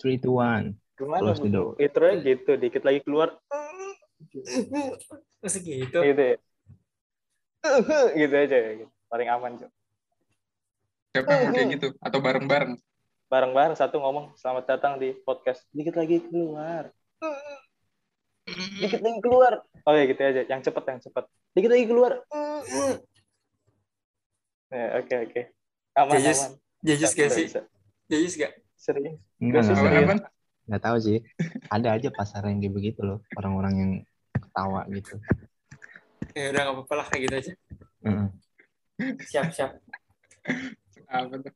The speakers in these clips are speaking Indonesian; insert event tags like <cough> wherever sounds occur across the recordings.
Three, two, one. Gimana Close the door. Intronya gitu, dikit lagi keluar Masih gitu. gitu ya. gitu aja ya. Gitu. Paling aman, Cok. Siapa yang mau kayak gitu? Atau bareng-bareng? Bareng-bareng satu ngomong, selamat datang di podcast. Dikit lagi keluar. Dikit lagi keluar. Oh ya gitu aja, yang cepet, yang cepet. Dikit lagi keluar. Ya, oke, oke. Aman, Jajus, aman. Jajus gak sih? Jajus gak? Serius. Enggak, Gak enggak, susah, enggak, Apa? enggak tahu sih. Ada aja pasar yang kayak begitu loh. Orang-orang yang ketawa gitu. Ya udah gak apa-apa lah kayak gitu aja. Heeh. Siap, siap. Apa tuh?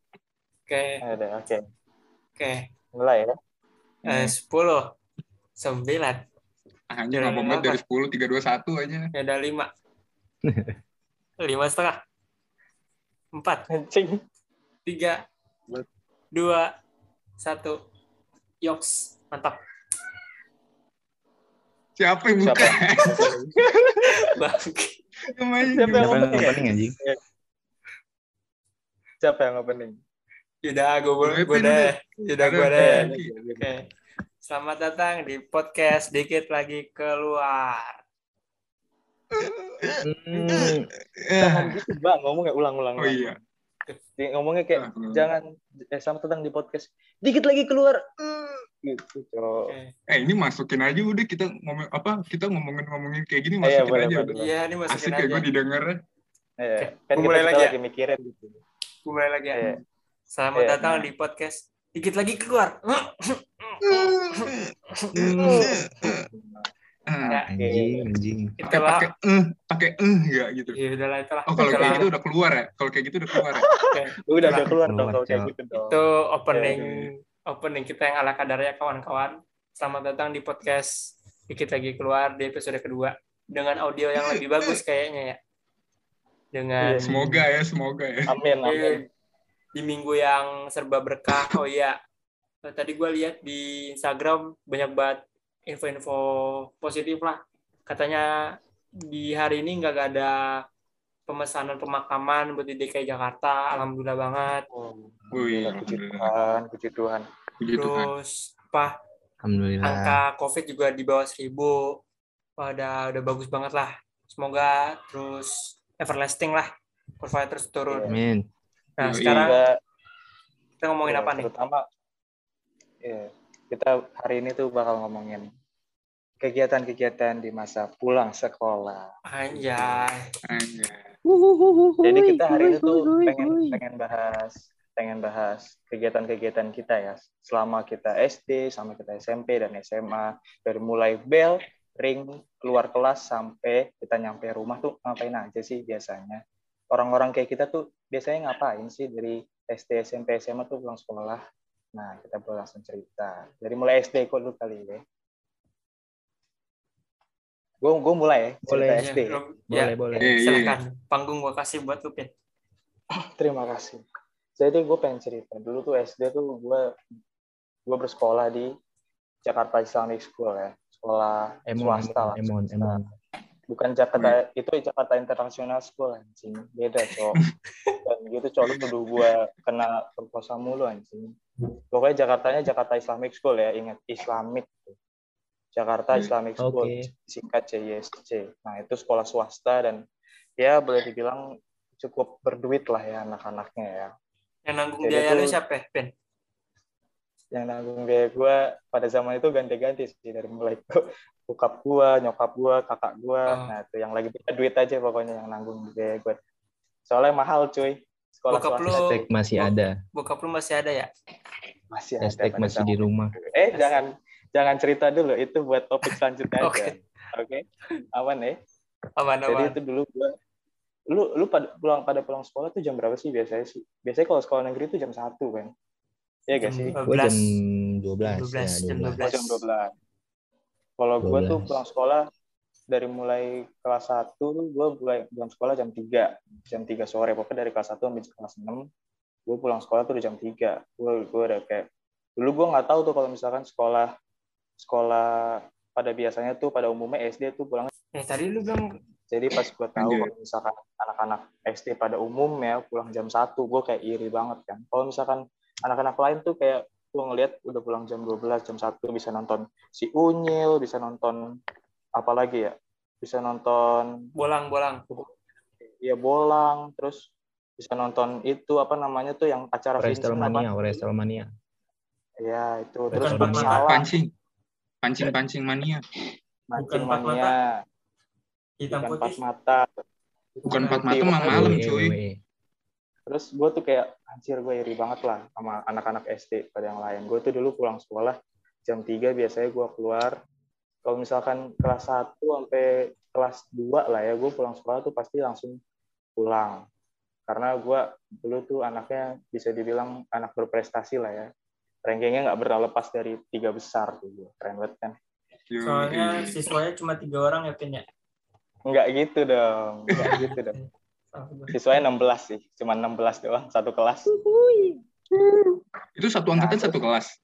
Oke, Ada, oke. oke. Mulai ya. Eh, 10, 9, Anjir, nggak banget dari 10, 3, 2, 1 aja. ya udah 5. 5 <laughs> setengah. 4, Anjing. 3, 2, 1. Yoks, mantap. Siapa yang buka? <laughs> Siapa? Siapa yang gimana? Siapa yang opening ya? opening anjing? Siapa yang opening? Yaudah, gue Gue deh. Yaudah, Ada gue deh. Oke. Selamat datang di podcast Dikit Lagi Keluar. Hmm, Eh, gitu, Bang. Ngomongnya ulang-ulang. Oh iya. Di- Ngomongnya kayak, jangan, eh, selamat datang di podcast. Dikit lagi keluar. Gitu, Cok. Oke. Eh ini masukin aja udah kita ngomong apa kita ngomongin ngomongin kayak gini iya, masukin boleh, aja boleh. udah. Iya, ini masukin Asik aja. kayak gue didengar. Iya. Oke, Kan mulai kita lagi ya? lagi mikirin gitu. Mulai lagi ya. Iya. Selamat Iya, datang nah. di podcast Dikit Lagi Keluar. <laughs> Ah, Ya, anjing, anjing. Pakai pakai eh pakai eh enggak gitu. Ya udahlah itulah. Oh kalau kayak gitu udah keluar ya? Kalau kayak gitu udah keluar ya? <laughs> Oke. Udah, udah keluar Keluar, dong kalau kayak gitu dong. Itu opening Iya, opening kita yang ala kadarnya kawan-kawan. Selamat datang di podcast Dikit Lagi Keluar di episode kedua dengan audio yang lebih bagus kayaknya ya. Dengan Iya. Semoga ya, semoga ya. Amin, amin. Eh, di minggu yang serba berkah. Oh iya, tadi gue lihat di Instagram banyak banget info-info positif lah. Katanya di hari ini nggak ada pemesanan pemakaman buat di DKI Jakarta. Alhamdulillah banget. Oh, Wih, Alhamdulillah, puji. Tuhan, puji Tuhan. Puji. Terus apa Alhamdulillah. angka COVID juga di bawah seribu. Wah, udah udah bagus banget lah. Semoga terus everlasting lah. Kurvanya terus turun. Amin. Nah, sekarang kita ngomongin ya, apa nih? Terutama, ya, kita hari ini tuh bakal ngomongin kegiatan-kegiatan di masa pulang sekolah. Anjay. Anjay. Jadi kita hari ini tuh pengen pengen bahas pengen bahas kegiatan-kegiatan kita ya selama kita SD, sama kita SMP dan SMA dari mulai bel, ring, keluar kelas sampai kita nyampe rumah tuh ngapain aja sih biasanya. Orang-orang kayak kita tuh biasanya ngapain sih dari SD, SMP, SMA tuh pulang sekolah. Nah, kita boleh langsung cerita. Dari mulai SD kok lu kali ya. Gue gue mulai ya, cerita Boleh, SD. Ya, Boleh, ya, boleh. Iya, iya. silakan. Panggung gua kasih buat lu, Pin. Terima kasih. Jadi gue pengen cerita. Dulu tuh SD tuh gue gue bersekolah di Jakarta Islamic School ya, sekolah Emon, swasta lah. Emon, Emon. Bukan Jakarta itu Jakarta International School anjing, beda cowok. <laughs> Dan gitu cowok lu dulu gue kena perkosa mulu anjing. Pokoknya Jakartanya Jakarta Islamic School ya, ingat Islamic. Jakarta Hmm, Islamic School, oke. singkat JISC. Nah itu sekolah swasta dan ya boleh dibilang cukup berduit lah ya anak-anaknya ya. Yang nanggung Jadi biayanya tuh- siapa, ya, Pin? yang nanggung biaya gue pada zaman itu ganti-ganti sih dari mulai bokap gue, nyokap gue, kakak gue. Oh. Nah itu yang lagi punya duit aja pokoknya yang nanggung biaya gue. Soalnya mahal cuy. Sekolah Bokap lu- Hashtag masih ada. Bokap lu masih ada ya? masih ada. Hashtag masih di rumah. Eh jangan jangan cerita dulu itu buat topik <laughs> selanjutnya aja. Oke. Oke. Aman ya. Aman, Jadi aman. itu dulu gue lu lu pada pulang pada pulang sekolah tuh jam berapa sih biasanya sih? Biasanya kalau sekolah negeri tuh jam satu kan. Iya gak sih? Gue 12. jam 12. 12, ya, jam 12. Oh, jam 12. Kalau gue tuh 12. pulang sekolah dari mulai kelas 1 tuh gue mulai pulang sekolah jam 3. Jam 3 sore. Pokoknya dari kelas 1 sampai kelas 6 gue pulang sekolah tuh udah jam 3. Gue gue udah kayak dulu gue nggak tahu tuh kalau misalkan sekolah sekolah pada biasanya tuh pada umumnya SD tuh pulang Eh, tadi lu bilang jadi pas gue tahu kalau misalkan anak-anak SD pada umumnya pulang jam 1 gue kayak iri banget kan kalau misalkan anak-anak lain tuh kayak gue ngeliat udah pulang jam 12 jam 1 bisa nonton si Unyil bisa nonton apa lagi ya bisa nonton Bolang, bolang. ya bolang terus bisa nonton itu apa namanya tuh yang acara Wrestlemania, Wrestlemania. ya itu terus Bukan Bumi Empat Salah Pancing. Pancing-pancing mania. Mancing Bukan Empat Mania Hitam bukan empat putih. mata Bukan empat mata mah malam, cuy. Terus gue tuh kayak anjir gue iri banget lah sama anak-anak SD pada yang lain. Gue tuh dulu pulang sekolah jam 3 biasanya gue keluar. Kalau misalkan kelas 1 sampai kelas 2 lah ya, gue pulang sekolah tuh pasti langsung pulang. Karena gue dulu tuh anaknya bisa dibilang anak berprestasi lah ya. Rankingnya nggak pernah lepas dari tiga besar tuh gue. Keren banget kan. Soalnya siswanya cuma tiga orang ya, Pin ya. Nggak gitu dong. Nggak gitu dong. Siswanya 16 sih. Cuma 16 doang, satu kelas. Itu satu angkatan satu kelas.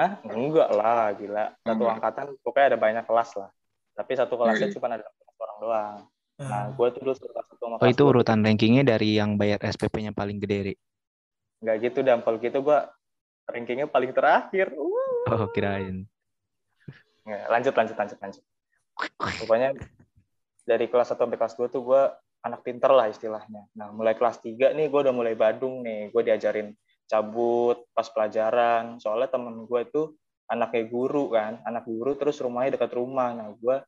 Hah? Enggak lah, gila. Satu Enggak. angkatan pokoknya ada banyak kelas lah. Tapi satu kelasnya Iya. cuma ada orang doang. Nah, Nah, gue tuh dulu kelas satu sama Oh itu urutan rankingnya dari yang bayar SPP-nya paling gede, Ri. Enggak gitu, dan kalau gitu gue rankingnya paling terakhir. Uh. Oh kirain. Nggak, lanjut, lanjut, lanjut, lanjut. Pokoknya dari kelas 1 sampai kelas 2 tuh gue anak pinter lah istilahnya. Nah, mulai kelas 3 nih gue udah mulai badung nih. Gue diajarin cabut pas pelajaran. Soalnya temen gue tuh anaknya guru kan. Anak guru terus rumahnya dekat rumah. Nah, gue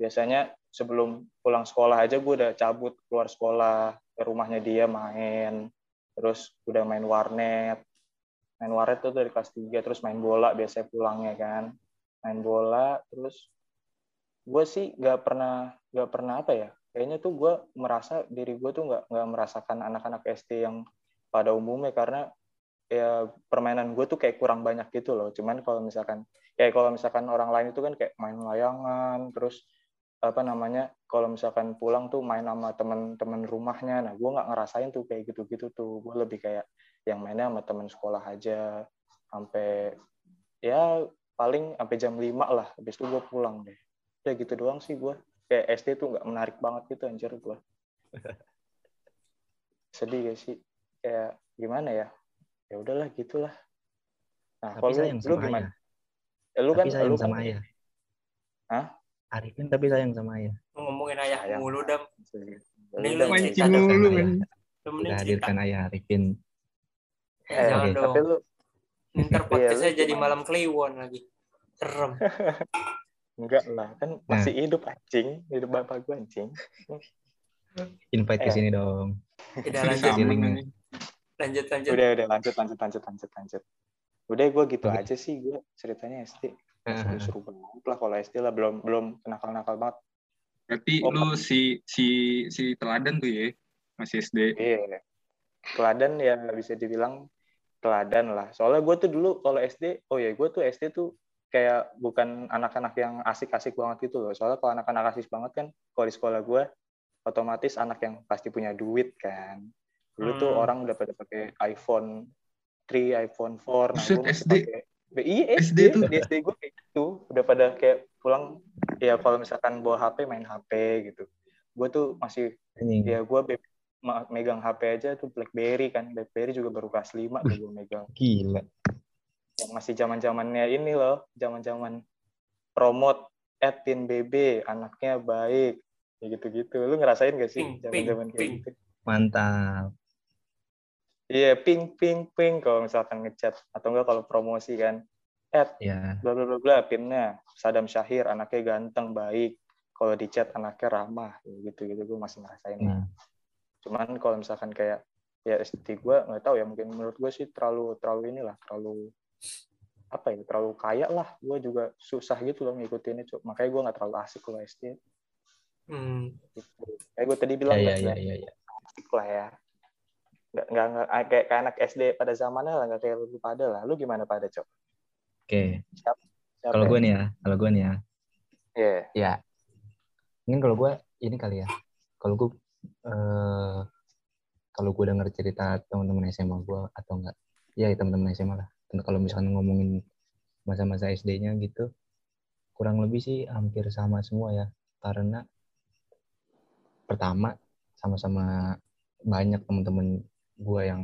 biasanya sebelum pulang sekolah aja gue udah cabut keluar sekolah ke rumahnya dia main. Terus udah main warnet. Main warnet tuh dari kelas 3. Terus main bola biasanya pulangnya kan. Main bola. Terus gue sih nggak pernah nggak pernah apa ya kayaknya tuh gue merasa diri gue tuh nggak nggak merasakan anak-anak SD yang pada umumnya karena ya permainan gue tuh kayak kurang banyak gitu loh. Cuman kalau misalkan kayak kalau misalkan orang lain itu kan kayak main layangan terus apa namanya kalau misalkan pulang tuh main sama teman-teman rumahnya. Nah gue nggak ngerasain tuh kayak gitu-gitu tuh. Gue lebih kayak yang mainnya sama teman sekolah aja. Sampai ya paling sampai jam 5 lah. Habis itu gue pulang deh. Udah gitu doang sih gue kayak SD tuh nggak menarik banget gitu anjir gue <laughs> sedih gak sih? Kayak gimana ya ya udahlah gitulah nah Tapi kalau sayang lu sama gimana ayah. Ya, lu kan Tapi sayang lu kan sama ayah. Hah? Arifin tapi sayang sama ayah. ngomongin ayah Sayang. mulu dam. Ya Ini udah, lu cerita Mancing mulu, Kita hadirkan ayah Arifin. Eh, Eh, jangan oke, dong. tapi lu Ntar <laughs> Iya, podcastnya lu jadi malam kliwon lagi. Serem. <laughs> enggak lah kan Nah. masih hidup anjing hidup bapak gue anjing Invite ke Eh. sini dong. Udah Sama lanjut. Lanjut, lanjut. udah udah lanjut lanjut lanjut lanjut lanjut udah gue gitu Oke. aja sih gue ceritanya SD Heeh. seru-seru banget lah kalau SD lah belum belum nakal-nakal banget Berarti Oh, lu si si si teladan tuh ya masih SD. Iya. Teladan ya bisa dibilang teladan lah. Soalnya gue tuh dulu kalau SD, oh ya gue tuh SD tuh kayak bukan anak-anak yang asik-asik banget gitu loh. Soalnya kalau anak-anak asik banget kan, kalau di sekolah gue, otomatis anak yang pasti punya duit kan. Dulu tuh Hmm. orang udah pada pakai iPhone 3, iPhone 4. Nah, Buset, gue masih SD? pakai Iya SD, SD tuh. di SD gue kayak gitu. Udah pada kayak pulang, ya kalau misalkan bawa HP, main HP gitu. Gue tuh masih Anjing. ya gue megang HP aja tuh BlackBerry kan BlackBerry juga baru kelas 5 tuh gue megang Gila. yang masih zaman zamannya ini loh zaman zaman promote Edin BB anaknya baik ya gitu gitu lu ngerasain gak sih Ping, zaman ping, zaman kayak gitu Mantap. Iya ping ping ping kalau misalkan ngechat atau enggak kalau promosi kan Ed Ya. bla bla bla bla pinnya Sadam Syahir anaknya ganteng baik kalau di chat anaknya ramah ya gitu gitu gue masih ngerasain Nah, cuman kalau misalkan kayak ya SD gue nggak tahu ya mungkin menurut gue sih terlalu terlalu inilah terlalu apa ya terlalu kaya lah gue juga susah gitu loh ngikutinnya Cuk. makanya gue nggak terlalu asik kalau SD Hmm. gitu. kayak gue tadi ya bilang ya nggak ya ya. ya. asik lah ya nggak nggak nggak kayak kayak anak SD pada zamannya lah nggak kayak lu pada lah lu gimana pada cok Oke. Siapa Kalau ya? gue nih ya, kalau gue nih ya, Iya. ya. Mungkin kalau gue ini kali ya. Kalau gue eh kalau gue denger cerita teman-teman SMA gue atau enggak, ya teman-teman SMA lah. Kalau misalkan ngomongin masa-masa SD-nya gitu, kurang lebih sih hampir sama semua ya. Karena pertama sama-sama banyak teman-teman gue yang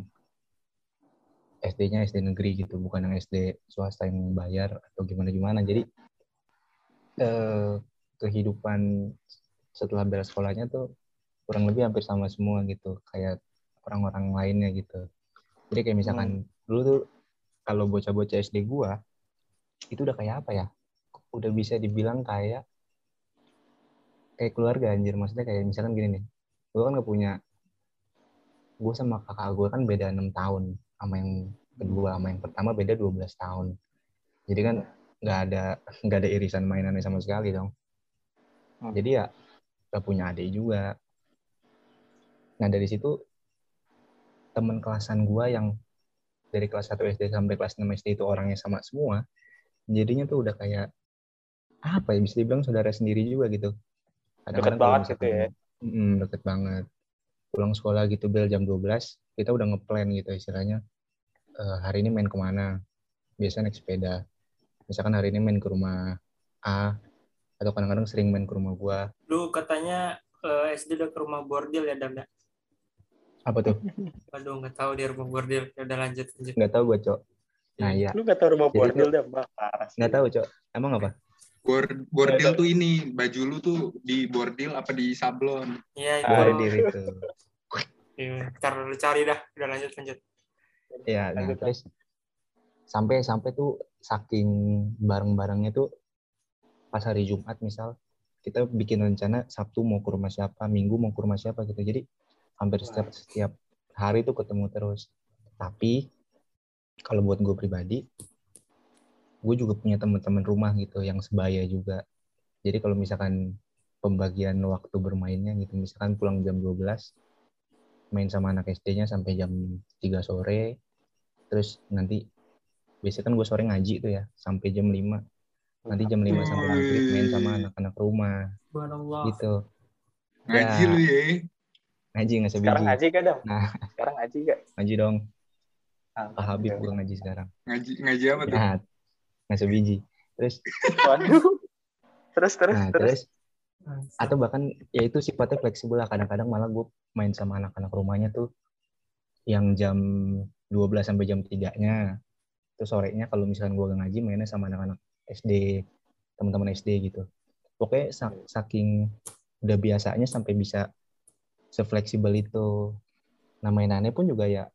SD-nya SD negeri gitu, bukan yang SD swasta yang bayar atau gimana gimana. Jadi eh, kehidupan setelah beres sekolahnya tuh kurang lebih hampir sama semua gitu, kayak orang-orang lainnya gitu. Jadi kayak misalkan dulu tuh kalau bocah-bocah SD gua itu udah kayak apa ya? Udah bisa dibilang kayak kayak keluarga anjir. Maksudnya kayak misalkan gini nih. Gua kan gak punya gue sama kakak gue kan beda enam tahun sama yang kedua sama yang pertama beda 12 tahun. Jadi kan nggak ada nggak ada irisan mainannya sama sekali dong. Hmm. Jadi ya gak punya adik juga. Nah dari situ teman kelasan gua yang dari kelas 1 SD sampai kelas 6 SD itu orangnya sama semua, jadinya tuh udah kayak apa ya bisa dibilang saudara sendiri juga gitu. Deket kalau banget gitu ya. Mm, deket banget. Pulang sekolah gitu bel jam 12, kita udah ngeplan gitu istilahnya. eh, hari ini main ke mana? Biasa naik sepeda. Misalkan hari ini main ke rumah A, atau kadang-kadang sering main ke rumah gua. Lu katanya eh, SD udah ke rumah bordil ya, Dam? ya? Apa tuh? Aduh, nggak tahu dia rumah bordil. Ya udah lanjut, lanjut. Nggak tahu gua, Cok. Nah, iya. Lu gak tau rumah Jadi bordil. Parah sih. Nggak tahu, Cok. Emang apa? Bor- bordil tuh ini baju lu tuh di bordil apa di sablon Iya, itu. Ah, Ada diri itu. Iya, Ntar lu cari dah. Udah lanjut, lanjut. Ya, nah, Lanjut, terus sampai sampai tuh saking bareng-barengnya tuh pas hari Jumat misal kita bikin rencana Sabtu mau ke rumah siapa, Minggu mau ke rumah siapa gitu. Jadi hampir setiap setiap hari tuh ketemu terus. Tapi kalau buat gue pribadi, gue juga punya teman-teman rumah gitu yang sebaya juga. Jadi kalau misalkan pembagian waktu bermainnya gitu, misalkan pulang jam 12, main sama anak SD-nya sampai jam 3 sore, terus nanti biasanya kan gue sore ngaji tuh ya, sampai jam 5. Nanti jam 5 sampai maghrib main sama anak-anak rumah Subhanallah. gitu. ngaji Ya. lu ya Ngaji nggak Sekarang sebiji. ngaji gak, Dam? Nah. Sekarang ngaji gak? Ngaji dong. Pak Habib gue ngaji sekarang. ngaji ngaji apa tuh Ya, nggak sebiji. Terus, Waduh. <laughs> Terus, terus, nah terus. terus atau bahkan ya itu sifatnya fleksibel lah kadang-kadang malah gue main sama anak-anak rumahnya tuh yang jam 12 sampai jam 3-nya terus sorenya kalau misalkan gue ngaji mainnya sama anak-anak SD teman-teman SD gitu pokoknya sa- saking udah biasanya sampai bisa sefleksibel itu nah mainannya pun juga ya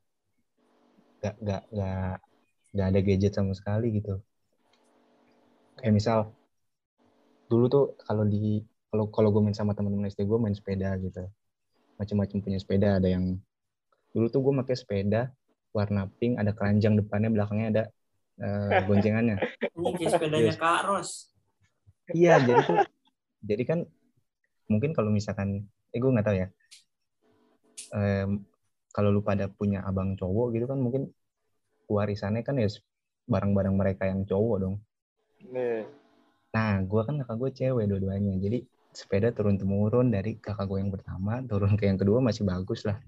gak gak gak gak ada gadget sama sekali gitu kayak misal dulu tuh kalau di kalau kalau gue main sama teman-teman SD gue main sepeda gitu macam-macam punya sepeda ada yang dulu tuh gue pakai sepeda warna pink ada keranjang depannya belakangnya ada eh, <laughs> goncengannya Ini kayak sepedanya Yes. Kak Ros. iya jadi tuh jadi kan mungkin kalau misalkan eh gue nggak tahu ya Em, kalau lu pada punya abang cowok gitu kan mungkin warisannya kan ya barang-barang mereka yang cowok dong Nih. Nah, gue kan kakak gue cewek dua-duanya. Jadi sepeda turun temurun dari kakak gue yang pertama, turun ke yang kedua masih bagus lah.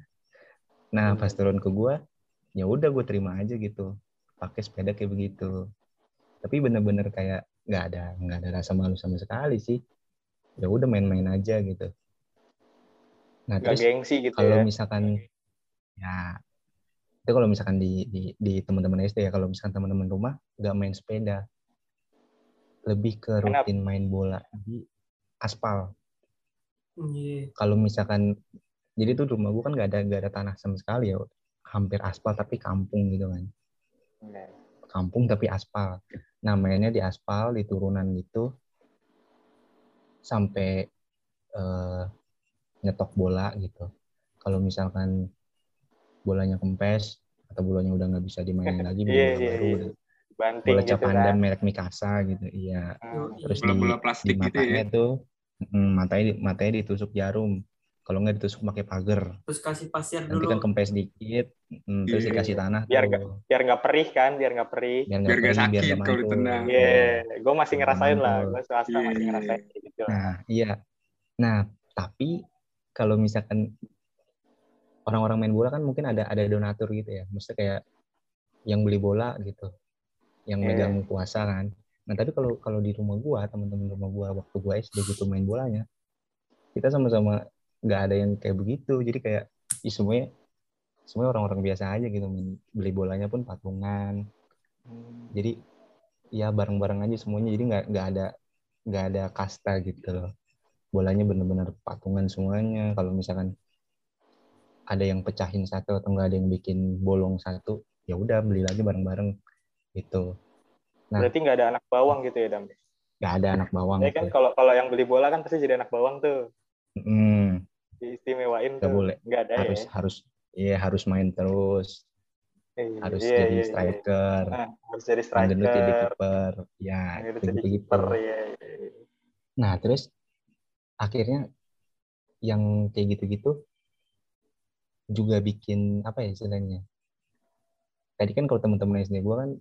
Nah, pas turun ke gue, ya udah gue terima aja gitu. Pakai sepeda kayak begitu. Tapi bener-bener kayak nggak ada nggak ada rasa malu sama sekali sih. Ya udah main-main aja gitu. Nah, Gak terus gengsi gitu kalau ya. misalkan ya itu kalau misalkan di di, di teman-teman SD ya kalau misalkan teman-teman rumah nggak main sepeda lebih ke Kenapa? rutin main bola di aspal Iya. kalau misalkan jadi tuh rumah gua kan nggak ada nggak ada tanah sama sekali ya hampir aspal tapi kampung gitu kan Nih. kampung tapi aspal nah mainnya di aspal di turunan gitu sampai eh, nyetok bola gitu kalau misalkan bolanya kempes atau bolanya udah nggak bisa dimainin lagi <laughs> bola iya, baru iya. Banting bola gitu kan. merek Mikasa gitu iya Hmm. terus di, bola-bola di plastik gitu matanya ya tuh mm, matanya di- matanya ditusuk jarum kalau nggak ditusuk pakai pagar Terus kasih pasir nanti dulu. kan kempes dikit mm, terus Iya. dikasih tanah Biar tuh. nggak Biar nggak perih kan, biar nggak perih. biar Biar nggak perih, sakit kalau mantul. ditendang. Iya, gue masih Biar ngerasain lah. Gue swasta masih Iya. ngerasain gitu. Nah, iya. Nah, tapi kalau misalkan orang-orang main bola kan mungkin ada ada donatur gitu ya. Maksudnya kayak yang beli bola gitu. Yang Iya. megang kuasa kan. Nah, tapi kalau kalau di rumah gua, teman-teman rumah gua waktu gua SD gitu main bolanya, kita sama-sama nggak ada yang kayak begitu. Jadi kayak ih, semuanya semuanya orang-orang biasa aja gitu main beli bolanya pun patungan jadi ya bareng-bareng aja semuanya jadi nggak nggak ada nggak ada kasta gitu loh bolanya bener-bener patungan semuanya kalau misalkan ada yang pecahin satu atau nggak ada yang bikin bolong satu ya udah beli lagi bareng-bareng gitu Nah, Berarti nggak ada anak bawang gitu ya, Dam? Nggak ada anak bawang. Ya kan kalau kalau yang beli bola kan pasti jadi anak bawang tuh. Hmm. Diistimewain tuh. boleh. Nggak ada harus, ya. Harus iya harus main terus. Iya, harus iya, jadi iya, striker. Iya. Nah, harus jadi striker. Gendut jadi kiper. Ya, jadi kiper. Ya, ya. Nah, terus akhirnya yang kayak gitu-gitu juga bikin apa ya istilahnya? Tadi kan kalau teman-teman SD gue kan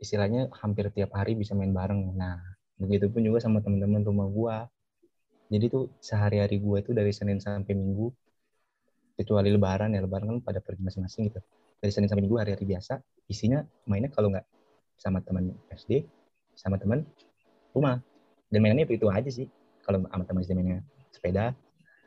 istilahnya hampir tiap hari bisa main bareng. Nah, begitu pun juga sama teman-teman rumah gua. Jadi tuh sehari-hari gua itu dari Senin sampai Minggu, kecuali Lebaran ya, Lebaran kan pada pergi masing-masing gitu. Dari Senin sampai Minggu hari-hari biasa, isinya mainnya kalau nggak sama teman SD, sama teman rumah. Dan mainannya itu, itu aja sih. Kalau sama teman SD mainnya sepeda,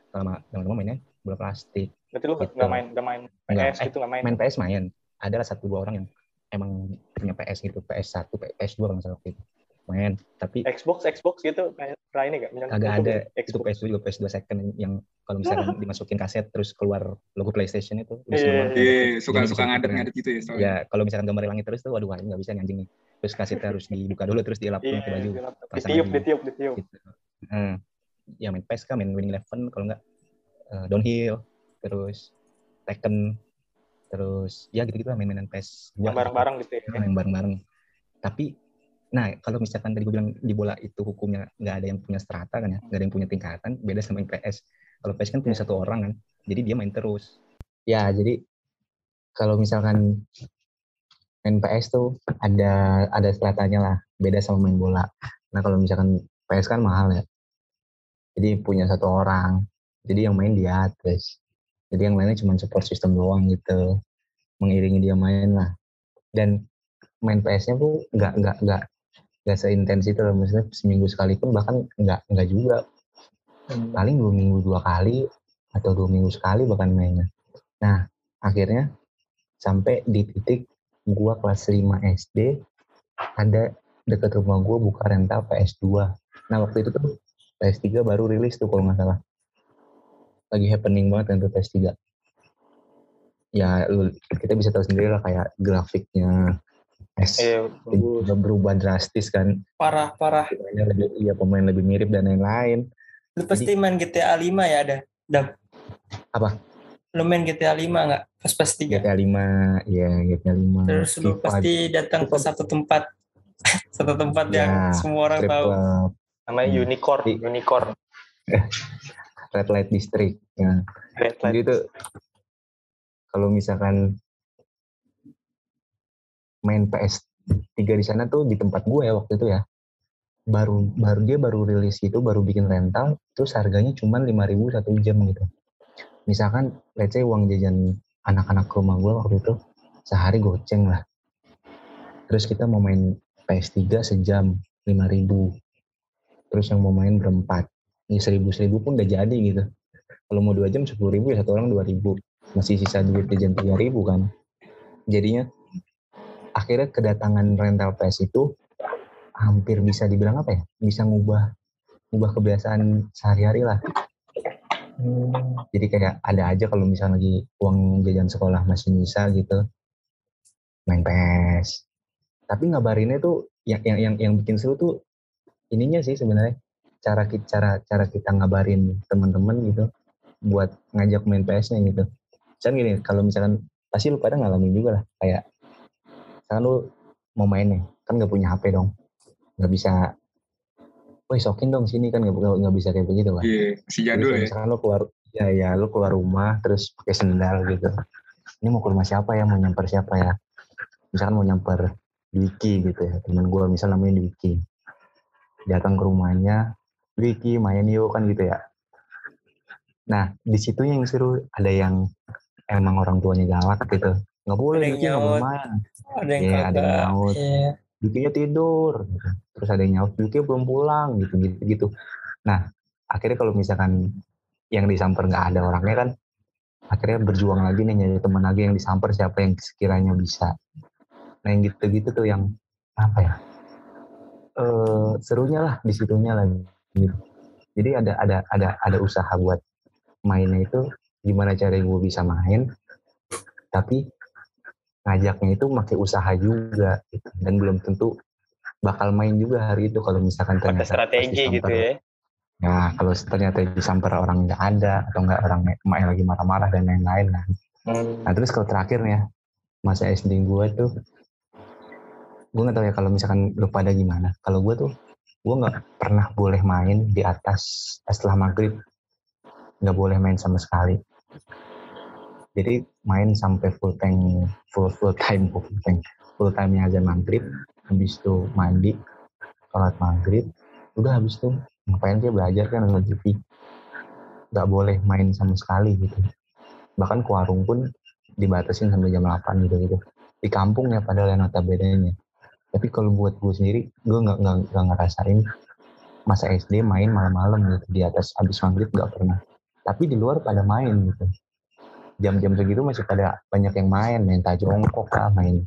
kalau sama teman-teman mainnya bola plastik. Berarti lu gitu. nggak main nggak main PS gitu nggak main? Main PS main. Adalah satu dua orang yang emang punya PS gitu PS1 PS2 kalau misalnya waktu itu. Main tapi Xbox Xbox gitu kayak ini gak agak ada Xbox. itu PS2 juga PS2 second yang kalau misalnya <laughs> dimasukin kaset terus keluar logo PlayStation itu iya yeah, yeah, suka suka ngadet-ngadet gitu ya soalnya. ya kalau misalkan gambar langit terus tuh waduh nggak bisa anjing nih. Terus kasetnya harus dibuka dulu terus dilap yeah, pakai baju ditiup ditiup ditiup. Gitu. hmm. ya main PES kan main Winning Eleven kalau nggak uh, downhill terus Tekken terus ya gitu-gitu lah main-mainan PES yang bareng-bareng gitu ya? Yang bareng-bareng. Tapi nah kalau misalkan tadi gue bilang di bola itu hukumnya nggak ada yang punya strata kan ya nggak ada yang punya tingkatan beda sama yang PS kalau PS kan punya satu orang kan jadi dia main terus. Ya jadi kalau misalkan main PS tuh ada ada stratanya lah beda sama main bola. Nah kalau misalkan PS kan mahal ya jadi punya satu orang jadi yang main dia terus jadi yang lainnya cuma support system doang gitu mengiringi dia main lah. Dan main PS-nya tuh nggak nggak nggak nggak seintens itu loh maksudnya seminggu sekali pun bahkan nggak nggak juga. Hmm. paling dua minggu dua kali atau dua minggu sekali bahkan mainnya. Nah akhirnya sampai di titik gua kelas 5 SD ada dekat rumah gua buka rental PS2 nah waktu itu tuh PS3 baru rilis tuh kalau nggak salah lagi happening banget untuk PS3 ya kita bisa tahu sendiri lah kayak grafiknya S eh, udah berubah drastis kan. Parah parah. Pemainnya lebih iya pemain lebih mirip dan lain-lain. Lu pasti main GTA 5 ya ada Dap. apa? Lu main GTA 5 nggak? Pas pas tiga? GTA 5 ya GTA 5 terus lu pasti datang ke satu tempat. <laughs> Satu tempat ya, yang semua orang tahu. namanya hmm. unicorn unicorn <laughs> red light district ya. red light. jadi itu kalau misalkan main PS3 di sana tuh di tempat gue ya waktu itu ya baru baru dia baru rilis itu baru bikin rental terus harganya cuma lima ribu satu jam gitu misalkan let's say uang jajan anak-anak rumah gue waktu itu sehari goceng lah terus kita mau main PS3 sejam lima ribu terus yang mau main berempat ini seribu seribu pun udah jadi gitu. Kalau mau dua jam sepuluh ribu ya satu orang dua ribu. Masih sisa duit jajan tiga ribu kan. Jadinya akhirnya kedatangan rental PS itu hampir bisa dibilang apa ya? Bisa ngubah ngubah kebiasaan sehari-hari lah. Hmm. jadi kayak ada aja kalau misalnya lagi uang jajan sekolah masih bisa gitu main PS tapi ngabarinnya tuh yang yang yang, yang bikin seru tuh ininya sih sebenarnya cara cara cara kita ngabarin teman-teman gitu buat ngajak main PS-nya gitu. Kan gini, kalau misalkan pasti lu pada ngalamin juga lah kayak misalkan lu mau main nih, kan nggak punya HP dong. nggak bisa Woi sokin dong sini kan nggak nggak bisa kayak begitu kan. Iya, si jadul ya. Misalkan lu keluar ya ya lu keluar rumah terus pakai sendal gitu. Ini mau ke rumah siapa ya? Mau nyamper siapa ya? Misalkan mau nyamper Wiki gitu ya. Temen gue misal namanya Wiki. Datang ke rumahnya, Wiki main yuk kan gitu ya. Nah, di situ yang seru ada yang emang orang tuanya galak gitu. Nggak boleh Wiki nggak boleh main. Ada yang ya, ada yang nyaut. Yeah. Tidur. Terus ada yang nyaut, Wiki belum pulang gitu gitu gitu. Nah, akhirnya kalau misalkan yang disamper nggak ada orangnya kan akhirnya berjuang lagi nih nyari teman lagi yang disamper siapa yang sekiranya bisa nah yang gitu-gitu tuh yang apa ya eh serunya lah di situnya lagi gitu. jadi ada ada ada ada usaha buat mainnya itu gimana cara gue bisa main tapi ngajaknya itu pakai usaha juga gitu. dan belum tentu bakal main juga hari itu kalau misalkan ternyata strategi gitu ya. Nah, kalau ternyata disamper orang nggak ada atau nggak orang emaknya lagi marah-marah dan lain-lain lah. Hmm. Nah, terus kalau terakhir nih ya, masa SD gue tuh, gue nggak tahu ya kalau misalkan lu pada gimana. Kalau gue tuh, gue nggak pernah boleh main di atas setelah maghrib, nggak boleh main sama sekali. Jadi main sampai full time, full full time, full time, full time azan maghrib, habis itu mandi, sholat maghrib, udah habis itu ngapain dia belajar kan TV nggak boleh main sama sekali gitu. Bahkan ke warung pun dibatasin sampai jam 8 gitu gitu di kampung ya padahal yang notabene tapi kalau buat gue sendiri gue nggak nggak ngerasain masa SD main malam-malam gitu di atas abis maghrib nggak pernah. Tapi di luar pada main gitu. Jam-jam segitu masih pada banyak yang main main tajongkok lah main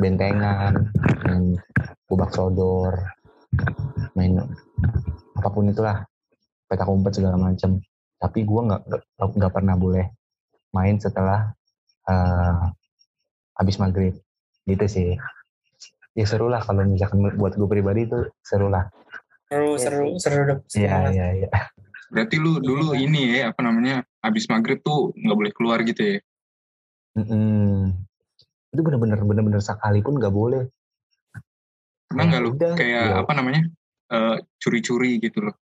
bentengan main kubak sodor main apa pun itulah petak umpet segala macam tapi gue nggak nggak- pernah boleh main setelah eh, habis maghrib. Gitu sih ya seru lah kalau misalkan buat gue pribadi itu seru lah Seru, seru, seru iya banget. iya iya Berarti lu dulu ini ya apa namanya habis maghrib tuh nggak boleh keluar gitu ya? Mm-mm. itu bener-bener bener-bener sekalipun nggak boleh Pernah nggak lu Udah, kayak ya. apa namanya eh, curi-curi gitu loh?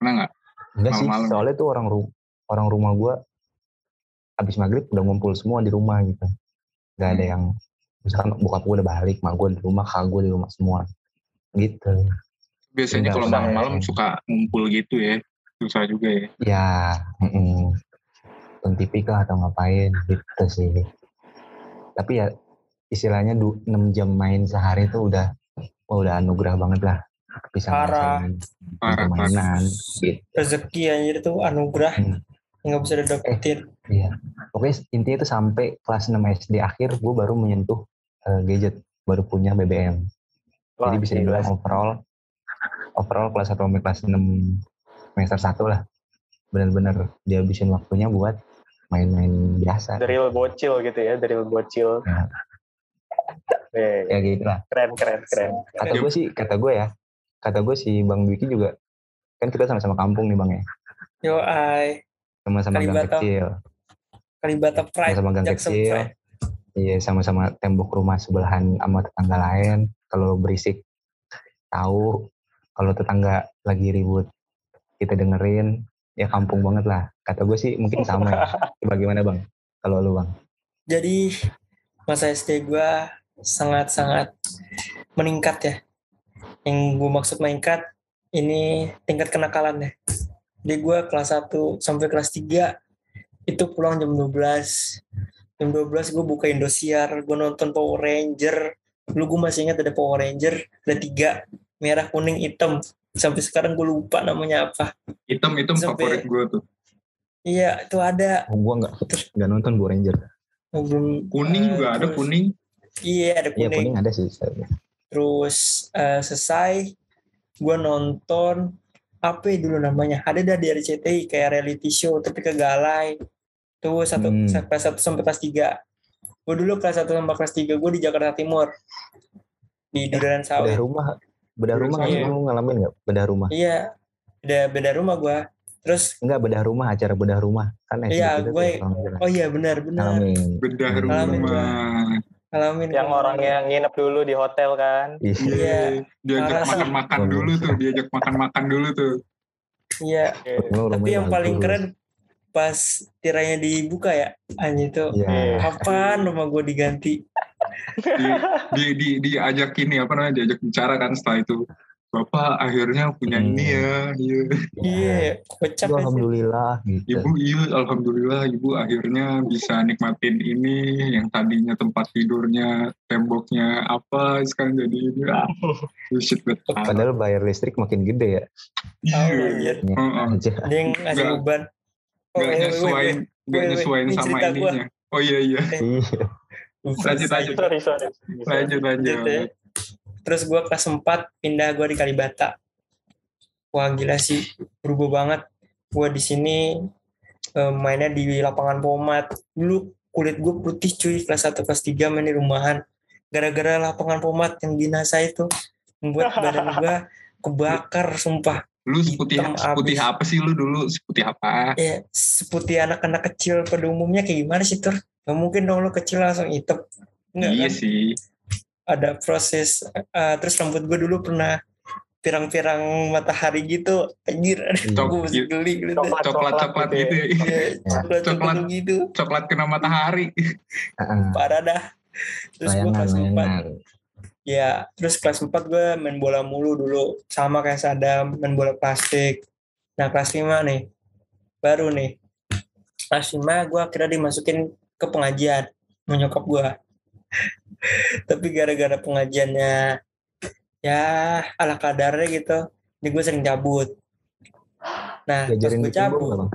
Pernah nggak? enggak sih soalnya tuh orang ru orang rumah gue habis maghrib udah ngumpul semua di rumah gitu nggak ada yang misalkan bokap gue udah balik mak gue di rumah kakak gue di rumah semua gitu Biasanya kalau malam-malam suka ngumpul gitu ya, susah juga ya. ya mm nonton TV kah atau ngapain gitu sih tapi ya istilahnya du- 6 jam main sehari itu udah wah, udah anugerah banget lah bisa Parah. permainan gitu Rezeki anjir itu anugerah. Hmm. Nggak bisa didapetin. iya pokoknya intinya itu sampai kelas 6 SD akhir gue baru menyentuh eh, gadget baru punya BBM Wah, jadi bisa gila dibilang sih. overall overall kelas 1 sampai kelas 6 semester 1 lah benar-benar dihabisin waktunya buat main-main biasa real bocil gitu ya, real bocil. Ya. Eh, ya gitu lah keren, keren, keren. kata gue sih kata gue ya kata gue si bang Dwiki juga kan kita sama-sama kampung nih bang ya Yo, ay. sama-sama gang kecil Kalibata Pride. sama-sama gang Jackson kecil Pride. Iya sama-sama tembok rumah sebelahan sama tetangga lain kalau berisik tahu kalau tetangga lagi ribut kita dengerin ya kampung banget lah kata gue sih mungkin sama ya. <laughs> bagaimana bang kalau lu bang Jadi masa SD gue sangat-sangat meningkat ya. Yang gue maksud meningkat ini tingkat kenakalan ya. Jadi gue kelas 1 sampai kelas 3 itu pulang jam 12. Jam 12 gue buka Indosiar, gue nonton Power Ranger. Dulu gue masih ingat ada Power Ranger, ada tiga, merah, kuning, hitam. Sampai sekarang gue lupa namanya apa. Hitam-hitam Sampai- favorit gue tuh. Iya, itu ada. oh, gue nggak nggak nonton Power Ranger Oh, belum, Kuning eh, juga ada terus- kuning. Iya, ada iya kuning. kuning ada sih terus eh, selesai gue nonton apa ya dulu namanya ada dah di RCTI kayak reality show tapi ke Galai tuh satu Hmm. kelas satu sampai kelas tiga gue dulu kelas satu sampai kelas tiga gue di Jakarta Timur di Dudaran bedah Sawit rumah bedah Bedah rumah kamu ngalamin nggak bedah rumah iya beda beda rumah gue terus enggak bedah rumah acara bedah rumah kan Iya, gue- orang oh iya benar benar ngalamin Bedah Ngalamin rumah. ngalamin Yang gua. orangnya nginep dulu di hotel kan. Iya. Iya. Diajak Parah sih. makan-makan dulu tuh, diajak makan-makan dulu tuh. iya Eh, tapi yang paling keren pas tirainya dibuka ya anjing itu Iya. kapan rumah gue diganti Di, di, di, diajak ini apa namanya, diajak bicara kan setelah itu. Bapak akhirnya punya Hmm. ini ya. Iya. Iya, kocak Itu aja. alhamdulillah gitu. Ibu, iya, alhamdulillah ibu akhirnya bisa nikmatin ini yang tadinya tempat tidurnya temboknya apa sekarang jadi ini. Ah. Padahal bayar listrik makin gede ya. Iya. anjir. Ya, Heeh. aja. Dia yang ngasih beban. Oh, Nggak wait, nyesuain, nggak nyesuaiin ini sama ininya. Oh iya iya. Iya. Lanjut, lanjut. Lanjut lanjut. Terus gue kelas 4 pindah gue di Kalibata. Wah gila sih, berubah banget. Gue di sini eh, mainnya di lapangan Pomat. Dulu kulit gue putih cuy, kelas 1 kelas 3 main di rumahan. Gara-gara lapangan Pomat yang binasa itu membuat badan gue <laughs> kebakar sumpah. Lu seputih seputih apa sih lu dulu? Seputih apa? Ya, seputih anak-anak kecil pada umumnya kayak gimana sih Tur? Gak mungkin dong lu kecil langsung hitam. Enggak iya kan? sih. ada proses eh, terus rambut gue dulu pernah pirang-pirang matahari gitu anjir Iya. gue masih geli gitu Coklat, Coklat coklat gitu. ya. Iya, coklat Coklat. coklat gitu Coklat kena matahari. Heeh. parah dah terus gue Layangan, kelas 4 layangan. Ya terus kelas 4 gue main bola mulu dulu. Sama kayak Sadam main bola plastik. Nah kelas 5 nih. Baru nih. Kelas 5 gue akhirnya dimasukin ke pengajian menyokap gue <laughs> tapi gara-gara pengajiannya ya ala kadarnya gitu jadi gue sering cabut. Nah pas Diajarin gue cabut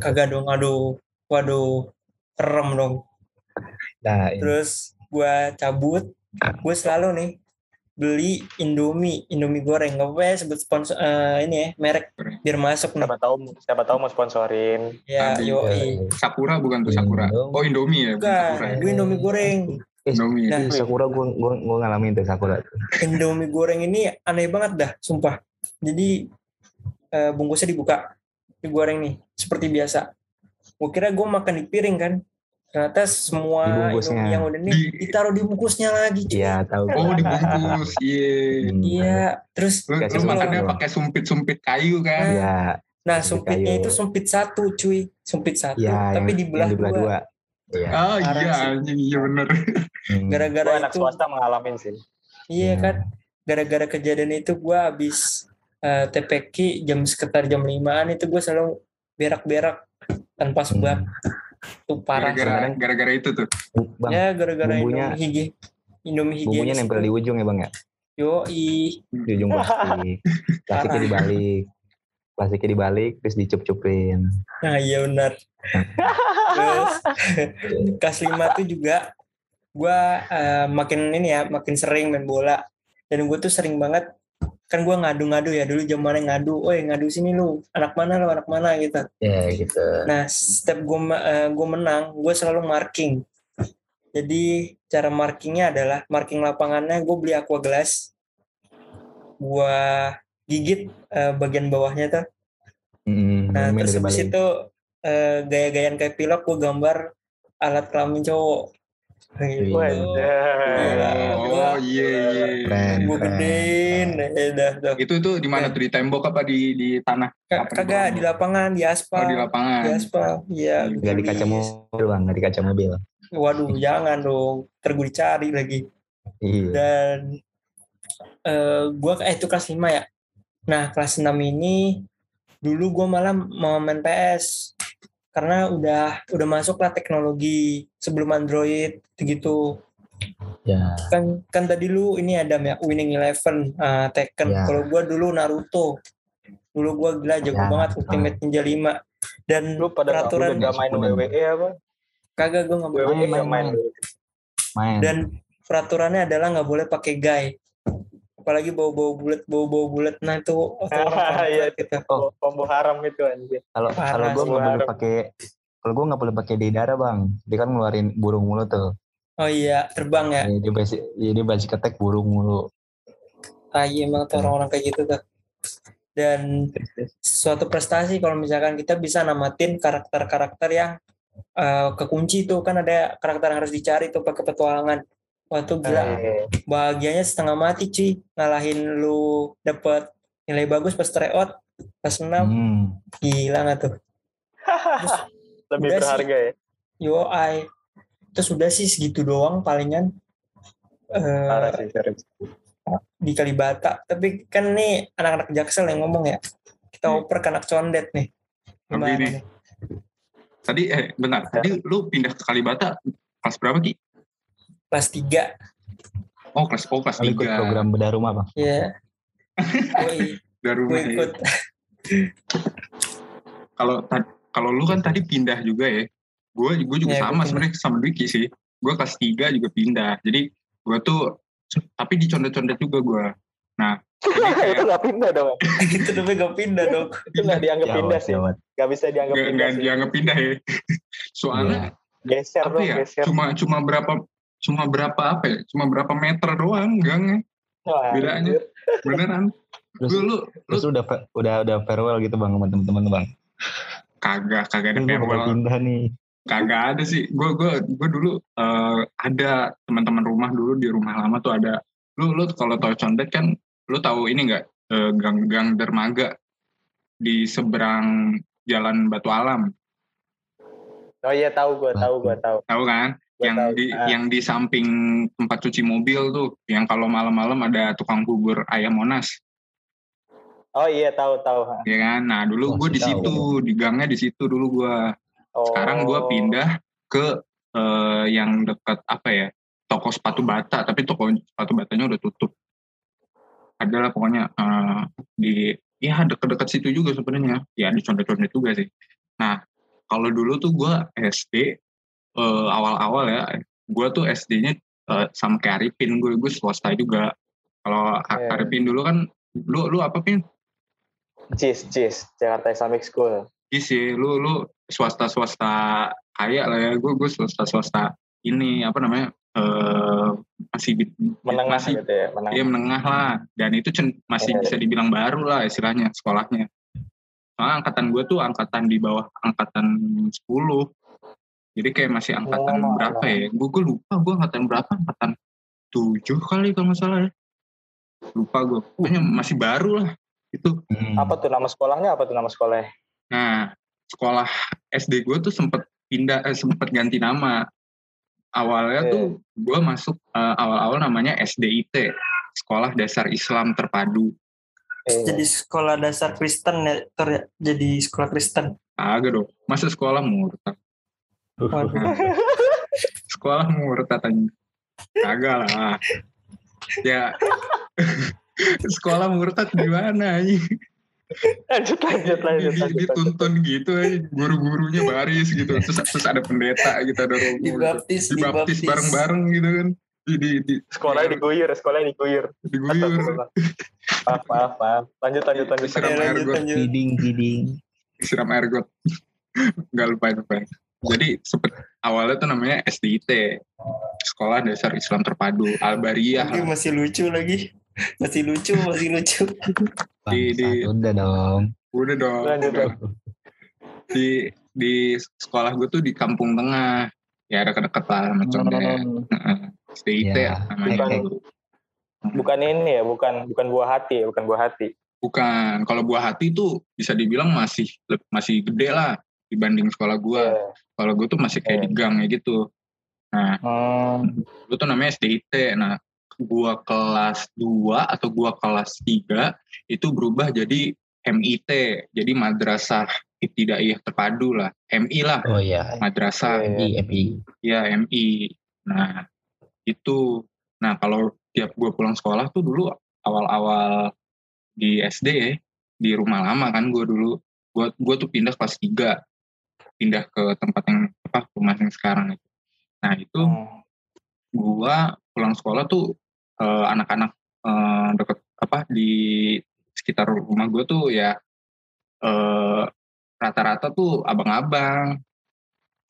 kagak dong aduh. Waduh serem dong. Nah, ini. Terus gua cabut, gue selalu nih beli Indomie, Indomie goreng. Gak apa ya sebut sponsor eh, ini ya merek biar masuk nih. Siapa tahu siapa tahu mau sponsorin. Ya, yo Sakura bukan tuh Sakura. Indomie. Oh Indomie ya. bukan Bukan, Sakura ya. gue Indomie goreng. Eh, Indomie. Nah. Sakura gue gua, gua ngalamin tuh Sakura. Indomie goreng ini aneh banget dah, sumpah. Jadi eh, bungkusnya dibuka, digoreng nih, seperti biasa. Gue kira gue makan di piring kan. Ternyata semua yang udah nih Di- ditaruh di bungkusnya lagi. cuy. Iya, tahu. Oh dibungkus. Iya. Hmm. Iya, terus Lu, lu makannya pakai sumpit-sumpit kayu kan? Iya, Nah, Sumpit sumpitnya kayu. itu sumpit satu, cuy. Sumpit satu, iya. tapi yang- dibelah, yang dibelah dua. dua. Iya. Parah iya anjing iya bener. Hmm. Gara-gara Gue anak itu, swasta mengalamin sih. iya Hmm. kan. Gara-gara kejadian itu gue habis eh, TPQ jam sekitar jam limaan itu gue selalu berak-berak tanpa sebab. Hmm. Itu parah. Gara-gara gara-gara itu tuh. Bang, ya gara-gara bumbunya- Indomie higi. Indomie higienis bumbunya nempel di ujung ya, Bang ya? Yo, i. Di ujung plastik. <laughs> Plastiknya dibalik. Plastiknya dibalik, terus dicup-cupin. Nah, iya benar. Terus kelas 5 tuh juga gue makin ini ya, makin sering main bola. Dan gue tuh sering banget kan gue ngadu-ngadu ya dulu zamannya ngadu, oh ngadu sini lu, anak mana lu, anak mana gitu. Ya, gitu. Nah, setiap gue gue menang, gue selalu marking. Jadi cara markingnya adalah marking lapangannya gue beli aqua glass, gue gigit eh, bagian bawahnya tuh. Hmm, Nah, terus habis itu eh, gaya-gayaan kayak pilot gue gambar alat kelamin cowok. Gitu. Gila, Oh iya iya. Gue gedein, eh, dah. Itu tuh di mana tuh di tembok apa di di tanah? Kagak di lapangan, di aspal. Oh di lapangan. Di aspal, iya. Nggak di kaca mobil, Bang. Nggak di kaca mobil. Waduh, jangan dong. Ntar gue dicari lagi. Iya. Dan eh gua eh itu kelas 5 ya. Nah, kelas 6 ini dulu gua malah mau main PS karena udah udah masuk lah teknologi sebelum Android gitu. Ya. Kan kan tadi lu ini Adam ya Winning Eleven, uh, Tekken. Ya. Kalau gua dulu Naruto. Dulu gua gila jago Ya, banget Ultimate Ninja 5. Dan Lu pada peraturan udah gak main. WWE apa? kagak gua nggak boleh main, main. main. Main. dan peraturannya adalah nggak boleh pakai guy apalagi bau-bau bulat bau-bau bulat nah itu <laughs> Iya, kampret gitu. Oh. Combo haram itu anjir. Kalau kalau gue nggak boleh pakai kalau gue nggak boleh pakai di darah bang, dia kan ngeluarin burung mulu tuh. oh iya terbang ya dia basic, ya, dia basic attack burung mulu. ah iya emang tuh orang-orang kayak gitu tuh dan suatu prestasi kalau misalkan kita bisa namatin karakter-karakter yang eh, kekunci tuh kan ada karakter yang harus dicari tuh pakai petualangan wah tuh gila Eh, bahagianya setengah mati cuy ngalahin lu dapet nilai bagus pas tryout pas menang Hmm. gila nggak tuh <laughs> Lebih Udah sih. berharga ya. yo ai terus udah sih segitu doang palingan Eh, sih, serius. di Kalibata tapi kan nih anak-anak jaksel yang ngomong ya kita Hmm. oper ke anak condet nih Tapi gimana nih, Tadi eh bentar, tadi lu pindah ke Kalibata kelas berapa Ki? Kelas 3 Oh kelas oh kelas Lu ikut tiga. program bedah rumah bang. ya Dari gue rumah ya. ikut Kalau kalau lu kan tadi pindah juga ya. Gue gue juga Iya, gua sama sebenarnya sama Dwiki sih. Gue kelas 3 juga pindah. Jadi gue tuh tapi dicondet-condet juga gue. Nah, <laughs> itu nggak pindah dong. <laughs> itu namanya gak pindah dong. Itu nggak dianggap pindah sih. Jawab. Nggak bisa dianggap nggak pindah sih. dianggap pindah ya. <laughs> Soalnya Iya. Geser dong, ya? geser. Cuma cuma berapa cuma berapa apa ya? Cuma berapa meter doang gangnya. Wah, bedanya. Beneran. Terus, Lu lu terus lu udah udah udah farewell gitu bang sama temen-temen bang. kagak kagak ada farewell. pindah nih. kagak ada sih gue gue gue dulu eh, ada teman-teman rumah dulu di rumah lama tuh ada lu lu kalau tahu condet kan lu tahu ini nggak eh, gang gang dermaga di seberang jalan Batu Alam Oh iya tahu gue, tahu gue, tahu. tahu kan yang tahu. di Ah. yang di samping tempat cuci mobil tuh yang kalau malam-malam ada tukang bubur ayam monas Oh iya tahu tahu. ya kan nah dulu gue di situ di gangnya di situ dulu gue Oh. sekarang gue pindah ke eh, yang dekat apa ya toko sepatu bata tapi toko sepatu batanya udah tutup adalah pokoknya eh, di ya deket-deket situ juga sebenarnya ya di condet-condet juga sih nah kalau dulu tuh gue SD eh, awal-awal ya gue tuh SD-nya eh, sama kayak Arifin gue gue swasta juga kalau Iya. Arifin dulu kan lu lu apa pin Cis, Cis, Jakarta Islamic School. Iya sih, lu lu swasta swasta kaya lah ya. Gue gue swasta swasta ini apa namanya eh masih di, Menengah masih gitu ya, menengah. iya menengah lah. Dan itu cen- masih Iya, bisa dibilang baru lah istilahnya sekolahnya. Soalnya angkatan gue tuh angkatan di bawah angkatan 10. Jadi kayak masih angkatan Oh, berapa ya? Gue gue lupa gue angkatan berapa? Angkatan 7 kali kalau nggak salah ya. Lupa gue. Pokoknya masih baru lah. Itu Hmm. Apa tuh nama sekolahnya? Apa tuh nama sekolahnya? Nah, sekolah SD gue tuh sempet pindah, eh, sempet ganti nama. Awalnya Oke. tuh gue masuk eh, awal-awal namanya SDIT, Sekolah Dasar Islam Terpadu. Jadi sekolah dasar Kristen ya, Tor, ya? jadi sekolah Kristen. Agak dong, masa sekolah murtad. <laughs> Sekolah murtad aja. Kagak lah. Ya, <laughs> sekolah murtad gimana aja? lanjut, lanjut, lanjut, Di- di- lanjut, lanjut. Dituntun gitu aja, guru-gurunya baris gitu. Terus, terus ada pendeta gitu, ada romo gitu. Dibaptis, Dibaptis bareng-bareng gitu kan. Di, di, di, Sekolahnya diguyur, sekolahnya diguyur. diguyur. Maaf, maaf, maaf. Lanjut, lanjut, lanjut. Disiram Ya, air got, lanjut. Kidding, kidding. disiram air got. Enggak <laughs> lupa lupa. Jadi awalnya tuh namanya SDIT, Sekolah Dasar Islam Terpadu Albariyah. Lagi masih lucu lagi. Masih lucu, masih lucu. <laughs> Di- di- udah dong. Udah dong. Udah. Di di sekolah gue tuh di Kampung Tengah. Ya deket-deket lah sama Condet. Hmm, Heeh. SDIT Ya, namanya. dulu. Bukan ini ya, bukan bukan buah hati ya, bukan buah hati. Bukan. Kalau buah hati tuh bisa dibilang masih masih gede lah dibanding sekolah gue. Iya. Kalau gue tuh masih kayak di gang ya gitu. Nah, Hmm. lu tuh namanya SDIT. Nah, gua kelas 2 atau gua kelas 3 itu berubah jadi MIT. Jadi Madrasah Ibtidaiyah Terpadu lah. MI lah, Oh iya, Madrasah. Iya. MI, MI. Ya, MI. Nah, itu. Nah, kalau tiap gua pulang sekolah tuh dulu awal-awal di SD ya, di rumah lama kan gua dulu. Gua gua tuh pindah kelas 3. Pindah ke tempat yang apa rumah yang sekarang itu. Nah, itu Hmm. gua pulang sekolah tuh eh, anak-anak eh, deket apa di sekitar rumah gua tuh ya eh, rata-rata tuh abang-abang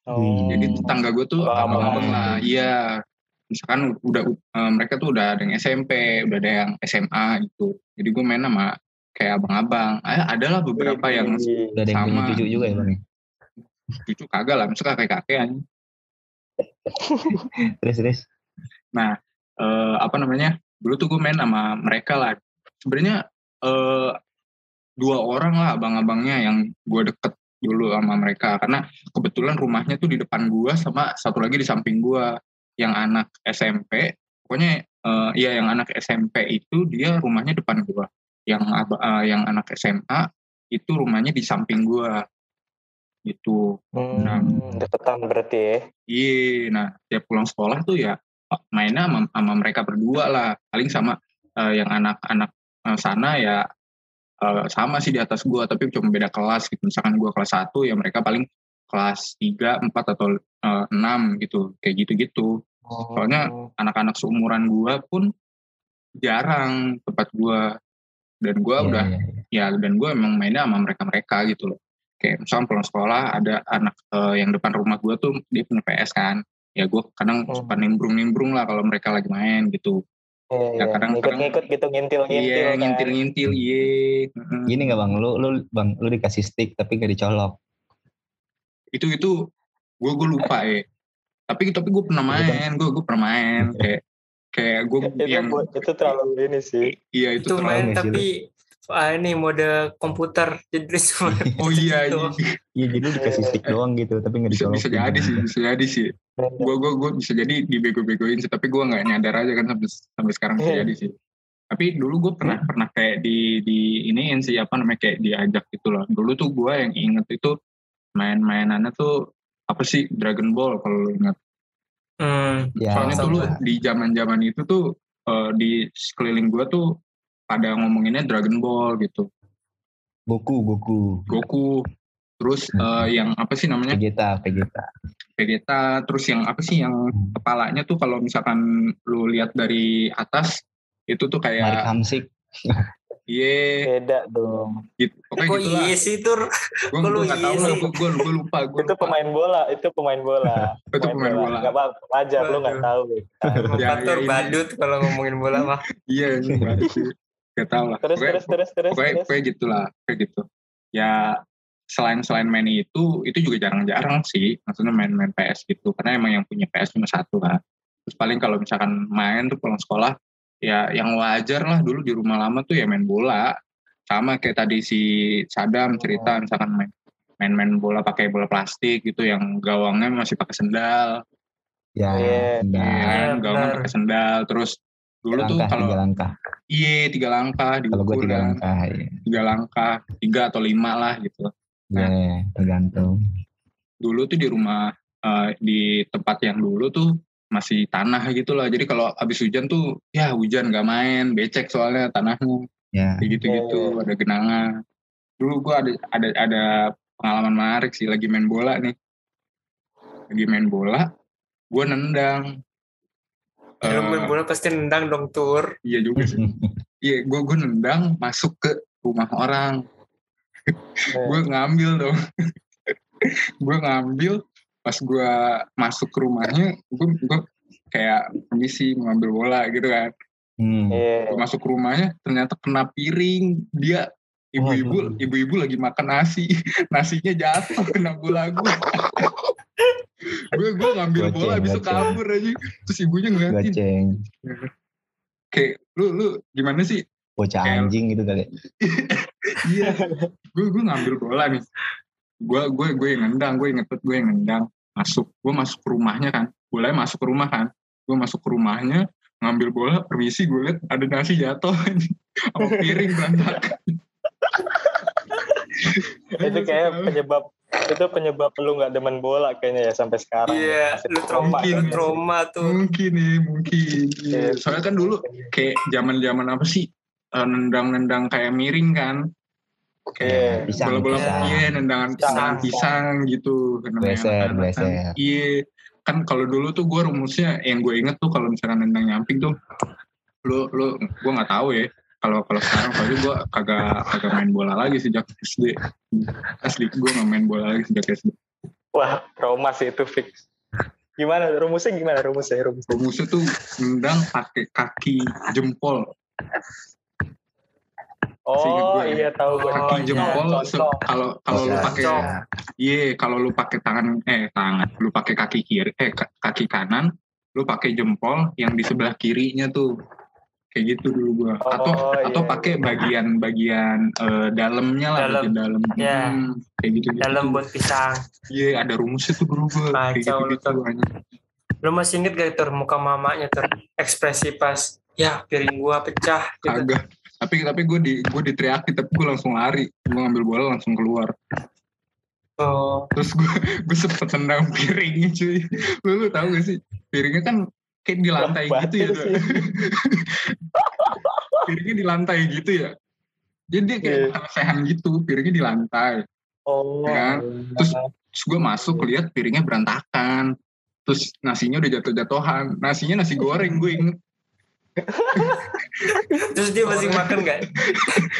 Oh. jadi tetangga gue tuh Abang-abang. lah iya misalkan udah eh, mereka tuh udah ada yang SMP udah ada yang SMA gitu jadi gue main sama kayak abang-abang eh, adalah beberapa yang Wih, Udah ada yang punya Sama. cucu juga ya bang? Cucu kagak lah misalkan kayak kakean <laughs> Terus, terus. Nah, eh, apa namanya? Dulu tuh gue main sama mereka lah. Sebenarnya eh, dua orang lah abang-abangnya yang gue deket dulu sama mereka karena kebetulan rumahnya tuh di depan gue sama satu lagi di samping gue yang anak SMP. Pokoknya eh, ya yang anak SMP itu dia rumahnya depan gue. Yang eh, yang anak SMA itu rumahnya di samping gue. Gitu. Hmm, deketan berarti ya. Iya, nah tiap pulang sekolah tuh ya mainnya sama, sama mereka berdua lah. Paling sama eh, yang anak-anak eh, sana ya uh, sama sih di atas gue tapi cuma beda kelas gitu misalkan gue kelas 1 ya mereka paling kelas 3, 4 atau uh, 6 gitu kayak gitu-gitu Oh. soalnya anak-anak seumuran gue pun jarang tempat gue dan gue Iya, udah iya, iya. ya dan gue emang mainnya sama mereka-mereka gitu loh kayak misalnya pulang sekolah ada anak eh, yang depan rumah gue tuh dia punya PS kan ya gue kadang Hmm. suka nimbrung-nimbrung lah kalau mereka lagi main gitu Iya, Ya, iya. kadang-kadang- Ngikut-ngikut gitu ngintil-ngintil iya kan. ngintil-ngintil iya Heeh. Gini nggak bang, lu lu bang lu dikasih stick tapi nggak dicolok. itu itu gue gue lupa ya tapi tapi gue pernah main gue gue pernah main kayak kayak gue <laughs> Itu, yang buat- itu terlalu ini sih. iya itu itu terlalu- main tapi ah, ini mode komputer. Jadi <laughs> cuma oh iya <laughs> iya. Iya jadi dikasih stick doang gitu tapi nggak bisa bisa jadi sih bisa jadi sih. Gue gue gue bisa jadi dibego-begoin sih tapi gue nggak nyadar aja kan sampai sampai sekarang bisa Iya. jadi sih. Tapi dulu gue pernah pernah kayak di di iniin sih apa namanya kayak diajak gitu loh. Dulu tuh gue yang inget itu main-mainannya tuh apa sih Dragon Ball kalau lu ingat. Hmm, Ya, soalnya sama. dulu di zaman-zaman itu tuh eh, di sekeliling gue tuh pada ngomonginnya Dragon Ball gitu Goku, Goku. Goku terus Hmm. eh, yang apa sih namanya Vegeta, Vegeta. Vegeta terus yang apa sih yang Hmm. kepalanya tuh kalau misalkan lu lihat dari atas itu tuh kayak Hamsik. <laughs> iya Beda dong. gitu pokoknya kok gitu lah iya sih tur gue lu gue nggak tahu iya lah sih? gue lupa gue Itu pemain bola, itu pemain bola. <laughs> itu pemain bola Gak apa wajar lu nggak tahu. <laughs> Ya, Faktor ya, ini- badut kalau ngomongin bola mah iya sih gak tau lah. Terus Pokoknya- terus terus terus. pokoknya terus. pokoknya gitulah kayak gitu. Ya selain selain main itu itu juga jarang-jarang sih. Maksudnya main-main PS gitu. Karena emang yang punya PS cuma satu lah terus paling kalau misalkan main tuh pulang sekolah ya yang wajar lah. Dulu di rumah lama tuh ya main bola. Sama kayak tadi si Sadam cerita misalkan main main-main bola pakai bola plastik gitu yang gawangnya masih pakai sendal. Ya, Iya. nah, ya kan Iya, gawangnya benar. pakai sendal. Terus dulu tuh langkah, kalau tiga langkah. iya tiga langkah Kalau gue tiga kan. langkah, ya. tiga langkah tiga atau lima lah gitu Nah. Ya, tergantung. dulu tuh di rumah eh, di tempat yang dulu tuh masih tanah gitu lah jadi kalau habis hujan tuh ya hujan nggak main becek soalnya tanahnya Ya, kayak gitu gitu Iya, ada genangan dulu gua ada ada ada pengalaman menarik sih lagi main bola nih lagi main bola gua nendang Lu Eh, main bola pasti nendang dong tur. Iya juga sih. <laughs> Iya gua gua nendang masuk ke rumah orang. Gue ngambil dong. <laughs> Gue ngambil pas gue masuk ke rumahnya gue gue kayak permisi mau ngambil bola gitu kan. Hmm. Iya. gue masuk ke rumahnya ternyata kena piring. Dia ibu-ibu ibu-ibu lagi makan nasi. <laughs> Nasinya jatuh kena bola gue gue gue ngambil Goceng, bola habis itu kabur aja terus ibunya ngeliatin Goceng. kayak lu lu gimana sih Bocah Kayak- anjing gitu kali. <laughs> Iya, gue gue ngambil bola nih. Gue gue gue yang nendang, gue inget gue yang nendang. Masuk, gue masuk ke rumahnya kan. Bolanya masuk ke rumah kan. Gue masuk ke rumahnya, ngambil bola, permisi gue liat ada nasi jatuh <laughs> sama piring berantakan. itu kayak penyebab itu penyebab lu nggak demen bola kayaknya ya sampai sekarang. iya Masih lu trauma Mungkin. lu trauma tuh mungkin nih, mungkin. Iya. Soalnya kan dulu kayak zaman zaman apa sih eh, nendang-nendang kayak miring kan. Kayak Pisang, bola-bola iya nendangan Pisang. pisang, pisang gitu. Kan. bleser. Iya, kan kalau dulu tuh gue rumusnya yang gue inget tuh kalau misalkan nendang nyamping tuh, lu lu gue nggak tahu ya. Kalau kalau sekarang soalnya gue kagak kagak main bola lagi sejak SD. Asli gue nggak main bola lagi sejak SD. Wah, trauma sih itu fix. Gimana rumusnya gimana rumusnya rumusnya? Rumusnya tuh nendang pakai kaki jempol. Oh gue ya. iya tahu gue. Oh, Kaki iya. jempol kalau kalau lu Bisa. pakai Cong. Iya, kalau lu pakai tangan eh tangan, lu pakai kaki kiri eh ka- kaki kanan, lu pakai jempol yang di sebelah kirinya tuh. Kayak gitu dulu gua. Atau Oh, atau iya. pakai bagian-bagian eh, dalamnya lah, Dalam. bagian dalam. Ya. Hmm, kayak gitu gitu. dalam buat pisang Iya, ada rumusnya tuh dulu gua. Kayak lu, Tur. anjing. lu masih inget gak tur muka mamanya tur ekspresi pas ya piring gua pecah gitu Kagak. Tapi tapi gue di gue diteriaki tapi gue langsung lari. Gue ngambil bola langsung keluar. oh Terus gue gue sempet tendang <laughs> piringnya cuy. Lu, lu tahu gak sih? Piringnya kan kayak di lantai gitu ya. <laughs> piringnya di lantai gitu ya. jadi dia kayak Iya. makan lesehan gitu piringnya di lantai Oh. Ya. Terus, terus gue masuk lihat piringnya berantakan terus nasinya udah jatuh-jatuhan nasinya nasi goreng gue inget <laughs> Terus dia masih makan nggak?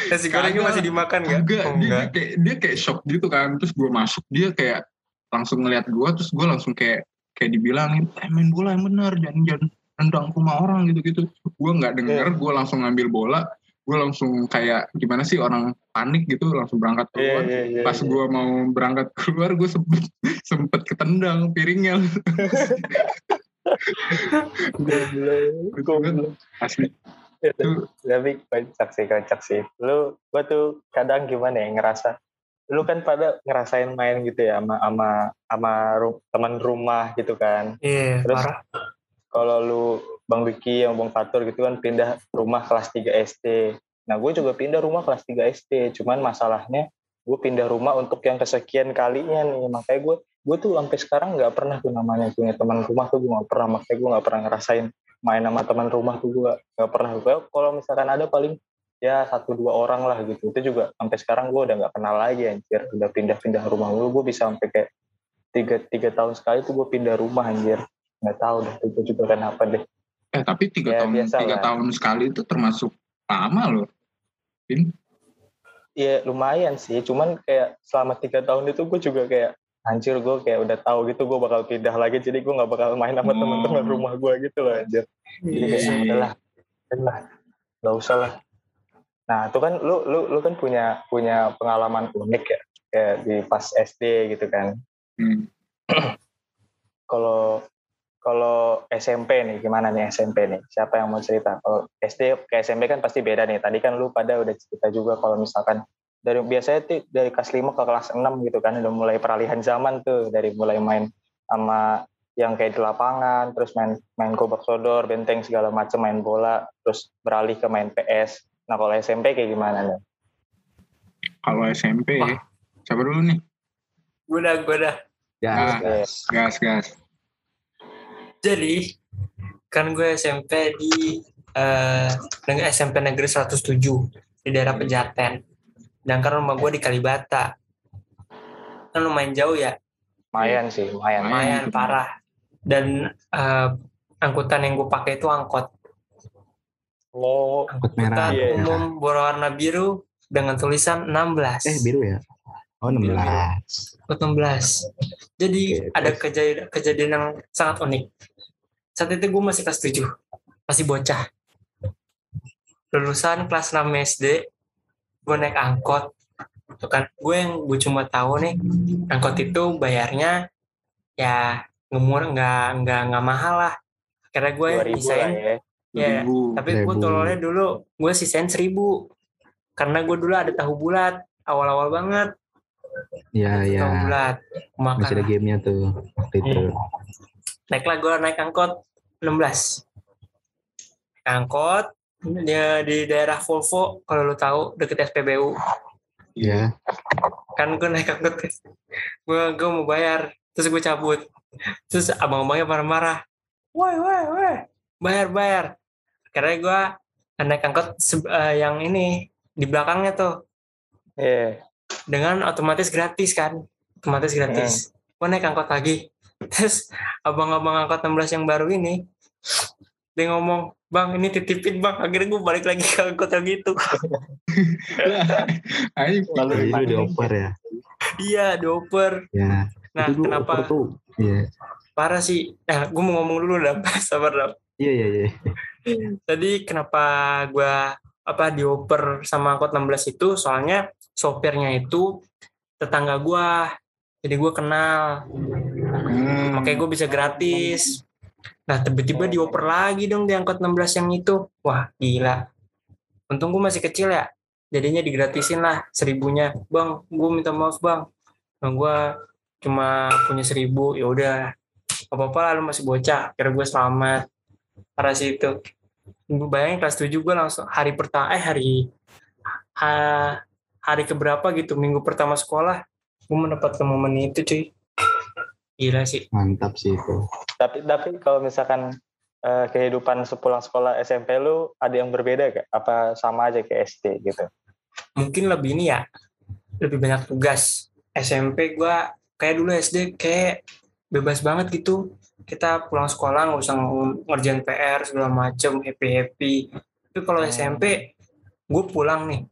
Nasi gorengnya masih dimakan nggak? enggak Oh, dia, enggak. dia kayak dia kayak shock gitu kan terus gue masuk dia kayak langsung ngeliat gue terus gue langsung kayak kayak dibilangin eh, main bola yang benar jangan jangan nendang ke rumah orang gitu gitu gue nggak denger gue langsung ngambil bola gue langsung kayak gimana sih orang panik gitu langsung berangkat Iya, keluar. iya, iya. pas gue mau berangkat keluar gue sempet <laughs> sempet ketendang piringnya. <laughs> Asli Iya, itu Tapi kocak sih, kocak sih. Lu, gua tuh kadang gimana ya ngerasa, lu kan pada ngerasain main gitu ya sama sama sama ru- teman rumah gitu kan. Iya, Terus parah. kalau lu Bang Wiki yang Bang Fatur gitu kan pindah rumah kelas 3 SD. Nah, gue juga pindah rumah kelas 3 SD. Cuman masalahnya gue pindah rumah untuk yang kesekian kalinya nih. Makanya gue gue tuh sampai sekarang nggak pernah tuh namanya punya teman rumah tuh gue nggak pernah. Makanya gue nggak pernah ngerasain main sama teman rumah tuh gue nggak pernah. Gue kalau misalkan ada paling ya satu dua orang lah gitu. Itu juga sampai sekarang gue udah nggak kenal lagi anjir. Udah pindah-pindah rumah gue. Gue bisa sampai kayak tiga tiga tahun sekali tuh gue pindah rumah anjir. Nggak tahu deh. Itu juga kenapa deh. eh tapi tiga Ya, tahun biasa tiga lah. tahun sekali itu termasuk lama loh Vin Iya lumayan sih, cuman kayak selama tiga tahun itu gue juga kayak anjir gue kayak udah tahu gitu gue bakal pindah lagi jadi gue nggak bakal main sama Hmm. teman-teman rumah gue gitu loh anjir. Jadi kayak Iya. ah, udahlah, udahlah, nggak usah lah. Nah itu kan lu lu lu kan punya punya pengalaman unik ya kayak di pas SD gitu kan. Hmm. <clears throat> Kalau kalau SMP nih gimana nih SMP nih? Siapa yang mau cerita? Kalau SD ke SMP kan pasti beda nih. Tadi kan lu pada udah cerita juga kalau misalkan dari biasanya tuh dari kelas 5 ke kelas 6 gitu kan udah mulai peralihan zaman tuh dari mulai main sama yang kayak di lapangan, terus main main gobak sodor, benteng segala macam, main bola, terus beralih ke main PS. Nah kalau SMP kayak gimana nih? kalau SMP Wah. siapa dulu nih Gue udah, gue udah. Ya, Ah. gas. gas gas Jadi, kan gue SMP di eh, neg- SMP Negeri 107 di daerah Pejaten. Dan karena rumah gue di Kalibata. Kan lumayan jauh ya, Lumayan sih, lumayan. lumayan Hmm. parah. Dan eh, angkutan yang gue pakai itu angkot. Oh, Angkut merah. Umum berwarna biru dengan tulisan 16. Eh, biru ya? Oh, 16. Angkot 16. Jadi Oke, ada terus? kejadian, kejadian yang sangat unik. Saat itu gue masih kelas 7. Masih bocah. Lulusan kelas 6 SD. Gue naik angkot. Tuh kan, gue yang gue cuma tahu nih, angkot itu bayarnya ya ngemur nggak nggak nggak mahal lah. Karena gue 2000 lah misain ya. Ya, Ribu. tapi gue tololnya dulu gue sisain seribu. Karena gue dulu ada tahu bulat awal-awal banget. Iya, iya. tahu bulat makan. Masih ada gamenya tuh waktu itu. naiklah gue naik angkot 16 Naik angkot dia di daerah Volvo kalau lu tahu deket SPBU Iya. kan gue naik angkot gue gue mau bayar terus gue cabut. Terus abang-abangnya marah-marah. Woi woi woi. Bayar bayar karena gue naik angkot se- eh, yang ini di belakangnya tuh. Iya. dengan otomatis gratis kan otomatis gratis. Gue naik angkot lagi. <laughs> Terus abang-abang angkot 16 yang baru ini dia ngomong bang ini titipin bang. Akhirnya gue balik lagi ke angkot yang itu. <laughs> Ayo, Lalu itu dioper ya. iya dioper. Ya. nah itu kenapa? tuh. Iya. parah sih. Nah gue mau ngomong dulu dah <laughs> sabar dah Iya, iya, iya. Tadi kenapa gue apa dioper sama angkot 16 itu soalnya sopirnya itu tetangga gue jadi gue kenal. Hmm. makanya gue bisa gratis. Nah tiba-tiba dioper lagi dong di angkot 16 yang itu. Wah gila. Untung gue masih kecil ya. Jadinya digratisin lah seribunya. Bang gue minta maaf bang. Nah, gue cuma punya seribu ya udah. Apa apa lah lu masih bocah. Kira gue selamat parah sih itu gue bayangin kelas 7 gue langsung hari pertama eh hari ha- hari keberapa gitu minggu pertama sekolah gue mendapatkan momen itu cuy gila sih Mantap sih itu. Tapi tapi kalau misalkan eh, kehidupan sepulang sekolah SMP lu ada yang berbeda gak? Apa sama aja kayak SD gitu? mungkin lebih ini ya lebih banyak tugas SMP gue kayak dulu SD kayak bebas banget gitu. Kita pulang sekolah nggak usah ngerjain PR segala macem happy happy tapi kalau Hmm. SMP gue pulang nih.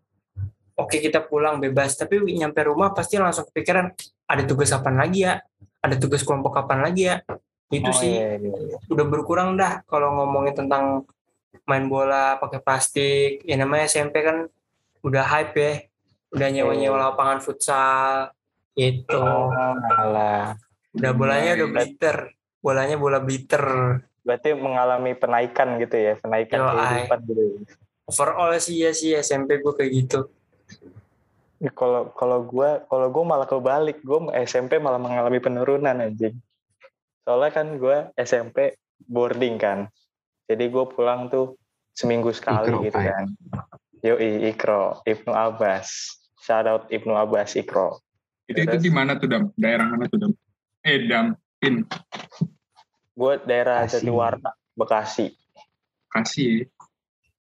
Oke kita pulang bebas. Tapi nyampe rumah pasti langsung kepikiran ada tugas apa lagi ya? Ada tugas kelompok kapan lagi ya? Itu Oh, sih. iya, iya, iya. udah berkurang dah kalau ngomongin tentang main bola pakai plastik. Ya namanya SMP kan udah hype ya. Udah nyewa-nyewa lapangan futsal itu Oh, alah. Udah bolanya udah blitter bolanya bola blitter Berarti mengalami penaikan gitu ya, penaikan Yo, kehidupan gitu. overall sih ya sih SMP gue kayak gitu Kalau kalau gue kalau gue malah kebalik, gue SMP malah mengalami penurunan anjing. Soalnya kan gue SMP boarding kan, jadi gue pulang tuh seminggu sekali Ikro, gitu kan. Yoi Ikro, Ibnu Abbas, shout out Ibnu Abbas Ikro. Itu itu di mana tuh dam? Daerah mana tuh dam? Eh dam, pin Gue daerah Bekasi. Jatiwarna, Bekasi. kasih.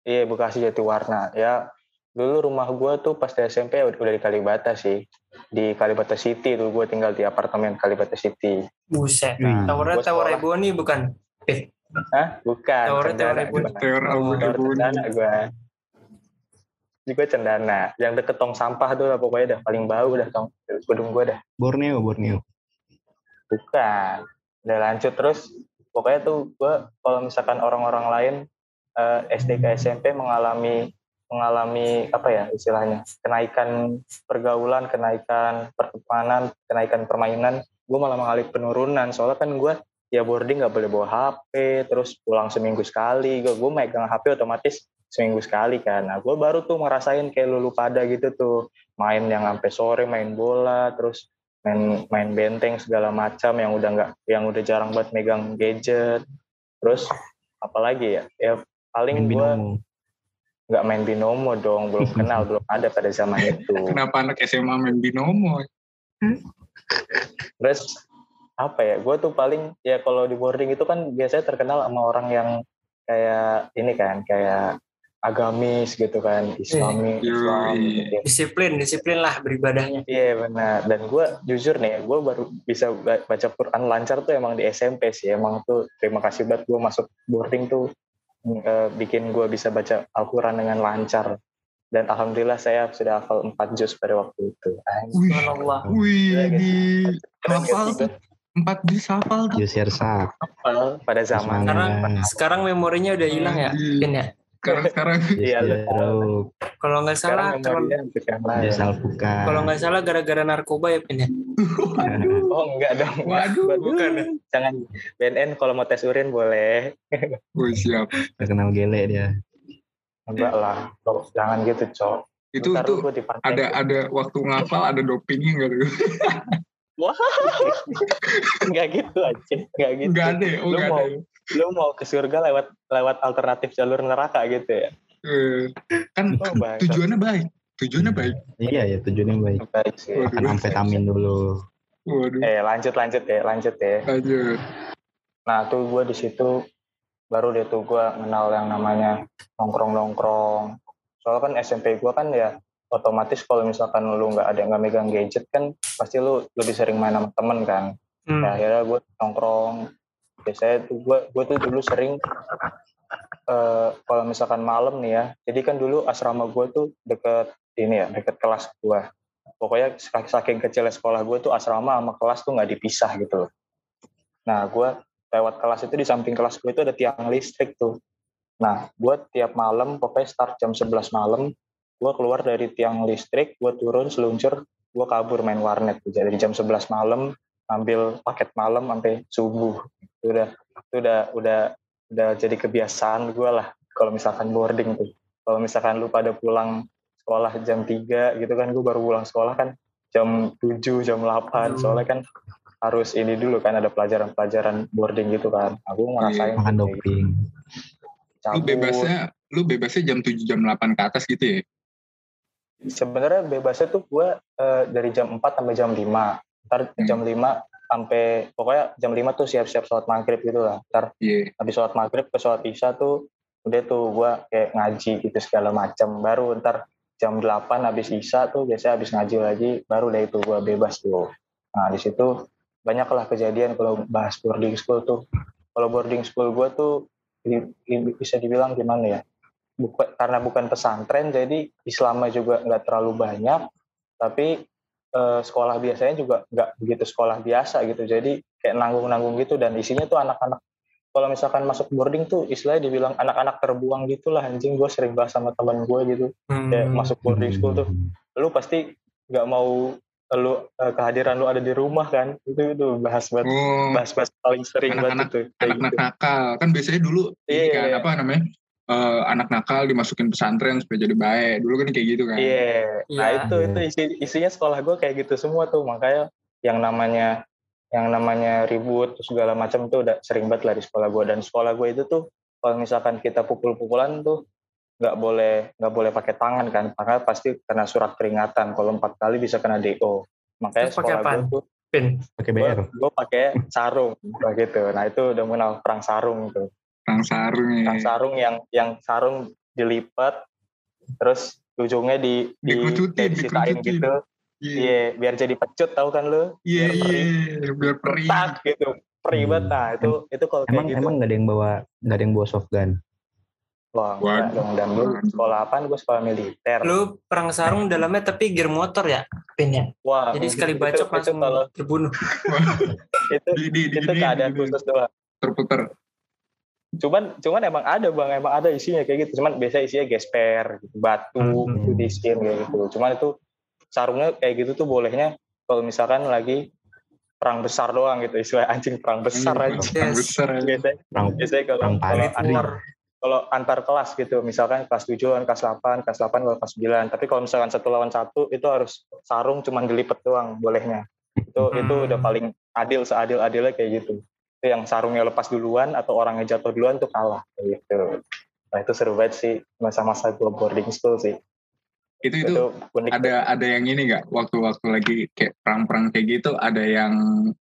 Iya Bekasi Jatiwarna. Ya dulu rumah gue tuh pas di SMP udah udah di Kalibata sih. Di Kalibata City tuh gue tinggal di apartemen Kalibata City. buset Hmm. towernya tower sekolah. Ebony bukan eh Hah? Bukan. Towernya Tower Ebony. Tower. Cendana gue. Ini gue Cendana. Yang deket tong sampah tuh lah pokoknya dah paling bau dah tong gedung gue dah. Borneo, Borneo. Bukan. Udah lanjut terus. Pokoknya tuh gue kalau misalkan orang-orang lain eh, SD ke SMP mengalami mengalami apa ya istilahnya kenaikan pergaulan, kenaikan pertemanan, kenaikan permainan, gue malah mengalami penurunan. Soalnya kan gue ya boarding nggak boleh bawa HP, terus pulang seminggu sekali. Gue gue megang HP otomatis seminggu sekali kan. Nah gue baru tuh ngerasain kayak lulu pada gitu tuh main yang sampai sore main bola, terus main main benteng segala macam yang udah nggak yang udah jarang buat megang gadget. Terus apalagi ya? Ya paling gue binomo. nggak main binomo dong, belum <laughs> kenal, belum ada pada zaman itu. Kenapa anak SMA main binomo? Terus apa ya? Gue tuh paling ya kalau di boarding itu kan biasanya terkenal sama orang yang kayak ini kan, kayak agamis gitu kan, Islami, Yoi. Islam. gitu. disiplin disiplin lah beribadahnya Iya benar. Dan gue jujur nih, gue baru bisa ba- baca Quran lancar tuh emang di SMP sih. Emang tuh terima kasih banget gue masuk boarding tuh eh, bikin gue bisa baca Al-Quran dengan lancar. Dan alhamdulillah saya sudah hafal 4 juz pada waktu itu. Anjing. Wih, Subhanallah wih, Gila, di hafal empat di hafal tuh. Sak. hafal pada zaman. sekarang sekarang memorinya udah hilang ya Anjing. Pin ya Sekarang sekarang <laughs> Iya, kalau nggak salah kalau kalau nggak salah gara-gara narkoba ya Pin ya <laughs> Oh enggak dong. Waduh. bukan ya Jangan BNN kalau mau tes urin boleh. <laughs> Oh siap. Terkenal gele dia. Enggak lah. Jangan gitu, Cok. Itu itu ada ada waktu ngafal ada dopingnya nggak tuh? Wah. Enggak gitu aja. Enggak gitu. Nggak ada, ya? oh Lu nggak mau- ada. Lu mau ke surga lewat lewat alternatif jalur neraka gitu ya. Eh, Kan Oh, baik. tujuannya baik, tujuannya baik. Iya ya tujuannya baik. Baik sih. Waduh. Kan amfetamin dulu. Waduh, Eh, lanjut lanjut ya, lanjut ya. lanjut. Nah, tuh gue di situ baru deh tuh gue kenal yang namanya nongkrong-nongkrong. Soalnya kan SMP gue kan ya otomatis kalau misalkan lu nggak ada nggak megang gadget kan pasti lu lebih sering main sama temen kan. Hmm. Nah, akhirnya gue nongkrong. Biasanya tuh gue gue tuh dulu sering eh kalau misalkan malam nih ya. Jadi kan dulu asrama gue tuh deket ini ya, deket kelas gue. Pokoknya saking kecilnya sekolah gue tuh asrama sama kelas tuh nggak dipisah gitu loh. Nah, gue lewat kelas itu di samping kelas gue itu ada tiang listrik tuh. Nah, gue tiap malam, pokoknya start jam 11 malam, gue keluar dari tiang listrik, gue turun, seluncur, gue kabur main warnet. Jadi jam 11 malam, ambil paket malam sampai subuh. Itu udah, itu udah, udah, udah jadi kebiasaan gue lah. Kalau misalkan boarding tuh. Kalau misalkan lu pada pulang sekolah jam 3 gitu kan, gue baru pulang sekolah kan jam 7, jam 8. Soalnya kan harus ini dulu kan ada pelajaran-pelajaran boarding gitu kan. Aku ngerasain Makan doping. Lu cabut. bebasnya, lu bebasnya jam 7 jam 8 ke atas gitu ya? Sebenarnya bebasnya tuh gue eh, dari jam 4 sampai jam 5. Ntar Hmm. jam 5 sampai pokoknya jam 5 tuh siap-siap sholat maghrib gitu lah. Ntar Iya. habis sholat maghrib ke sholat isya tuh udah tuh gue kayak ngaji gitu segala macam. Baru ntar jam 8 habis isa tuh biasanya habis ngaji lagi baru deh itu gue bebas tuh nah di situ banyaklah kejadian kalau bahas boarding school tuh kalau boarding school gue tuh bisa dibilang gimana ya bukan karena bukan pesantren jadi Islamnya juga nggak terlalu banyak tapi eh, sekolah biasanya juga nggak begitu sekolah biasa gitu. Jadi kayak nanggung-nanggung gitu. Dan isinya tuh anak-anak kalau misalkan masuk boarding tuh istilahnya dibilang anak-anak terbuang gitulah anjing. Gue sering bahas sama teman gue gitu. Hmm. kayak masuk boarding school tuh lu pasti nggak mau lu uh, kehadiran lu ada di rumah kan? Itu itu bahas bahas oh, bahas, bahas paling sering anak -anak, banget itu anak-anak gitu. nakal. Kan biasanya dulu yeah, ini kan yeah. apa namanya uh, anak nakal dimasukin pesantren supaya jadi baik. Dulu kan kayak gitu kan. Iya. Yeah. nah yeah. itu itu isi, isinya sekolah gue kayak gitu semua tuh. Makanya yang namanya yang namanya ribut segala macam tuh udah sering banget lah di sekolah gue dan sekolah gue itu tuh kalau misalkan kita pukul-pukulan tuh nggak boleh nggak boleh pakai tangan kan. Karena pasti kena surat peringatan. Kalau empat kali bisa kena do makanya Terus sekolah gue tuh pin? Pakai BR gue pakai sarung. Gitu. Nah itu udah mengenal perang sarung tuh perang sarung ya. perang sarung yang yang sarung dilipat terus ujungnya di di dikucutin, gitu Iya, yeah. biar jadi pecut tahu kan lu? Iya, yeah, iya, yeah, biar perih. Tak gitu, perih hmm. banget. Nah, itu itu kalau emang gitu. emang nggak ada yang bawa nggak ada yang bawa soft gun. Wah, dong. Dan lu sekolah apa? Gue sekolah militer. Lu perang sarung dalamnya tapi gear motor ya, pinnya. Wah. Jadi sekali bacok langsung kalau terbunuh. itu di, di, di, itu keadaan khusus doang. Terputar. Cuman cuman emang ada bang, emang ada isinya kayak gitu. Cuman biasa isinya gesper, gitu, batu, hmm. gitu, di skin kayak gitu. Cuman itu sarungnya kayak gitu tuh bolehnya kalau misalkan lagi perang besar doang gitu. Istilah anjing perang besar aja perang besar biasanya, perang, biasanya kalau, kalau antar kalau antar kelas gitu. Misalkan kelas 7 kelas 8 kelas 8 kalau kelas 9 tapi kalau misalkan satu lawan satu itu harus sarung cuma dilipet doang bolehnya. Itu hmm. itu udah paling adil seadil adilnya kayak gitu. itu yang sarungnya lepas duluan atau orangnya jatuh duluan tuh kalah gitu. Nah itu seru banget sih masa-masa gue boarding school sih. Itu itu ada ada yang ini nggak? Waktu-waktu lagi kayak perang-perang kayak gitu ada yang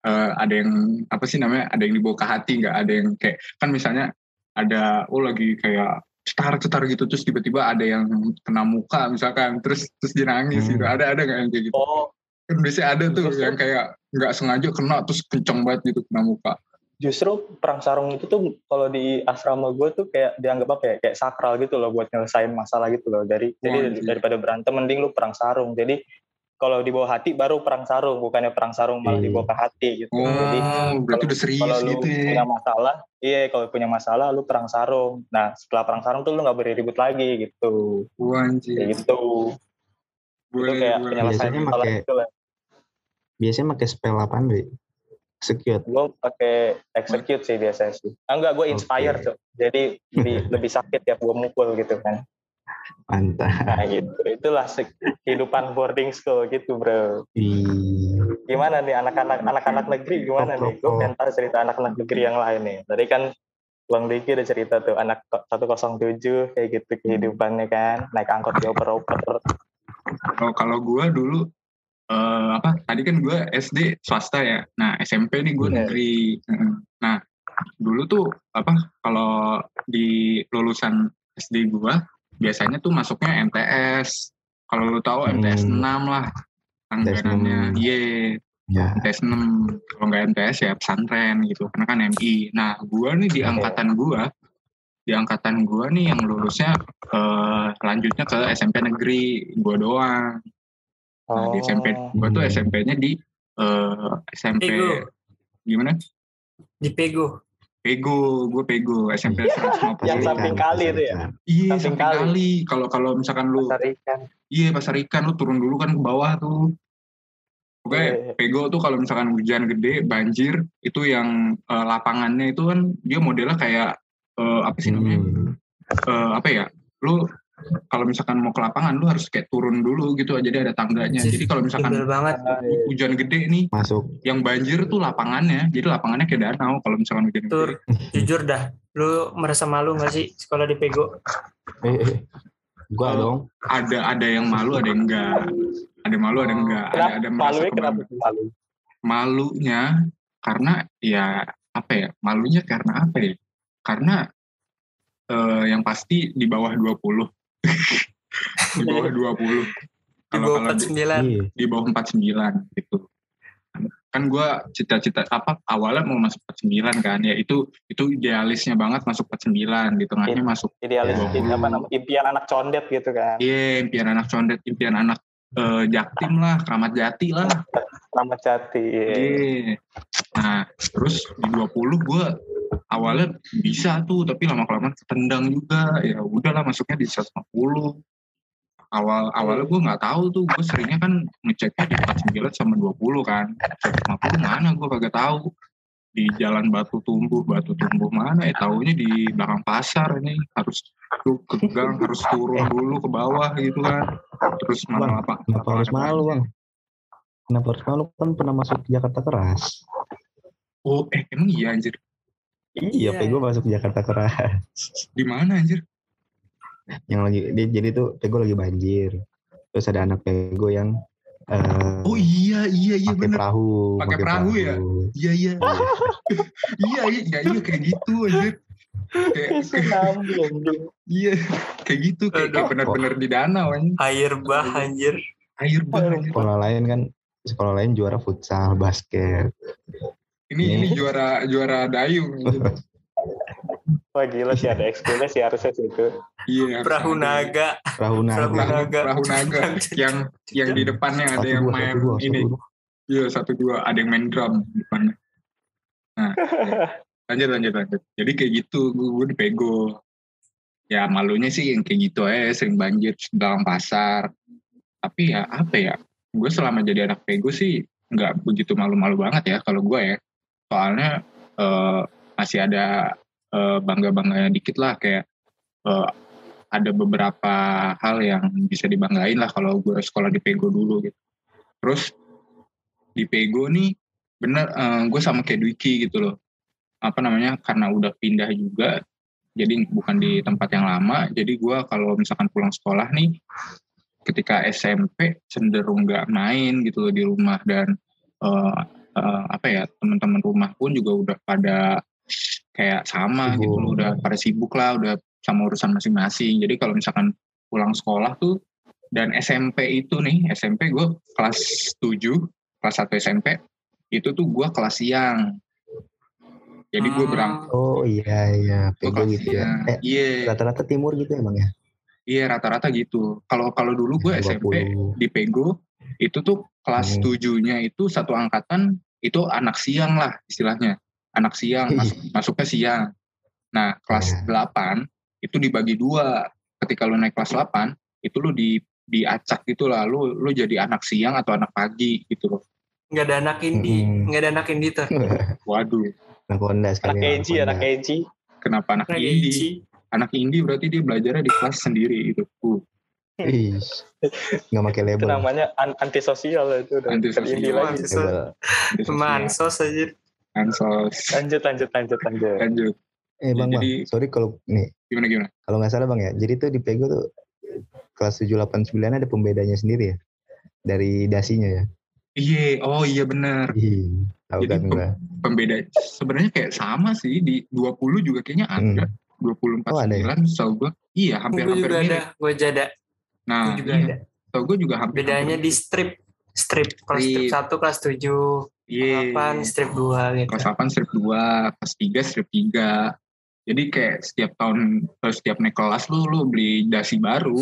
uh, ada yang apa sih namanya ada yang dibawa ke hati nggak? Ada yang kayak kan misalnya ada oh lagi kayak cetar-cetar gitu terus tiba-tiba ada yang kena muka misalkan terus terus dia nangis gitu. hmm. gitu ada ada nggak yang kayak gitu? Oh. kan biasanya ada tuh yang kayak nggak sengaja kena terus kenceng banget gitu kena muka justru perang sarung itu tuh kalau di asrama gue tuh kayak dianggap apa ya kayak sakral gitu loh buat nyelesain masalah gitu loh. Dari oh, jadi iya. daripada berantem mending lu perang sarung. Jadi kalau di bawah hati baru perang sarung bukannya perang sarung malah di bawah ke hati gitu. Oh, jadi kalau, udah serius kalau gitu lu ya. punya masalah iya kalau punya masalah lu perang sarung. Nah setelah perang sarung tuh lu nggak boleh ribut lagi gitu. Oh, kayak gitu. Boleh, itu kayak penyelesaian masalah gitu lah. biasanya pakai spell apa nih execute. Gue pakai execute sih biasanya sih. Ah, enggak gue inspire okay. tuh jadi lebih <laughs> lebih sakit ya gue mukul gitu kan. Mantap. Nah gitu. Itulah kehidupan boarding school gitu bro. Gimana nih anak-anak anak-anak negeri? Gimana nih? Gue pengen tahu cerita anak-anak negeri yang lain nih. Tadi kan Bang Diki udah cerita tuh anak 107 kayak gitu kehidupannya kan. Naik angkot dioper-oper. Oh kalau gue dulu uh, apa tadi kan gue SD swasta ya. Nah SMP nih gue yeah. negeri. Nah dulu tuh apa kalau di lulusan SD gue biasanya tuh masuknya MTS kalau lu tahu hmm. MTS 6 lah anggarannya. Iya. Yeah. MTS 6 kalau nggak MTS ya pesantren gitu karena kan MI nah gue nih di angkatan gue di angkatan gue nih yang lulusnya uh, lanjutnya ke SMP negeri. Gue doang Nah, di SMP gue tuh. SMP-nya di uh, eh, SMP Pego. gimana? Di Pego. Pego, gue Pego, SMP 150. yang samping kali itu ya? Iya, samping, kali. Kalau kalau misalkan lu Pasar ikan. Iya, pasar ikan lu turun dulu kan ke bawah tuh. Oke, okay, yeah. Pego tuh kalau misalkan hujan gede, banjir, itu yang uh, lapangannya itu kan dia modelnya kayak uh, apa sih namanya? Hmm. Uh, apa ya? Lu kalau misalkan mau ke lapangan lu harus kayak turun dulu gitu jadi ada tangganya. Jadi kalau misalkan banget. hujan gede nih masuk. yang banjir tuh lapangannya. Jadi lapangannya kayak danau kalau misalkan hujan Tur, gede jujur dah lu merasa malu gak sih sekolah di Pego? Eh, eh. gua dong. ada ada yang malu ada yang enggak ada malu ada yang enggak ada ada merasa malu malu? Malunya karena ya apa ya malunya karena apa ya? Karena uh, yang pasti di bawah 20 di bawah 20 di Kalau- bawah kalau di- 49 Iya. di bawah 49 gitu kan gue cita-cita apa awalnya mau masuk 49 kan ya itu itu idealisnya banget masuk 49 di tengahnya masuk Idealis Ya. ini apa namanya impian anak condet gitu kan. iya impian anak condet impian anak eh, jaktim lah keramat jati lah Nama Jati. iya. Iya. Nah, terus di 20 gue awalnya bisa tuh, tapi lama-kelamaan ketendang juga. Ya udahlah masuknya di 150. Awal awalnya gue nggak tahu tuh, gue seringnya kan ngeceknya di 49 sama 20 kan. 150 mana gue kagak tahu. Di jalan batu tumbuh, batu tumbuh mana ya taunya di belakang pasar ini harus tuh ke gang harus turun dulu ke bawah gitu kan. Terus mana apa? Kenapa harus malu bang? Kenapa harus malu kan pernah masuk Jakarta keras? Oh, eh emang iya anjir. Iya, Pego masuk Jakarta keras. <laughs> Di mana anjir? Yang lagi dia, jadi tuh Pego lagi banjir. Terus ada anak Pego yang eh Oh iya iya iya pakai perahu, Pakai perahu ya? Iya iya. <laughs> iya iya iya iya kayak gitu anjir. Kayak <laughs> Sinambung. iya kayak gitu kayak, bener-bener di danau anjir. air bah anjir Air bah anjir. Sekolah lain kan sekolah lain juara futsal, basket. Ini ini juara juara dayung. anjir. <laughs> Wah gila sih ada ekskulnya sih harusnya sih itu. Iya. perahu naga Perahu naga. Perahu naga. perahu naga yang yang di depannya ada Satu yang dua, main satu dua, ini. satu. Iya satu dua ada yang main drum di depannya. Nah <laughs> lanjut lanjut lanjut. Jadi kayak gitu gue, gue dipego. Ya malunya sih yang kayak gitu aja sering banjir dalam pasar. Tapi ya apa ya? Gue selama jadi anak pego sih nggak begitu malu-malu banget ya kalau gue ya. Soalnya eh, masih ada eh, bangga-bangganya dikit lah kayak eh, ada beberapa hal yang bisa dibanggain lah kalau gue sekolah di pego dulu gitu. Terus di pego nih bener eh, gue sama kayak Dwiki gitu loh apa namanya karena udah pindah juga jadi bukan di tempat yang lama jadi gue kalau misalkan pulang sekolah nih ketika SMP cenderung nggak main gitu loh di rumah dan eh, eh, apa ya teman-teman rumah pun juga udah pada kayak sama Sibuk. gitu loh udah pada sibuk lah udah sama urusan masing-masing jadi kalau misalkan pulang sekolah tuh dan SMP itu nih SMP gue kelas 7 kelas 1 SMP itu tuh gue kelas siang jadi gue Hmm. berangkat Oh iya iya, kelas gitu ya. siang Eh, iya rata-rata timur gitu emang ya? iya rata-rata gitu kalau kalau dulu gue SMP 20. di Pego itu tuh kelas Hmm. tujuhnya itu satu angkatan itu anak siang lah istilahnya. Anak siang masuk masuknya siang. Nah kelas Ya. 8 itu dibagi dua. Ketika lu naik kelas 8 itu lu di diacak gitu lah. Lu lu jadi anak siang atau anak pagi gitu loh. Nggak ada anak indie Mm-mm. nggak ada anak indie tuh. <laughs> Waduh. Anak Honda sekali. Anak Eji, anak Eji. kenapa anak anak indie indie anak indie berarti dia belajarnya di kelas sendiri gitu. uh, Ih, nggak pakai Itu label. namanya an- antisosial itu udah. Antisosial. Antisosial. Label. teman sos aja ansos Lanjut, lanjut, lanjut, lanjut. lanjut Eh bang, bang, Jadi- sorry kalau nih gimana gimana kalau nggak salah bang ya. Jadi tuh di Pego tuh kelas 7, 8, 9 ada pembedanya sendiri ya dari dasinya ya. iya oh iya benar Ih, tahu Jadi kan pem- gua. pembeda sebenarnya kayak sama sih di 20 juga kayaknya ada Hmm. 24 Oh, ada ya? 9 setahu gue iya gue hampir-hampir juga ada mirip gue jada nah gue juga iya, ada setahu gue juga hampir bedanya di strip strip kelas strip Strip. satu kelas tujuh iya delapan strip dua gitu kelas 8 strip 2 kelas 3 strip 3 jadi kayak setiap tahun eh, setiap naik kelas lu lu beli dasi baru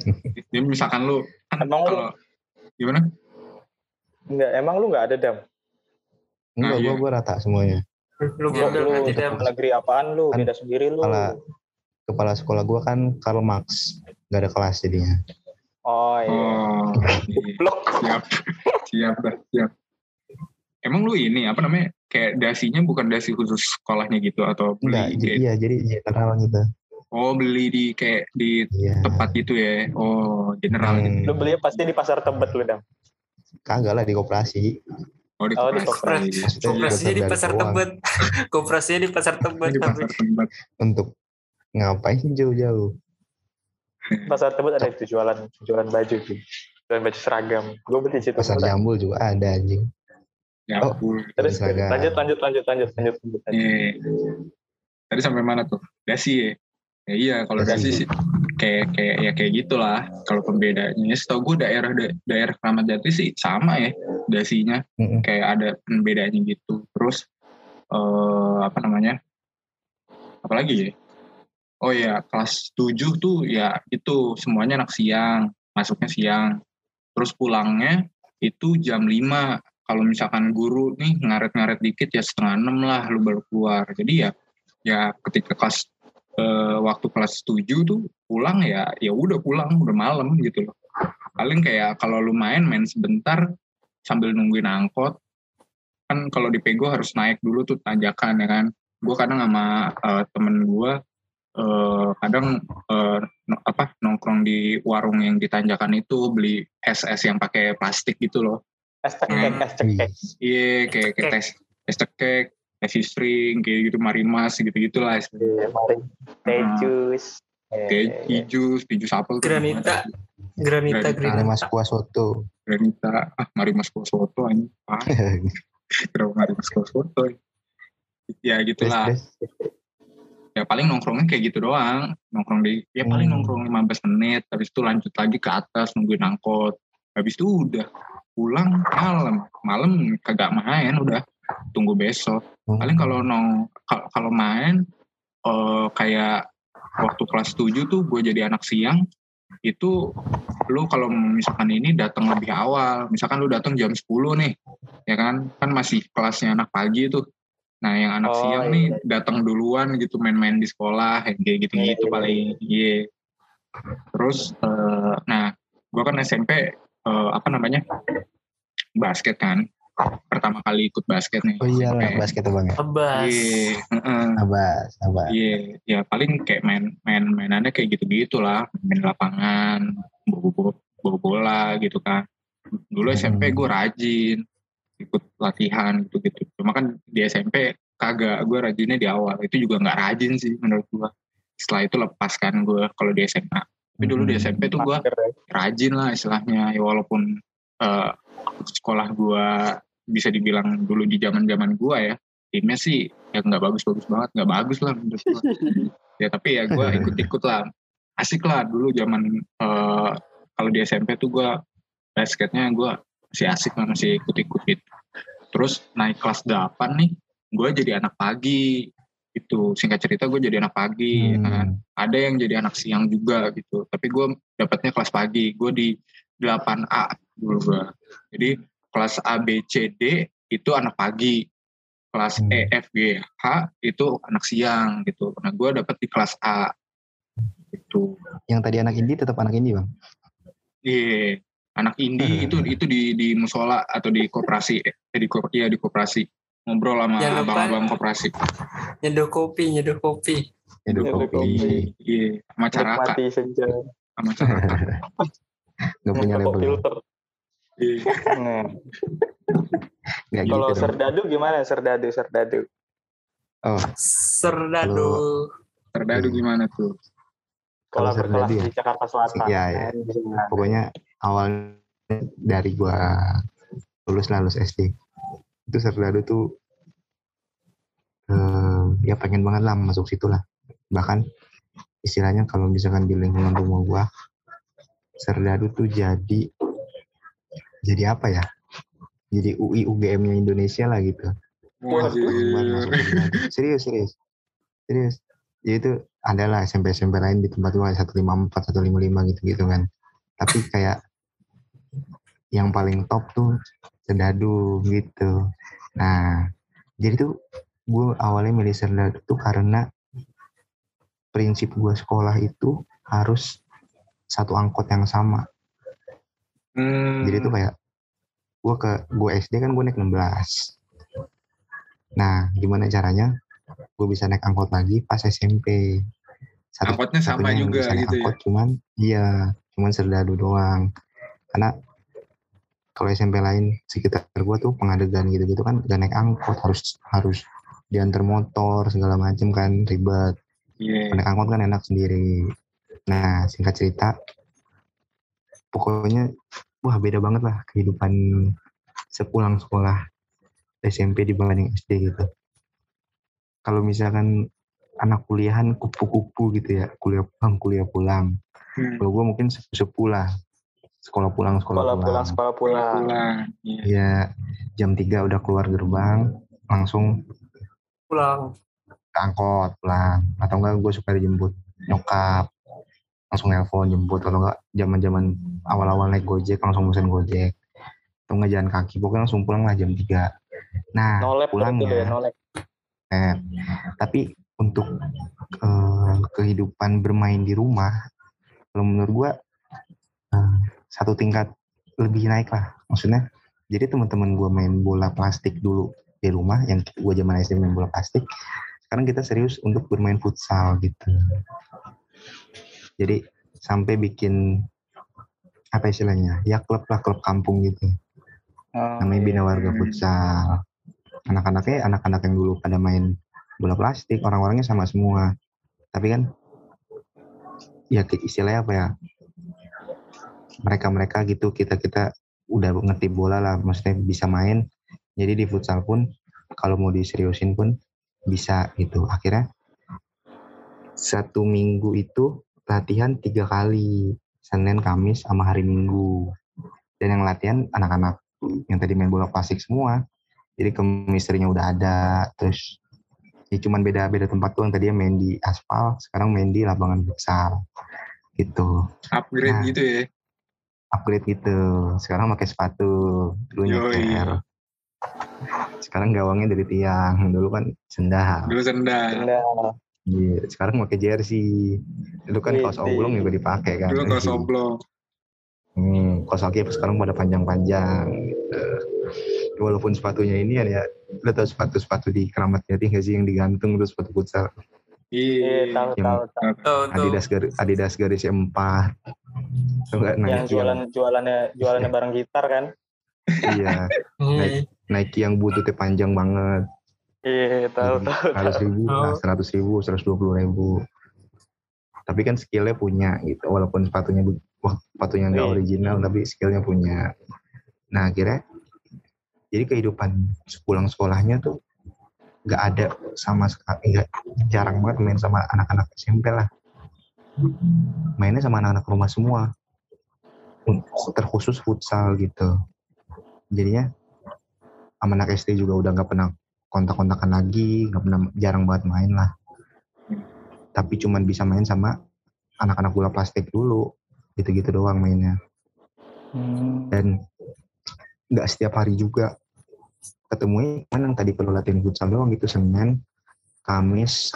<laughs> jadi misalkan lu kan Emang lu- kalau gimana Enggak, emang lu nggak ada dam? Enggak, Nah, gua iya. gua rata semuanya. lu Lu, gembel lu dam negeri apaan lu? Kan Beda sendiri lu. kepala- Kepala sekolah gua kan Karl Marx, nggak ada kelas jadinya. Oh iya. oh iya. Blok. siap siap siap emang lu ini apa namanya kayak dasinya bukan dasi khusus sekolahnya gitu atau Enggak, beli j- kayak, iya jadi general gitu. oh beli di kayak di Iya. tempat gitu ya oh general Hmm. gitu Lu belinya pasti di pasar Tebet lu dam. Kagak lah di koperasi. oh di Oh, di koperasi Maksudnya di pasar tebet Kooperasinya di pasar tebet di tapi pasar tempat Untuk ngapain jauh-jauh? Pasar Tebet ada itu jualan jualan baju tuh. Jualan baju seragam. Gue beli situ. Pasar Jambul juga ada anjing. ya Oh. Terus Seragam. lanjut lanjut lanjut lanjut lanjut lanjut. lanjut. Iya. tadi sampai mana tuh dasi ya Ya iya kalau Dasi. sih kayak kayak ya kayak gitulah kalau pembedanya setahu gue daerah daerah Kramat Jati sih sama ya dasinya mm-hmm. kayak ada pembedanya gitu terus uh, apa namanya apalagi ya oh ya kelas 7 tuh ya itu semuanya anak siang masuknya siang. Terus pulangnya itu jam 5 kalau misalkan guru nih ngaret-ngaret dikit ya setengah enam lah lu baru keluar. Jadi ya ya ketika kelas eh, waktu kelas 7 tuh pulang ya ya udah pulang udah malam gitu loh. Paling kayak kalau lu main main sebentar sambil nungguin angkot. Kan kalau di Pego harus naik dulu tuh tanjakan ya kan. Gue kadang sama uh, temen gue uh, kadang uh, apa nongkrong di warung yang ditanjakan itu beli es es yang pakai plastik gitu loh. Es cekek es cekek. Iya kayak kayak tes es cekek es string kayak gitu marimas gitu gitulah iya mari teh jus. Teh jus teh jus apel granita. Granita granita. marimas kuah soto. Granita. Ah marimas kuah soto ini ah <laughs> kenapa marimas kuah soto? Ya gitulah ya paling nongkrongnya kayak gitu doang. Nongkrong di ya paling hmm. nongkrong 15 menit habis itu lanjut lagi ke atas nungguin angkot. Habis itu udah pulang malam. Malam kagak main udah. Tunggu besok. Hmm. paling kalau nong kalau main uh, kayak waktu kelas 7 tuh gue jadi anak siang itu lu kalau misalkan ini datang lebih awal. Misalkan lu datang jam 10 nih ya kan? Kan masih kelasnya anak pagi tuh Nah yang anak oh, siang iya. nih datang duluan gitu main-main di sekolah kayak gitu-gitu iya, paling iya. Yeah. Terus uh, nah gue kan SMP uh, eh, apa namanya basket kan pertama kali ikut basket nih. Oh iya lah basket bang ya. Abas. Iya. Uh, abas, abas. Iya, ya paling kayak main main mainannya kayak gitu-gitu lah, main lapangan, bobo, bola gitu kan. Dulu hmm. SMP gue rajin, ikut latihan gitu-gitu. Cuma kan di SMP kagak, gue rajinnya di awal. Itu juga nggak rajin sih menurut gue. Setelah itu lepaskan gue kalau di SMA. Tapi dulu di SMP tuh gue ya. rajin lah istilahnya. Ya walaupun uh, sekolah gue bisa dibilang dulu di zaman zaman gue ya timnya sih ya nggak bagus-bagus banget nggak bagus lah menurut gue <laughs> ya tapi ya gue ikut-ikut lah asik lah dulu zaman uh, kalau di SMP tuh gue basketnya gue masih asik masih ikut-ikut gitu terus naik kelas 8 nih gue jadi anak pagi. Itu singkat cerita gue jadi anak pagi ya hmm. kan. Ada yang jadi anak siang juga gitu. Tapi gue dapatnya kelas pagi gue di 8A dulu gue jadi kelas A B C D itu anak pagi. Kelas hmm. E F G H itu anak siang gitu. Nah gue dapet di kelas A. Itu yang tadi anak indi tetap anak indi bang? Iya anak indi itu itu di di musola atau di koperasi. Eh, di ya di koperasi. Ngobrol sama abang-abang koperasi. Nyeduh kopi nyeduh kopi. Nyeduh kopi. iya sama caraka sama caraka <laughs> nggak punya label. filter. Nah. Kalau gitu serdadu gimana? Serdadu serdadu? Oh. Serdadu. Serdadu gimana tuh? Kalau berkelas ya? di Jakarta Selatan. Iya, ya. Pokoknya awal dari gua lulus lah lulus SD itu serdadu tuh eh, ya pengen banget lah masuk situ lah. Bahkan istilahnya kalau misalkan di lingkungan rumah gua serdadu tuh jadi jadi apa ya? Jadi UI UGM-nya Indonesia lah gitu. Serius serius. Serius. Ya itu adalah SMP SMP lain di tempat gua satu lima empat satu lima lima gitu gitu kan. Tapi kayak yang paling top tuh Serdadu gitu. Nah, jadi tuh gue awalnya milih Serdadu tuh karena prinsip gue sekolah itu harus satu angkot yang sama. Hmm. Jadi tuh kayak gue ke gue SD kan gue naik 16. Nah, gimana caranya? Gue bisa naik angkot lagi pas SMP. Satu, Angkotnya sama juga bisa naik gitu ya? angkot, ya? Cuman iya, cuman serdadu doang. Karena kalau SMP lain sekitar gue tuh pengadegan gitu-gitu kan gak naik angkot harus harus diantar motor segala macem kan ribet. Yeah. naik angkot kan enak sendiri. Nah singkat cerita pokoknya wah beda banget lah kehidupan sepulang sekolah SMP dibanding SD gitu. Kalau misalkan anak kuliahan kupu-kupu gitu ya kuliah pulang kuliah pulang. Hmm. kalau gue mungkin sepuh lah sekolah pulang sekolah, Sekolah pulang, pulang, sekolah pulang. Iya. ya jam 3 udah keluar gerbang langsung pulang. ke angkot pulang. Atau enggak gue suka dijemput nyokap. Langsung nelpon jemput. Atau enggak zaman zaman awal-awal naik gojek langsung pesen gojek. Atau enggak jalan kaki. Pokoknya langsung pulang lah jam 3 nah Nolep pulang ya, nolep. Eh, tapi untuk eh, kehidupan bermain di rumah, kalau menurut gua eh, satu tingkat lebih naik lah. Maksudnya, jadi teman-teman gua main bola plastik dulu di rumah, yang gua zaman SD main bola plastik. Sekarang kita serius untuk bermain futsal gitu. Jadi sampai bikin apa istilahnya? Ya klub lah klub kampung gitu Oh, namanya iya. Bina Warga. Futsal. Anak-anaknya anak-anak yang dulu pada main bola plastik, orang-orangnya sama semua. Tapi kan ya ke- istilahnya apa ya? Mereka-mereka gitu, kita-kita udah ngerti bola lah, maksudnya bisa main. Jadi di futsal pun kalau mau diseriusin pun bisa gitu. Akhirnya satu minggu itu latihan tiga kali, Senin, Kamis, sama hari Minggu. Dan yang latihan anak-anak yang tadi main bola plastik semua. Jadi chemistry-nya udah ada. Terus ya cuman beda-beda tempat tuh yang tadinya main di aspal, sekarang main di lapangan futsal. Gitu. Upgrade Nah. gitu ya upgrade gitu sekarang pakai sepatu dulu nyetir. sekarang gawangnya dari tiang dulu kan sendal dulu sendal. Iya, yeah. sekarang pakai jersey. Dulu kan kaos oblong juga dipakai kan. Dulu kaos oblong. Hmm, kaos kaki sekarang pada panjang-panjang. Gitu. Walaupun sepatunya ini ya, lo tau sepatu-sepatu di keramat Jati nggak sih yang digantung terus sepatu futsal? Iya, tahu tahu. Adidas garis Adidas garis empat. Enggak, yang jualan yang... jualannya jualannya <laughs> barang gitar kan? iya. Hmm. Nike, Nike yang bututnya panjang banget. Iya, tahu iya, tahu. Seratus ribu, nah, seratus ribu, seratus dua puluh ribu. Tapi kan skillnya punya gitu, walaupun sepatunya wah sepatunya nggak iya. original, tapi skillnya punya. Nah akhirnya, jadi kehidupan pulang sekolahnya tuh nggak ada sama sekali, jarang banget main sama anak-anak SMP lah mainnya sama anak-anak rumah semua. Terkhusus futsal gitu. Jadinya sama anak SD juga udah nggak pernah kontak-kontakan lagi nggak pernah jarang banget main lah. Tapi cuman bisa main sama anak-anak bola plastik dulu gitu-gitu doang mainnya. Hmm. dan nggak setiap hari juga. Ketemunya cuman yang tadi perlu latihan futsal doang gitu Senin Kamis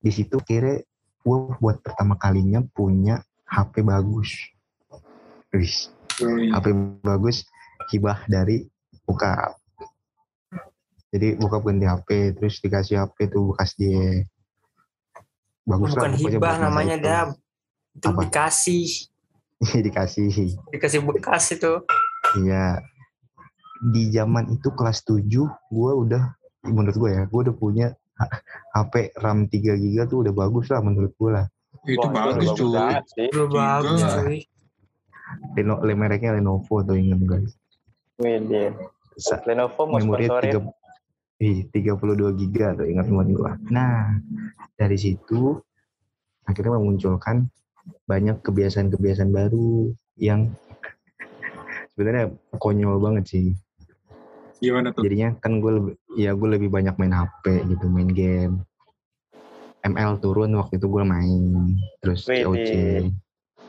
di situ kira gue buat pertama kalinya punya HP bagus Wih, Yoi. HP bagus hibah dari bokap. Jadi bokap ganti HP, terus dikasih HP tuh bekas dia. Bagus bukan lah hibah namanya itu. dam itu Apa? dikasih <laughs> dikasih. dikasih bekas itu Iya. Di zaman itu kelas 7 gue udah menurut gue ya, gue udah punya HP RAM 3 GB tuh udah bagus lah menurut gue lah. Itu Wah, bagus cuy. udah bagus cuy Leno, mereknya Lenovo tuh ingat guys. Sa- Lenovo mau sponsorin. tiga, ih, 32 giga tuh ingat banget gua. Nah, dari situ akhirnya memunculkan banyak kebiasaan-kebiasaan baru yang <laughs> sebenarnya konyol banget sih. Gimana tuh? Jadinya kan gue lebih, ya gue lebih banyak main HP gitu, main game. ML turun waktu itu gue main, terus Widih. COC,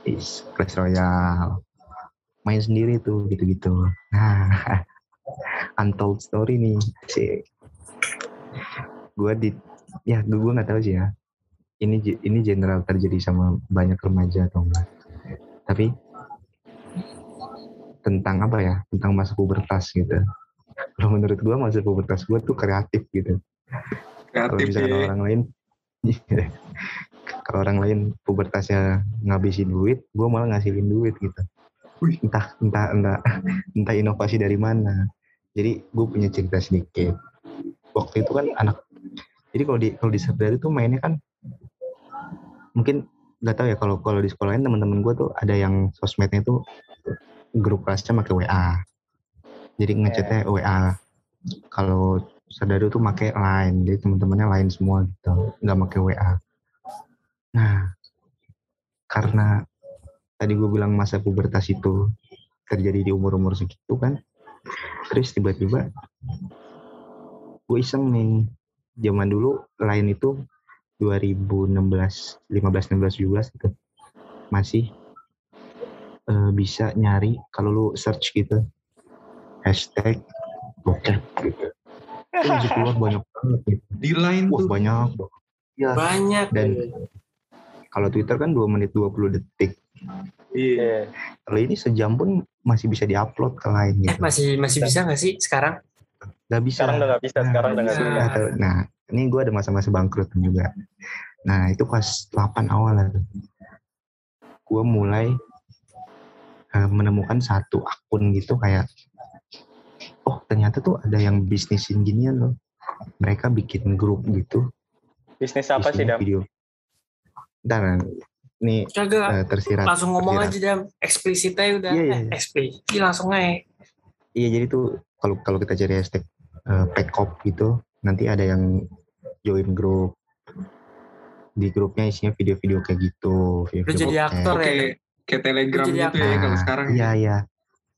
is Clash Royale, main sendiri tuh gitu-gitu. Nah, <laughs> untold story nih sih. Gue di, ya gue nggak tahu sih ya. Ini ini general terjadi sama banyak remaja atau enggak. Tapi tentang apa ya? Tentang masa pubertas gitu. Kalau menurut gue masa pubertas gue tuh kreatif gitu. Kalau Kreatif misalkan ya. orang lain, kalau orang lain pubertasnya ngabisin duit, gue malah ngasihin duit gitu. Entah entah entah entah inovasi dari mana. Jadi gue punya cerita sedikit. Waktu itu kan anak, jadi kalau di kalau di Serdari tuh mainnya kan mungkin nggak tahu ya kalau kalau di sekolah lain teman-teman gue tuh ada yang sosmednya tuh grup kelasnya pakai WA. Jadi ngechatnya WA. Kalau saudara tuh pakai line jadi teman-temannya lain semua gitu nggak pakai WA nah karena tadi gue bilang masa pubertas itu terjadi di umur-umur segitu kan terus tiba-tiba gue iseng nih zaman dulu lain itu 2016 15 16 17 itu masih uh, bisa nyari kalau lu search gitu hashtag bokep gitu itu keluar banyak banget gitu. di line Wah, tuh banyak ya. Banyak. dan kalau Twitter kan 2 menit 20 detik iya Iya. kalau ini sejam pun masih bisa diupload ke lain Eh, gitu masih masih bisa nggak sih sekarang? Gak bisa Sekarang udah nggak bisa, sekarang udah nggak bisa. bisa. Nah, ini gue ada masa-masa bangkrut juga. Nah, itu pas 8 awal lah. Gue mulai eh, menemukan satu akun gitu kayak, ternyata tuh ada yang bisnisin ginian loh. Mereka bikin grup gitu. Bisnis apa sih, isinya Dam? Video. Ntar, ini Kagak eh, tersirat. langsung ngomong tersirat. aja dam eksplisit aja udah Iya, iya. Eh, eksplisit langsung aja Iya, jadi tuh kalau kalau kita cari hashtag uh, pekop gitu, nanti ada yang join grup. Di grupnya isinya video-video kayak gitu. Video Lu jadi aktor oke ya kayak telegram gitu ya apa? kalau sekarang Iya, iya.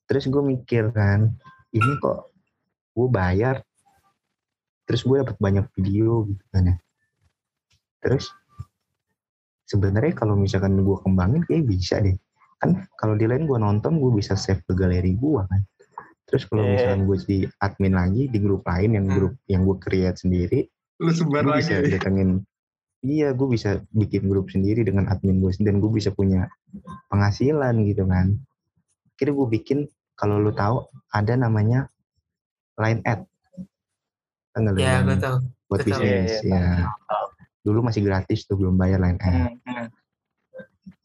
Terus gue mikir kan, ini kok gue bayar, terus gue dapat banyak video gitu kan ya. Terus sebenarnya kalau misalkan gue kembangin kayak bisa deh. Kan kalau di lain gue nonton gue bisa save ke galeri gue kan. Terus kalau Iya. misalkan gue jadi admin lagi di grup lain yang Hmm. grup yang gue create sendiri, lu sebar lagi bisa datengin iya gue bisa bikin grup sendiri dengan admin gue dan gue bisa punya penghasilan gitu kan akhirnya gue bikin kalau lu tahu ada namanya line ad Tau nggak lu ya tau buat betul. bisnis Iya, ya. dulu masih gratis tuh belum bayar line ad Hmm, hmm.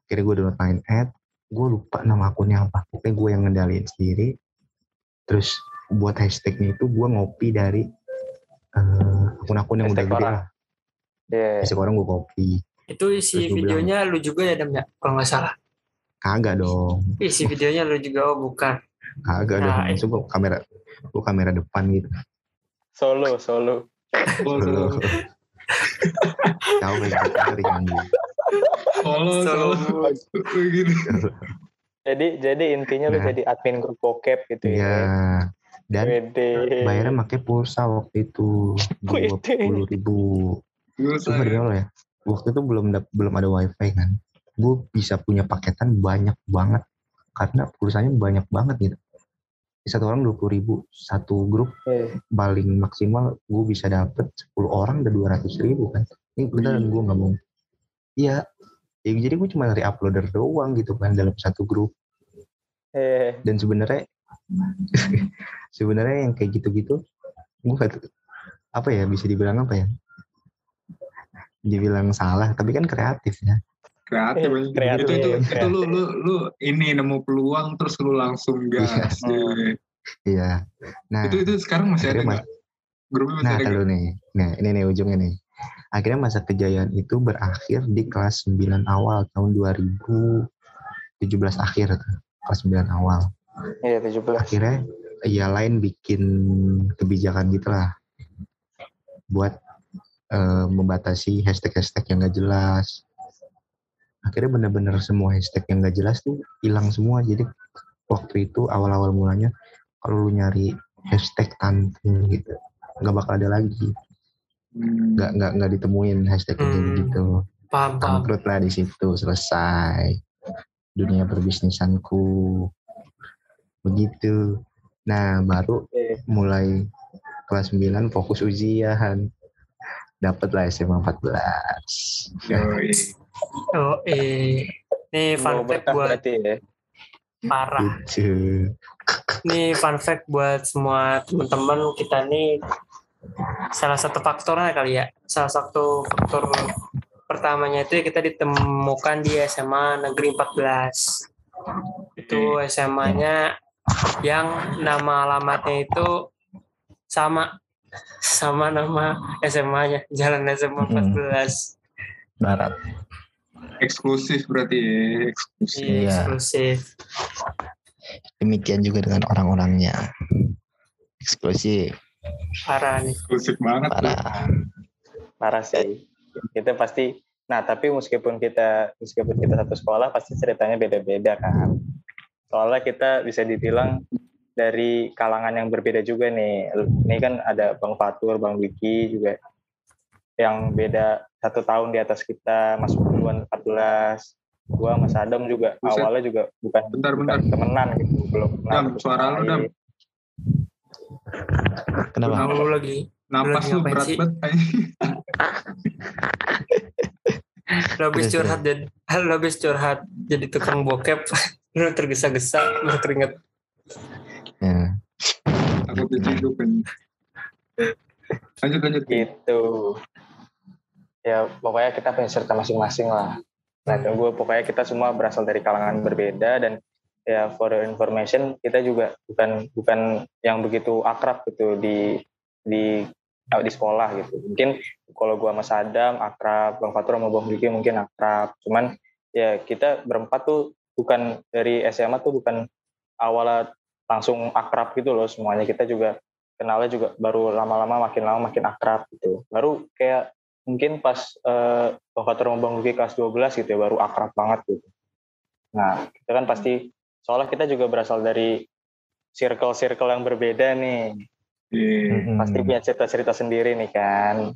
akhirnya gue download line ad gue lupa nama akunnya apa. Pokoknya gue yang ngendaliin sendiri. Terus buat hashtagnya itu gue ngopi dari eh, akun-akun yang udah Hashtag gede orang. lah. Iya. hashtag orang gue copy. Itu isi Terus videonya lu juga ya dam ya? Kalau nggak salah. Kagak dong. Isi videonya lu juga oh bukan Kagak dong, Nah, maksud gue kamera, gue kamera depan gitu. Solo, solo. Solo, Tahu gitu dari solo, solo, Solo. gitu. Jadi jadi intinya lu Nah. jadi admin grup bokep gitu Iya. ya. Dan Wede. bayarnya pakai pulsa waktu itu dua puluh ribu. Demi Allah ya, waktu itu belum dap- belum ada wifi kan. Gue bisa punya paketan banyak banget karena pulsanya banyak banget gitu. Satu orang dua puluh ribu, satu grup Eh, paling maksimal gue bisa dapet 10 orang udah dua ratus ribu kan. Ini beneran gue nggak mau. Iya. Ya, jadi gue cuma dari uploader doang gitu kan dalam satu grup. eh, dan sebenarnya <laughs> sebenarnya yang kayak gitu-gitu gue tahu- apa ya bisa dibilang apa ya dibilang salah tapi kan kreatif ya kreatif, Eh, kreatif, itu itu kreatif. itu lu lu lu ini nemu peluang terus lu langsung gas Iya. Iya. iya nah itu itu sekarang masih ada nggak? Grupnya masih nah ada kalau nih nah ini nih ujungnya nih. Akhirnya masa kejayaan itu berakhir di kelas 9 awal tahun 2017 akhir kelas 9 awal. Iya 17. akhirnya ya lain bikin kebijakan gitulah. Buat eh, membatasi hashtag-hashtag yang gak jelas akhirnya bener-bener semua hashtag yang gak jelas tuh hilang semua. Jadi waktu itu awal-awal mulanya kalau lu nyari hashtag tante gitu nggak bakal ada lagi. Hmm. nggak nggak nggak ditemuin hashtag yang kayak Hmm. gitu. Paham bangkrut lah di situ selesai. Dunia perbisnisanku begitu. Nah baru mulai kelas 9 fokus ujian. Dapat lah SMA 14 Yoi. Oh eh nih fun mau fact buat ya. parah. Gitu nih fun fact buat semua teman-teman kita nih. Salah satu faktornya kali ya. Salah satu faktor pertamanya itu kita ditemukan di SMA Negeri 14 itu SMA-nya yang nama alamatnya itu sama. Sama nama SMA-nya Jalan SMA Hmm. 14 barat eksklusif berarti ya eksklusif. Iya, eksklusif. Demikian juga dengan orang-orangnya. Eksklusif. Parah nih. Eksklusif banget tuh. Parah. parah sih. Kita pasti nah tapi meskipun kita meskipun kita satu sekolah pasti ceritanya beda-beda kan. Soalnya kita bisa dibilang dari kalangan yang berbeda juga nih. Ini kan ada bang Fatur bang Wiki juga yang beda satu tahun di atas kita masuk duluan 14 gua sama Sadam juga Buset. awalnya juga bukan Bentar, bukan bentar. temenan gitu belum Dam, suara lu, Dam. Kenapa? Lu lagi Napas lu berat sih? banget. lu habis curhat jadi <laughs> lu habis curhat jadi tukang bokep <laughs> lu tergesa-gesa lu keringet Ya. Diciduk kan. Lanjut, lanjut. gitu ya pokoknya kita punya cerita masing-masing lah. Nah itu gue pokoknya kita semua berasal dari kalangan berbeda dan ya for your information kita juga bukan bukan yang begitu akrab gitu di di di sekolah gitu. Mungkin kalau gue sama Sadam akrab Bang Fatur sama Bang Diki mungkin akrab. Cuman ya kita berempat tuh bukan dari SMA tuh bukan awalnya langsung akrab gitu loh semuanya. Kita juga kenalnya juga baru lama-lama makin lama makin akrab gitu. Baru kayak mungkin pas eh, Bang Luki kelas 12 gitu ya baru akrab banget gitu. Nah, kita kan pasti soalnya kita juga berasal dari circle-circle yang berbeda nih. Mm-mm. Pasti punya cerita-cerita sendiri nih kan.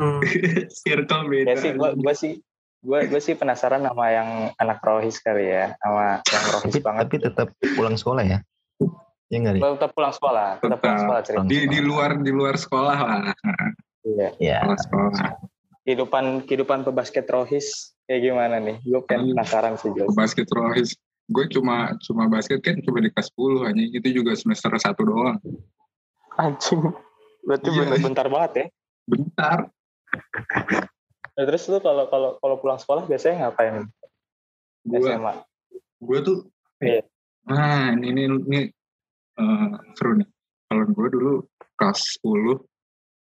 Hmm. <laughs> Circle beda. Ya sih gua gua sih gua gua sih penasaran sama yang anak rohis kali ya, sama yang rohis Tapi, banget. tapi tetap pulang sekolah ya? Ya nggak nih? tetap pulang sekolah, tetap pulang Tetap. sekolah cerita. di di luar di luar sekolah lah. Iya. Ya. Sekolah sekolah. Kehidupan kehidupan pebasket rohis kayak gimana nih? Gue pengen penasaran sih Jos. Basket rohis. Gue cuma cuma basket kan cuma di kelas 10 hanya itu juga semester satu doang. Anjing. Berarti Iya. bener bentar banget ya. Bentar. Nah, terus lu kalau kalau kalau pulang sekolah biasanya ngapain? Gue SMA. gue tuh Iya. nah ini ini, ini eh, seru nih kalau gue dulu kelas 10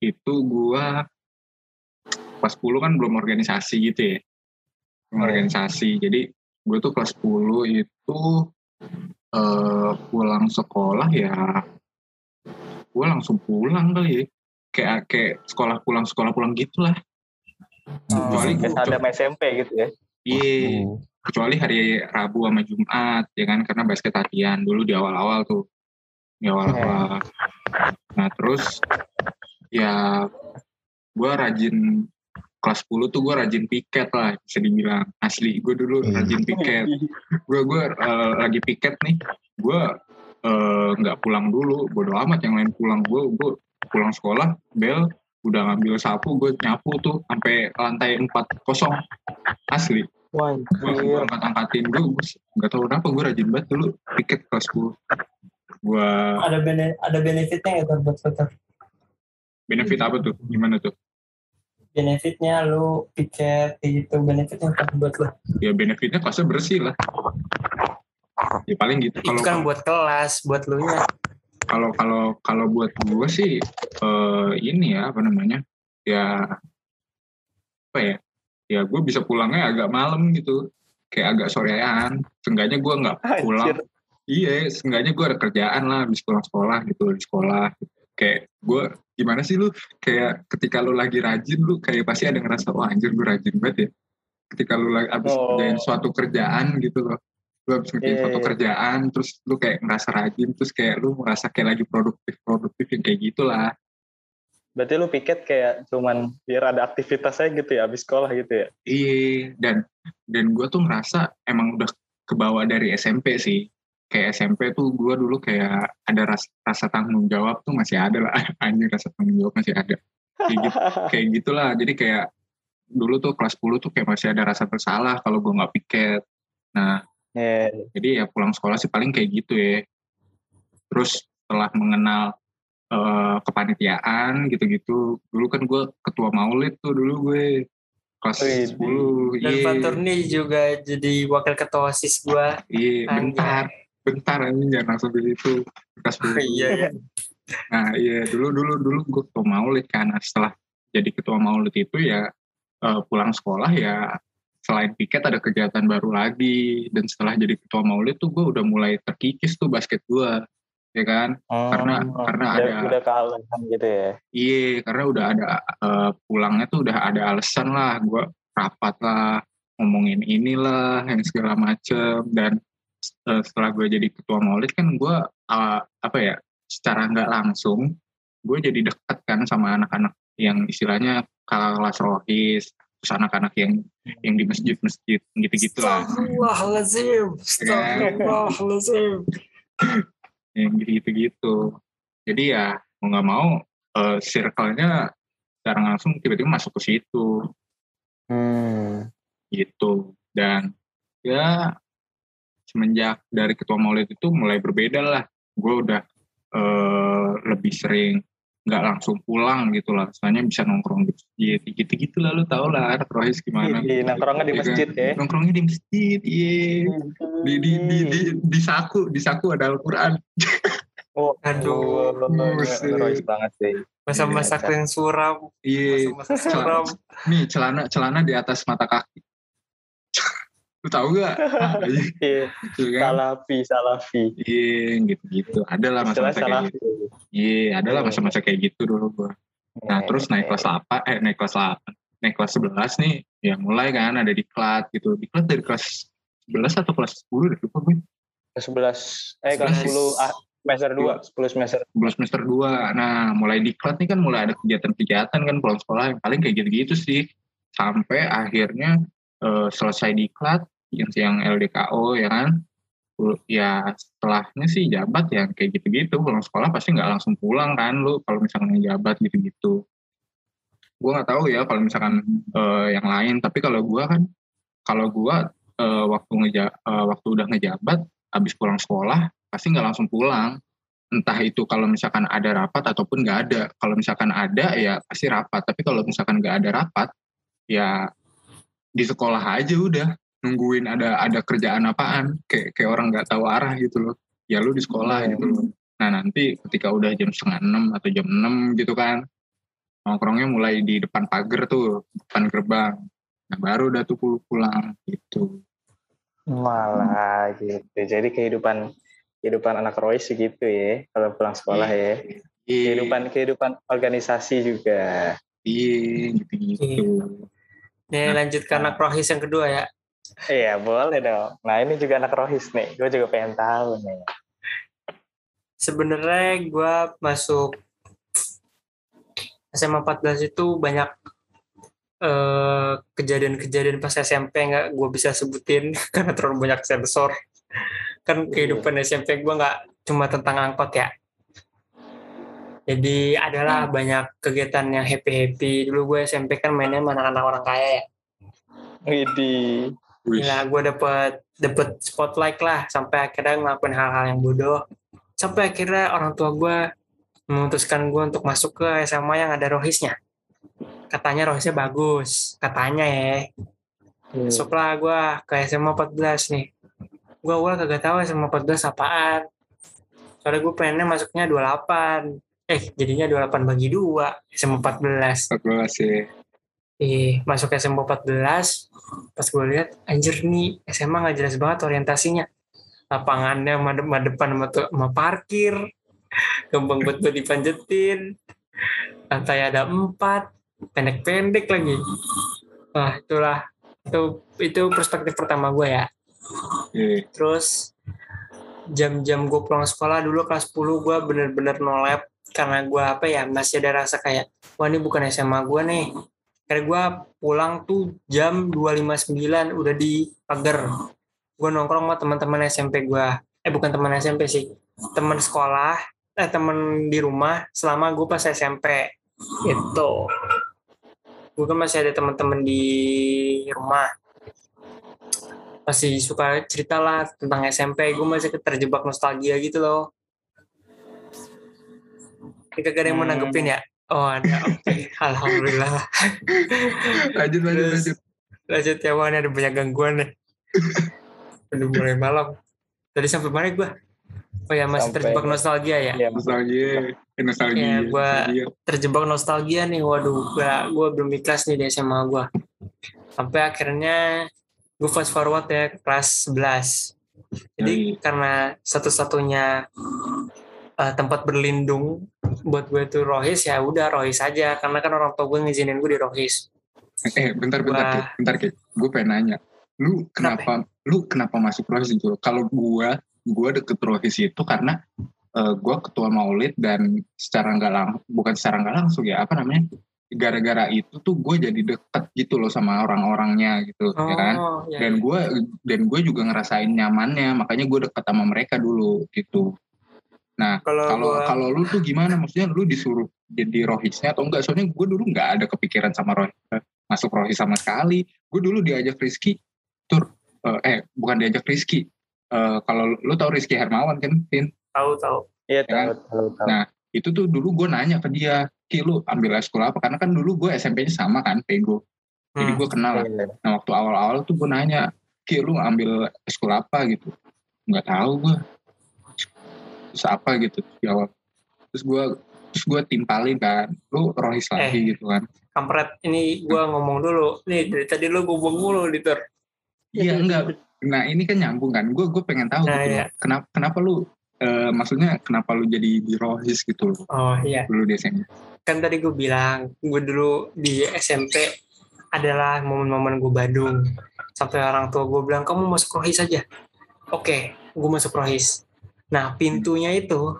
itu gue kelas 10 kan belum organisasi gitu ya. Belum Iya. organisasi. Jadi gue tuh kelas 10 itu eh, pulang sekolah ya gue langsung pulang kali ya. Kayak kayak sekolah pulang sekolah pulang gitulah. Kecuali Biasa gua- ada SMP gitu ya. iya. Uh, kecuali hari Rabu sama Jumat ya kan? Karena basket latihan dulu di awal-awal tuh. Di awal-awal nah terus ya gue rajin kelas 10 tuh gue rajin piket lah bisa dibilang. Asli gue dulu Iya. rajin piket. Gue gue eh, lagi piket nih. Gue eh, nggak pulang dulu. Bodo amat yang lain pulang. Gue gue pulang sekolah bel udah ngambil sapu gue nyapu tuh sampai lantai 4 kosong. Asli. Gue angkat angkatin gue nggak tahu kenapa gue rajin banget dulu piket kelas 10 gue ada bene ada benefitnya tuh buat benefit apa tuh? Gimana tuh? Benefitnya lu piket gitu benefitnya apa buat lu. Ya benefitnya kelasnya bersih lah. Ya paling gitu. Itu kalau kan buat kelas buat lu nya. Kalau kalau kalau buat gue sih eh, ini ya apa namanya? Ya apa ya? Ya gue bisa pulangnya agak malam gitu. Kayak agak sorean. Seenggaknya gue nggak pulang. Anjir. iya seenggaknya gue ada kerjaan lah habis pulang sekolah gitu di sekolah kayak gue gimana sih lu kayak ketika lu lagi rajin lu kayak pasti ada ngerasa wah anjir gue rajin banget ya ketika lu lagi habis Oh. kerjain suatu kerjaan gitu loh lu habis ngerjain Iya, suatu iya. kerjaan terus lu kayak ngerasa rajin terus kayak lu merasa kayak lagi produktif produktif yang kayak gitulah Berarti lu piket kayak cuman biar ada aktivitasnya gitu ya abis sekolah gitu ya. iya dan dan gue tuh ngerasa emang udah kebawa dari SMP sih kayak SMP tuh gue dulu kayak ada rasa, rasa tanggung jawab tuh masih ada lah. <laughs> Anjir rasa tanggung jawab masih ada. Kayak gitu kayak gitulah. Jadi kayak dulu tuh kelas 10 tuh kayak masih ada rasa bersalah kalau gue nggak piket. Nah Iya. jadi ya pulang sekolah sih paling kayak gitu ya. Terus setelah mengenal eh, kepanitiaan gitu-gitu dulu kan gue ketua maulid tuh dulu gue kelas Wih, 10 dan nih juga jadi wakil ketua osis gua. Iya bentar bentar anjing jangan langsung ke situ kelas 10 iya iya. Nah iya dulu dulu dulu gue ketua maulid kan. Nah, setelah jadi ketua maulid itu ya eh, pulang sekolah ya selain piket ada kegiatan baru lagi. Dan setelah jadi ketua maulid tuh gue udah mulai terkikis tuh basket gue ya kan? Oh, Karena- karena udah, ada- udah kealasan gitu ya. iya karena udah ada eh, pulangnya tuh udah ada alasan lah. Gue rapat lah ngomongin inilah yang segala macem. Dan setelah gue jadi ketua maulid kan gue eh, apa ya secara nggak langsung gue jadi dekat kan sama anak-anak yang istilahnya kelas rohis terus anak-anak yang yang di masjid-masjid gitu-gitu lah Astagfirullahaladzim. Astagfirullahaladzim. <laughs> yang gitu-gitu jadi ya mau nggak mau eh, circle-nya secara langsung tiba-tiba masuk ke situ Hmm. gitu dan ya semenjak dari ketua maulid itu mulai berbeda lah gue udah eh, lebih sering nggak langsung pulang gitu lah soalnya bisa nongkrong di masjid gitu gitu lah lu tau lah anak rohis gimana Di, nongkrongnya di Iya kan? masjid ya. nongkrongnya di masjid iya di di di di, di saku di saku ada Al-Quran <laughs> Oh, Aduh. Royce banget sih. Masa-masa kalian suram. iya Masa-masa suram. nih celana celana di atas mata kaki lu tahu gak <laughs> Iya, Iya kan? salafi, salafi. Iya gitu-gitu. Ada lah Istilah masa-masa kayak gitu. Iya, ada lah masa-masa kayak gitu dulu gua. Nah, Iya, terus naik iya. kelas 8, eh naik kelas 8. Naik kelas 11 nih, ya mulai kan ada diklat gitu. Diklat dari kelas 11 atau kelas 10 deh, lupa gue. Kelas 11, eh kelas 10, ah, semester 2, 10 semester. 11 semester 2. Nah, mulai diklat nih kan mulai ada kegiatan-kegiatan kan pulang sekolah yang paling kayak gitu-gitu sih. Sampai akhirnya eh, selesai diklat, yang yang LDKO ya kan. Ya setelahnya sih jabat ya kayak gitu-gitu. Pulang sekolah pasti nggak langsung pulang kan lu kalau misalkan jabat gitu-gitu. Gue nggak tahu ya kalau misalkan eh, yang lain. Tapi kalau gue kan, kalau gue eh, waktu ngeja eh, waktu udah ngejabat, habis pulang sekolah pasti nggak langsung pulang entah itu kalau misalkan ada rapat ataupun nggak ada. Kalau misalkan ada ya pasti rapat. Tapi kalau misalkan nggak ada rapat, ya di sekolah aja udah nungguin ada ada kerjaan apaan. Kayak kayak orang nggak tahu arah gitu loh. Ya lu di sekolah gitu loh. Nah nanti ketika udah jam setengah enam atau jam enam gitu kan, nongkrongnya mulai di depan pagar tuh, depan gerbang. Nah baru udah tuh pul- pulang gitu. Malah gitu. Jadi kehidupan kehidupan anak Royce gitu ya, kalau pulang sekolah ya. Iya, Kehidupan kehidupan organisasi juga. iya gitu-gitu. Nih lanjut ke anak rohis yang kedua ya. Iya, boleh dong. Nah, ini juga anak Rohis nih. Gue juga pengen tahu nih. Sebenarnya gue masuk SMA 14 itu banyak eh, kejadian-kejadian pas SMP nggak gue bisa sebutin <laughs> karena terlalu banyak sensor. Kan kehidupan SMP gue nggak cuma tentang angkot ya. Jadi adalah banyak kegiatan yang happy-happy. Dulu gue SMP kan mainnya sama anak-anak orang kaya ya. Widih. Gila, gue dapet dapet spotlight lah sampai akhirnya ngelakuin hal-hal yang bodoh. Sampai akhirnya orang tua gue memutuskan gue untuk masuk ke SMA yang ada rohisnya. Katanya rohisnya bagus, katanya ya. Masuklah gue ke SMA 14 nih. Gue awal kagak tahu SMA 14 apaan. Soalnya gue pengennya masuknya 28. Eh, jadinya 28 bagi 2, SMA 14. 14 ya. Ih, masuk SMA 14, pas gue lihat, anjir nih SMA nggak jelas banget orientasinya. Lapangannya madep depan sama, sama parkir, <laughs> gampang buat buat dipanjetin, lantai ada empat, pendek-pendek lagi. Wah, itulah itu itu perspektif pertama gue ya. Iya. Terus jam-jam gue pulang sekolah dulu kelas 10 gue bener-bener no lab karena gue apa ya masih ada rasa kayak wah ini bukan SMA gue nih karena gue pulang tuh jam 2.59 udah di pagar gue nongkrong sama teman-teman SMP gue eh bukan teman SMP sih. Teman sekolah eh teman di rumah selama gue pas SMP itu gue kan masih ada teman-teman di rumah. Masih suka cerita lah tentang SMP gue masih terjebak nostalgia gitu loh. Ini kagak ada yang mau Hmm. nanggepin ya oh ada. Oke. <laughs> Alhamdulillah. Lanjut lanjut Terus, lanjut. lanjut ya wah ini ada banyak gangguan nih. <laughs> Udah mulai malam. Tadi sampai mana gue oh ya masih Sampai- terjebak nostalgia ya? Iya, nostalgia eh, nostalgia gua- nostalgia. terjebak nostalgia nih waduh gua gua belum ikhlas nih di SMA gua. Sampai akhirnya gue fast forward ya ke kelas 11 jadi Yoi. karena satu-satunya uh, tempat berlindung buat gue tuh Rohis ya udah Rohis aja. Karena kan orang tua gue ngizinin gue di Rohis. Eh bentar bentar Ki. bentar Ki. gue pengen nanya. Lu kenapa, kenapa lu kenapa masuk Rohis itu kalau gue gue deket Rohis itu karena uh, gue ketua maulid dan secara nggak langsung bukan secara nggak langsung ya apa namanya? Gara-gara itu tuh gue jadi deket gitu loh sama orang-orangnya gitu oh, ya kan? iya, dan gue iya. dan gue juga ngerasain nyamannya. Makanya gue deket sama mereka dulu gitu nah kalau kalau gua... lu tuh gimana? Maksudnya lu disuruh jadi rohisnya atau enggak? Soalnya gue dulu nggak ada kepikiran sama rohis masuk rohis sama sekali. Gue dulu diajak Rizky tur uh, eh bukan diajak Rizky. Uh, kalau lu tau Rizky Hermawan kan Vin? Tahu tahu. Iya tahu, ya, tahu tahu nah itu tuh dulu gue nanya ke dia Ki lu ambil ekskul apa? Karena kan dulu gue SMP-nya sama kan Pego jadi hmm. gue kenal lah. Iya. nah waktu awal-awal tuh gue nanya Ki lu ambil ekskul apa? Gitu. Nggak tahu gue terus apa gitu jawab. Terus gue terus gue timpalin kan lu rohis lagi eh, gitu kan. Kampret ini gue ngomong dulu. Nih dari tadi lu gue mulu Ditor iya enggak. nah ini kan nyambung kan. Gue gue pengen tahu nah, gitu iya. kenapa kenapa lu uh, maksudnya kenapa lu jadi di rohis gitu loh? Oh iya. Dulu di SMP kan tadi gue bilang gue dulu di SMP adalah momen-momen gue Bandung sampai orang tua gue bilang kamu masuk rohis aja. Oke gue masuk rohis nah pintunya itu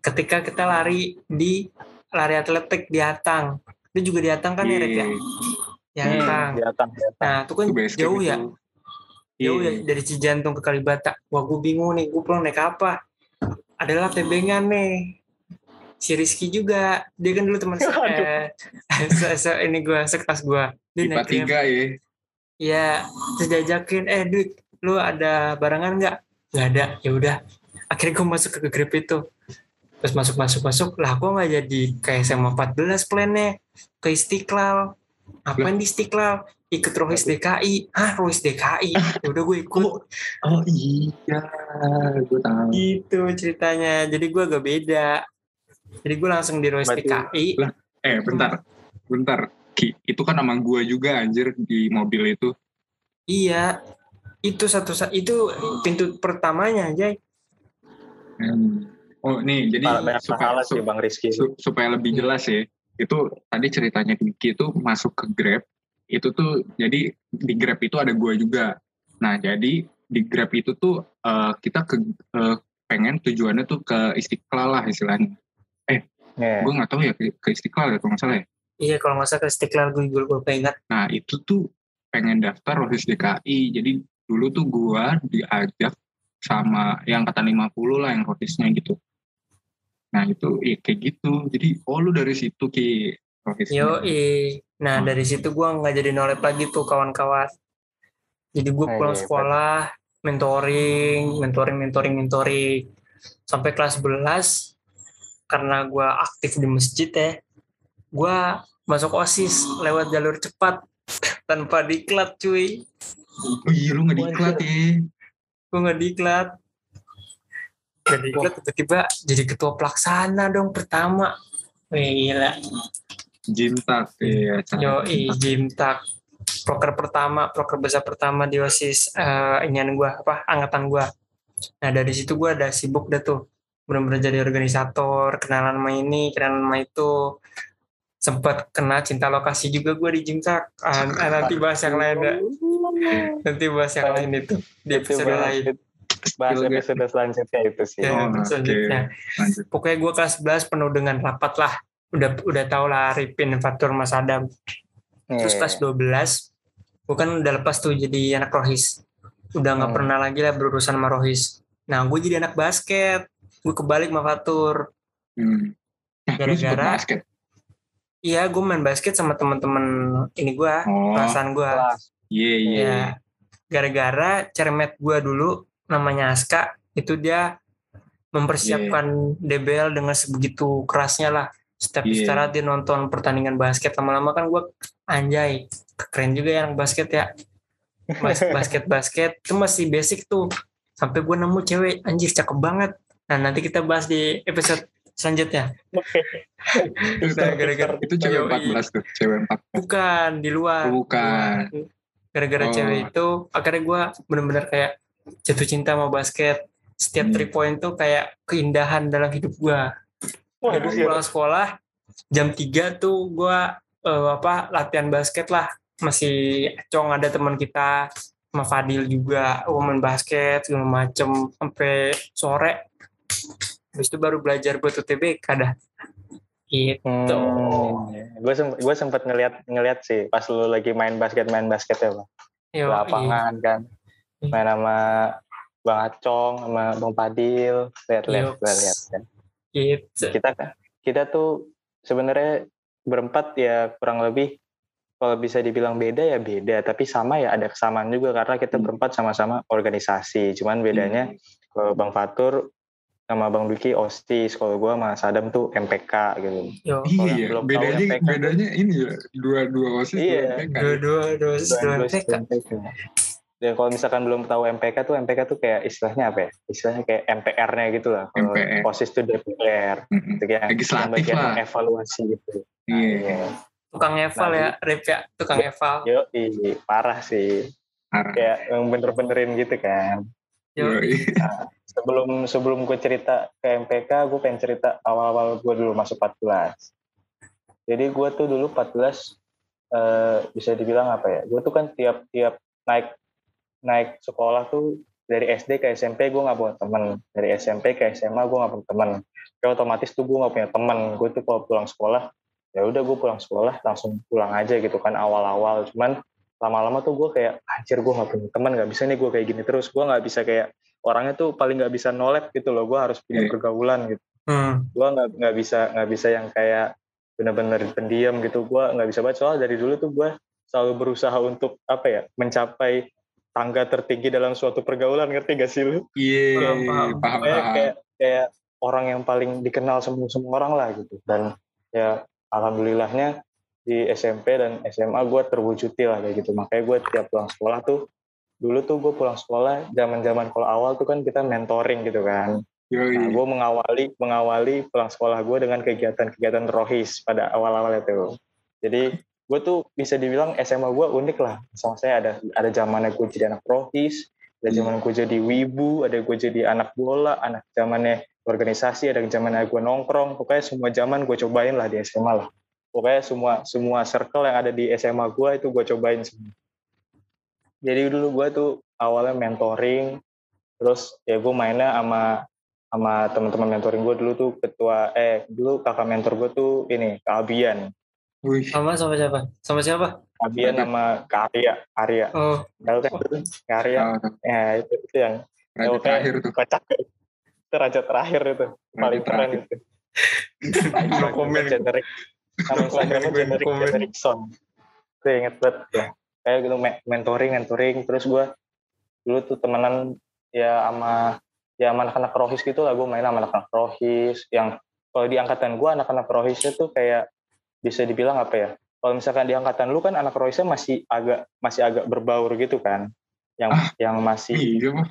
ketika kita lari di lari atletik di Atang. Itu juga di Atang kan ya? Ya di Atang. Hmm, nah itu kan jauh ya? Jauh ya iya. dari Cijantung ke Kalibata. Wah gue bingung nih gue pulang naik apa? Adalah tebengan nih. Si Rizky juga. Dia kan dulu teman saya se, se, ini gue sekelas gue dia IPA tiga ya iya. Terus diajakin eh duit lu ada barangan nggak? Nggak ada. Ya udah akhirnya gue masuk ke grip itu. Terus masuk masuk masuk. Lah gue nggak jadi kayak SMA 14 plannya. Ke Istiqlal. Apa di Istiqlal? Ikut Rohis DKI ah Rohis DKI udah gue ikut. Oh, oh iya. Gue tahu. Itu ceritanya. Jadi gue agak beda. Jadi gue langsung di Royce TKI. Lah, eh bentar, bentar. Ki, itu kan nama gue juga anjir di mobil itu. Iya, itu satu itu pintu pertamanya aja. Hmm. Oh nih, jadi supaya, sih Bang Rizky. Su, supaya lebih jelas ya, itu tadi ceritanya Ki itu masuk ke Grab, itu tuh jadi di Grab itu ada gue juga. Nah jadi di Grab itu tuh uh, kita ke uh, pengen tujuannya tuh ke Istiqlal lah istilahnya eh yeah. gue nggak tahu ya ke, ke Istiqlal ya kalau nggak salah ya iya kalau nggak salah ke Istiqlal gue gue, gue ingat nah itu tuh pengen daftar rohis DKI jadi dulu tuh gue diajak sama yang kata 50 lah yang rohisnya gitu. Nah itu ya kayak gitu. Jadi oh lu dari situ ki rohisnya yo nah oh. dari situ gue nggak jadi nolep lagi tuh kawan-kawan. Jadi gue oh, pulang iya, sekolah mentoring mentoring mentoring mentoring. Sampai kelas 11 karena gue aktif di masjid ya gue masuk osis lewat jalur cepat <laughs> tanpa diklat cuy. Oh iya lu gak diklat ya gue gak diklat. Gak diklat. Tiba-tiba jadi ketua pelaksana dong pertama. Wih, gila. Jimtak ya yo Jimtak proker pertama proker besar pertama di osis uh, inian gue apa angkatan gue nah dari situ gue ada sibuk dah tuh. Benar-benar jadi organisator kenalan sama ini kenalan sama itu. Sempat kena cinta lokasi juga gue di Jimsak ah, nanti bahas yang lain nanti bahas yang lain itu di episode lain. bahas episode selanjutnya itu sih. Ya, oh, selanjutnya. okay. pokoknya gue kelas 11 penuh dengan rapat lah. Udah udah tau lah Ripin Fatur Mas Adam. Terus kelas 12 gue kan udah lepas tuh jadi anak rohis. Udah nggak hmm. pernah lagi lah berurusan sama rohis. Nah gue jadi anak basket. Gue kebalik sama Fatur. Hmm. Eh, gara-gara iya gue main basket sama teman-teman ini gue oh. kelasan gue iya yeah, iya yeah. gara-gara cermet gue dulu namanya Aska itu dia mempersiapkan yeah. DBL dengan sebegitu kerasnya lah setiap yeah. istirahat dia nonton pertandingan basket lama-lama kan gue anjay keren juga yang basket ya <laughs> basket basket itu masih basic tuh sampai gue nemu cewek anjir cakep banget Nah, nanti kita bahas di episode selanjutnya. nah, gara-gara itu cewek 14 tuh, cewek 14. Bukan, di luar. Oh, bukan. Gara-gara oh. cewek itu akhirnya gue bener-bener kayak jatuh cinta sama basket setiap Hmm. three point tuh kayak keindahan dalam hidup gue Wah, Gue sih. pulang sekolah jam 3 tuh gue apa latihan basket lah masih cong ada teman kita sama Fadil juga main basket segala macem sampai sore habis itu baru belajar buat UTBK dah gitu. Hmm, gue sempat gue sempat ngeliat ngeliat sih pas lu lagi main basket main basket ya bang? Yo, lapangan kan? Iya. main sama bang Acong sama bang Padil lihat lihat lihat kan? gitu. Kita kita tuh sebenarnya berempat ya kurang lebih kalau bisa dibilang beda ya beda tapi sama ya ada kesamaan juga karena kita Hmm. berempat sama-sama organisasi cuman bedanya kalau bang Fatur sama bang Duki OSIS kalau gue sama Sadam tuh MPK gitu Yo, Iya, belum tahu bedanya MPK. bedanya ini ya dua-dua osis Iya. dua MPK. dua-dua dua Dua- MPK dua MPK. Dan kalau misalkan belum tahu MPK tuh MPK tuh kayak istilahnya apa ya? Istilahnya kayak MPR-nya gitu lah. Kalau MPR. OSIS tuh DPR. Mm-mm. Itu kayak Legislatif bagian lah. evaluasi gitu. Iya, tukang eval ya Rip ya tukang eval Yo, parah sih. parah. Kayak yang bener-benerin gitu kan. Yoi. <laughs> Sebelum sebelum gue cerita ke MPK, gue pengen cerita awal-awal gue dulu masuk 14. Jadi gue tuh dulu 14 eh, bisa dibilang apa ya? Gue tuh kan tiap-tiap naik naik sekolah tuh dari SD ke SMP gue nggak punya teman, dari SMP ke SMA gue nggak punya teman. Kayak otomatis tuh gue nggak punya teman. Gue tuh kalau pulang sekolah ya udah gue pulang sekolah langsung pulang aja gitu kan awal-awal. Cuman lama-lama tuh gue kayak anjir gue nggak punya teman nggak bisa nih gue kayak gini terus gue nggak bisa kayak orangnya tuh paling nggak bisa nolep gitu loh gue harus punya Iya. pergaulan gitu hmm. gue nggak nggak bisa nggak bisa yang kayak bener-bener pendiam gitu gue nggak bisa banget soal dari dulu tuh gue selalu berusaha untuk apa ya mencapai tangga tertinggi dalam suatu pergaulan ngerti gak sih lu Iya, Paham, paham. paham, kayak kayak kayak orang yang paling dikenal semua semua orang lah gitu dan ya alhamdulillahnya di SMP dan SMA gue terwujudi lah kayak gitu makanya gue tiap pulang sekolah tuh dulu tuh gue pulang sekolah zaman zaman kalau awal tuh kan kita mentoring gitu kan. Nah, gue mengawali mengawali pulang sekolah gue dengan kegiatan-kegiatan rohis pada awal-awal itu. Jadi gue tuh bisa dibilang SMA gue unik lah. Sama saya ada ada zamannya gue jadi anak rohis, ada zaman gue jadi wibu, ada gue jadi anak bola, anak zamannya organisasi, ada zamannya gue nongkrong. Pokoknya semua zaman gue cobain lah di SMA lah. Pokoknya semua semua circle yang ada di SMA gue itu gue cobain semua. Jadi dulu gue tuh awalnya mentoring, terus ya gue mainnya sama sama teman-teman mentoring gue dulu tuh ketua eh dulu kakak mentor gue tuh ini Kak Abian. Wih, sama sama siapa? Sama siapa? Kak Abian sama Kak Arya Arya. Oh. Tahu kan? Dulu Kak Arya. Tahu. ya itu, itu yang raja oke. terakhir tuh. kocak. Itu raja terakhir itu. Paling keren terakhir. itu. <laughs> No comment No Instagramnya generik comment. generikson gue inget banget. Ya. Kayak gitu me- mentoring mentoring. Terus gue dulu tuh temenan ya sama ya sama anak-anak rohis gitu lah. Gue main sama anak-anak rohis. Yang kalau di angkatan gue anak-anak rohisnya tuh kayak bisa dibilang apa ya? Kalau misalkan di angkatan lu kan anak rohisnya masih agak masih agak berbaur gitu kan? Yang Ah. yang masih Iya.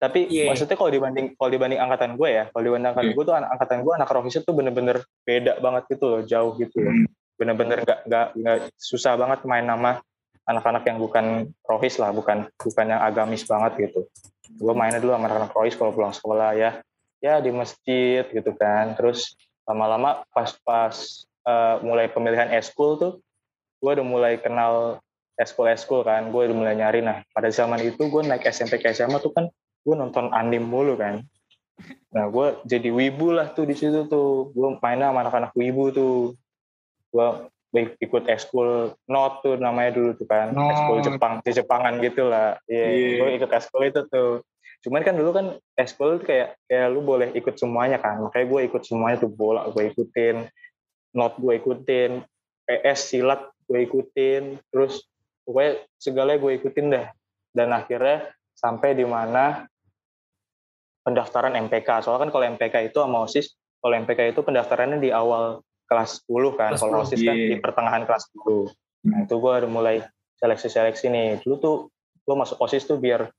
Tapi Iya. maksudnya kalau dibanding kalau dibanding angkatan gue ya kalau dibanding angkatan Iya. gue tuh anak angkatan gue anak rohisnya tuh bener-bener beda banget gitu loh jauh gitu loh Hmm. bener-bener nggak nggak nggak susah banget main nama anak-anak yang bukan rohis lah bukan bukan yang agamis banget gitu gue mainnya dulu sama anak-anak rohis kalau pulang sekolah ya ya di masjid gitu kan terus lama-lama pas-pas eh, mulai pemilihan eskul tuh gue udah mulai kenal eskul eskul kan gue udah mulai nyari nah pada zaman itu gue naik SMP ke SMA tuh kan gue nonton anim mulu kan. Nah gue jadi wibu lah tuh di situ tuh. Gue mainnya sama anak-anak wibu tuh. Gue ikut eskul not tuh namanya dulu tuh kan. Not. eskul Jepang di Jepangan gitu lah. Iya Iya. gue ikut eskul itu tuh. Cuman kan dulu kan eskul tuh kayak kayak lu boleh ikut semuanya kan. Makanya gue ikut semuanya tuh bola gue ikutin not gue ikutin PS silat gue ikutin terus pokoknya segalanya gue ikutin dah dan akhirnya sampai di mana pendaftaran MPK soalnya kan kalau MPK itu sama OSIS kalau MPK itu pendaftarannya di awal kelas 10 kan. Kalau 10, OSIS kan iya. di pertengahan kelas 10 nah itu gue udah mulai seleksi-seleksi nih. Dulu tuh gue masuk OSIS tuh biar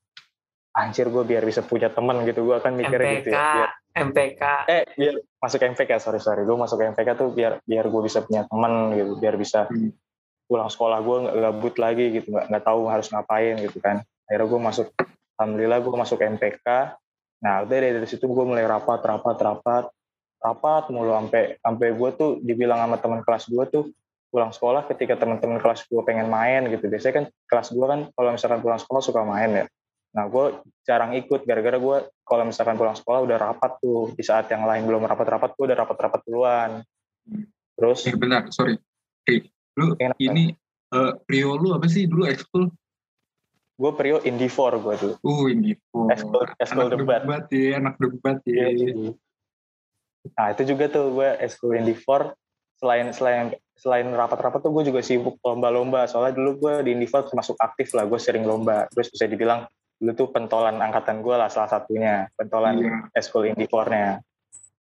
anjir gue biar bisa punya teman gitu. Gue kan mikirnya MPK gitu ya biar, MPK eh biar masuk MPK sorry sorry. Gue masuk MPK tuh biar biar gue bisa punya teman gitu. Biar bisa Hmm. pulang sekolah gue nggak gabut lagi gitu. Nggak nggak tahu harus ngapain gitu kan. Akhirnya gue masuk alhamdulillah gue masuk MPK nah udah dari situ gue mulai rapat rapat rapat. Rapat mulu sampai sampai gue tuh dibilang sama teman kelas gue tuh pulang sekolah ketika teman-teman kelas gue pengen main gitu. Biasanya kan kelas gue kan kalau misalkan pulang sekolah suka main ya. Nah gue jarang ikut gara-gara gue kalau misalkan pulang sekolah udah rapat tuh. Di saat yang lain belum rapat-rapat gue udah rapat-rapat duluan. Terus eh, benar. Sorry. Hey, lu ini uh, Rio lu apa sih dulu ekskul gue Prio Indifor gue tuh. Uh Indifor ekskul ekskul debat. debat ya anak debat ya. Iya, nah itu juga tuh gue ekskul Indifor selain selain selain rapat-rapat tuh gue juga sibuk lomba-lomba. Soalnya dulu gue di Indifor termasuk aktif lah gue sering lomba. Terus bisa dibilang dulu tuh pentolan angkatan gue lah salah satunya pentolan yeah. eskul indikornya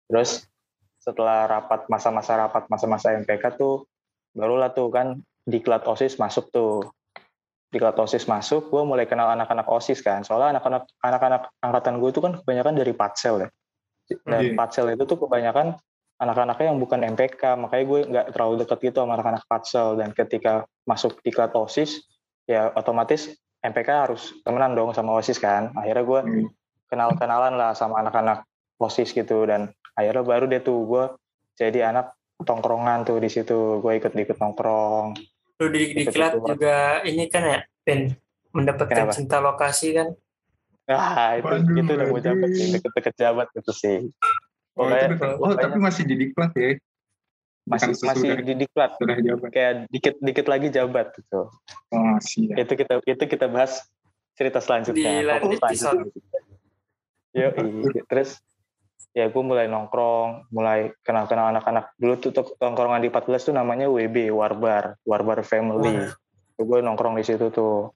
terus setelah rapat masa-masa rapat masa-masa MPK tuh barulah tuh kan diklat osis masuk tuh diklat osis masuk gue mulai kenal anak-anak osis kan soalnya anak-anak anak-anak angkatan gue itu kan kebanyakan dari patsel ya dan yeah. patsel itu tuh kebanyakan anak-anaknya yang bukan MPK makanya gue nggak terlalu dekat gitu sama anak-anak patsel dan ketika masuk diklat osis ya otomatis MPK harus temenan dong sama OSIS kan. Akhirnya gue hmm. kenal-kenalan lah sama anak-anak OSIS gitu dan akhirnya baru deh tuh gue jadi anak tongkrongan tuh di situ. Gue ikut-ikut nongkrong. Lu di diklat juga ini kan ya, Ben mendapatkan Kenapa? cinta lokasi kan? Ah itu Waduh, itu udah mau jabat sih, deket-deket jabat gitu sih. Oh, itu, oh tapi masih di diklat ya? masih masih di diklat. sudah jabat. Kayak dikit dikit lagi jabat gitu. Oh, siap. itu kita itu kita bahas cerita selanjutnya. Di selanjutnya Yo, terus ya gue mulai nongkrong, mulai kenal-kenal anak-anak. Dulu tuh tongkrongan di 14 tuh namanya WB, Warbar, Warbar Family. Tuh gue nongkrong di situ tuh.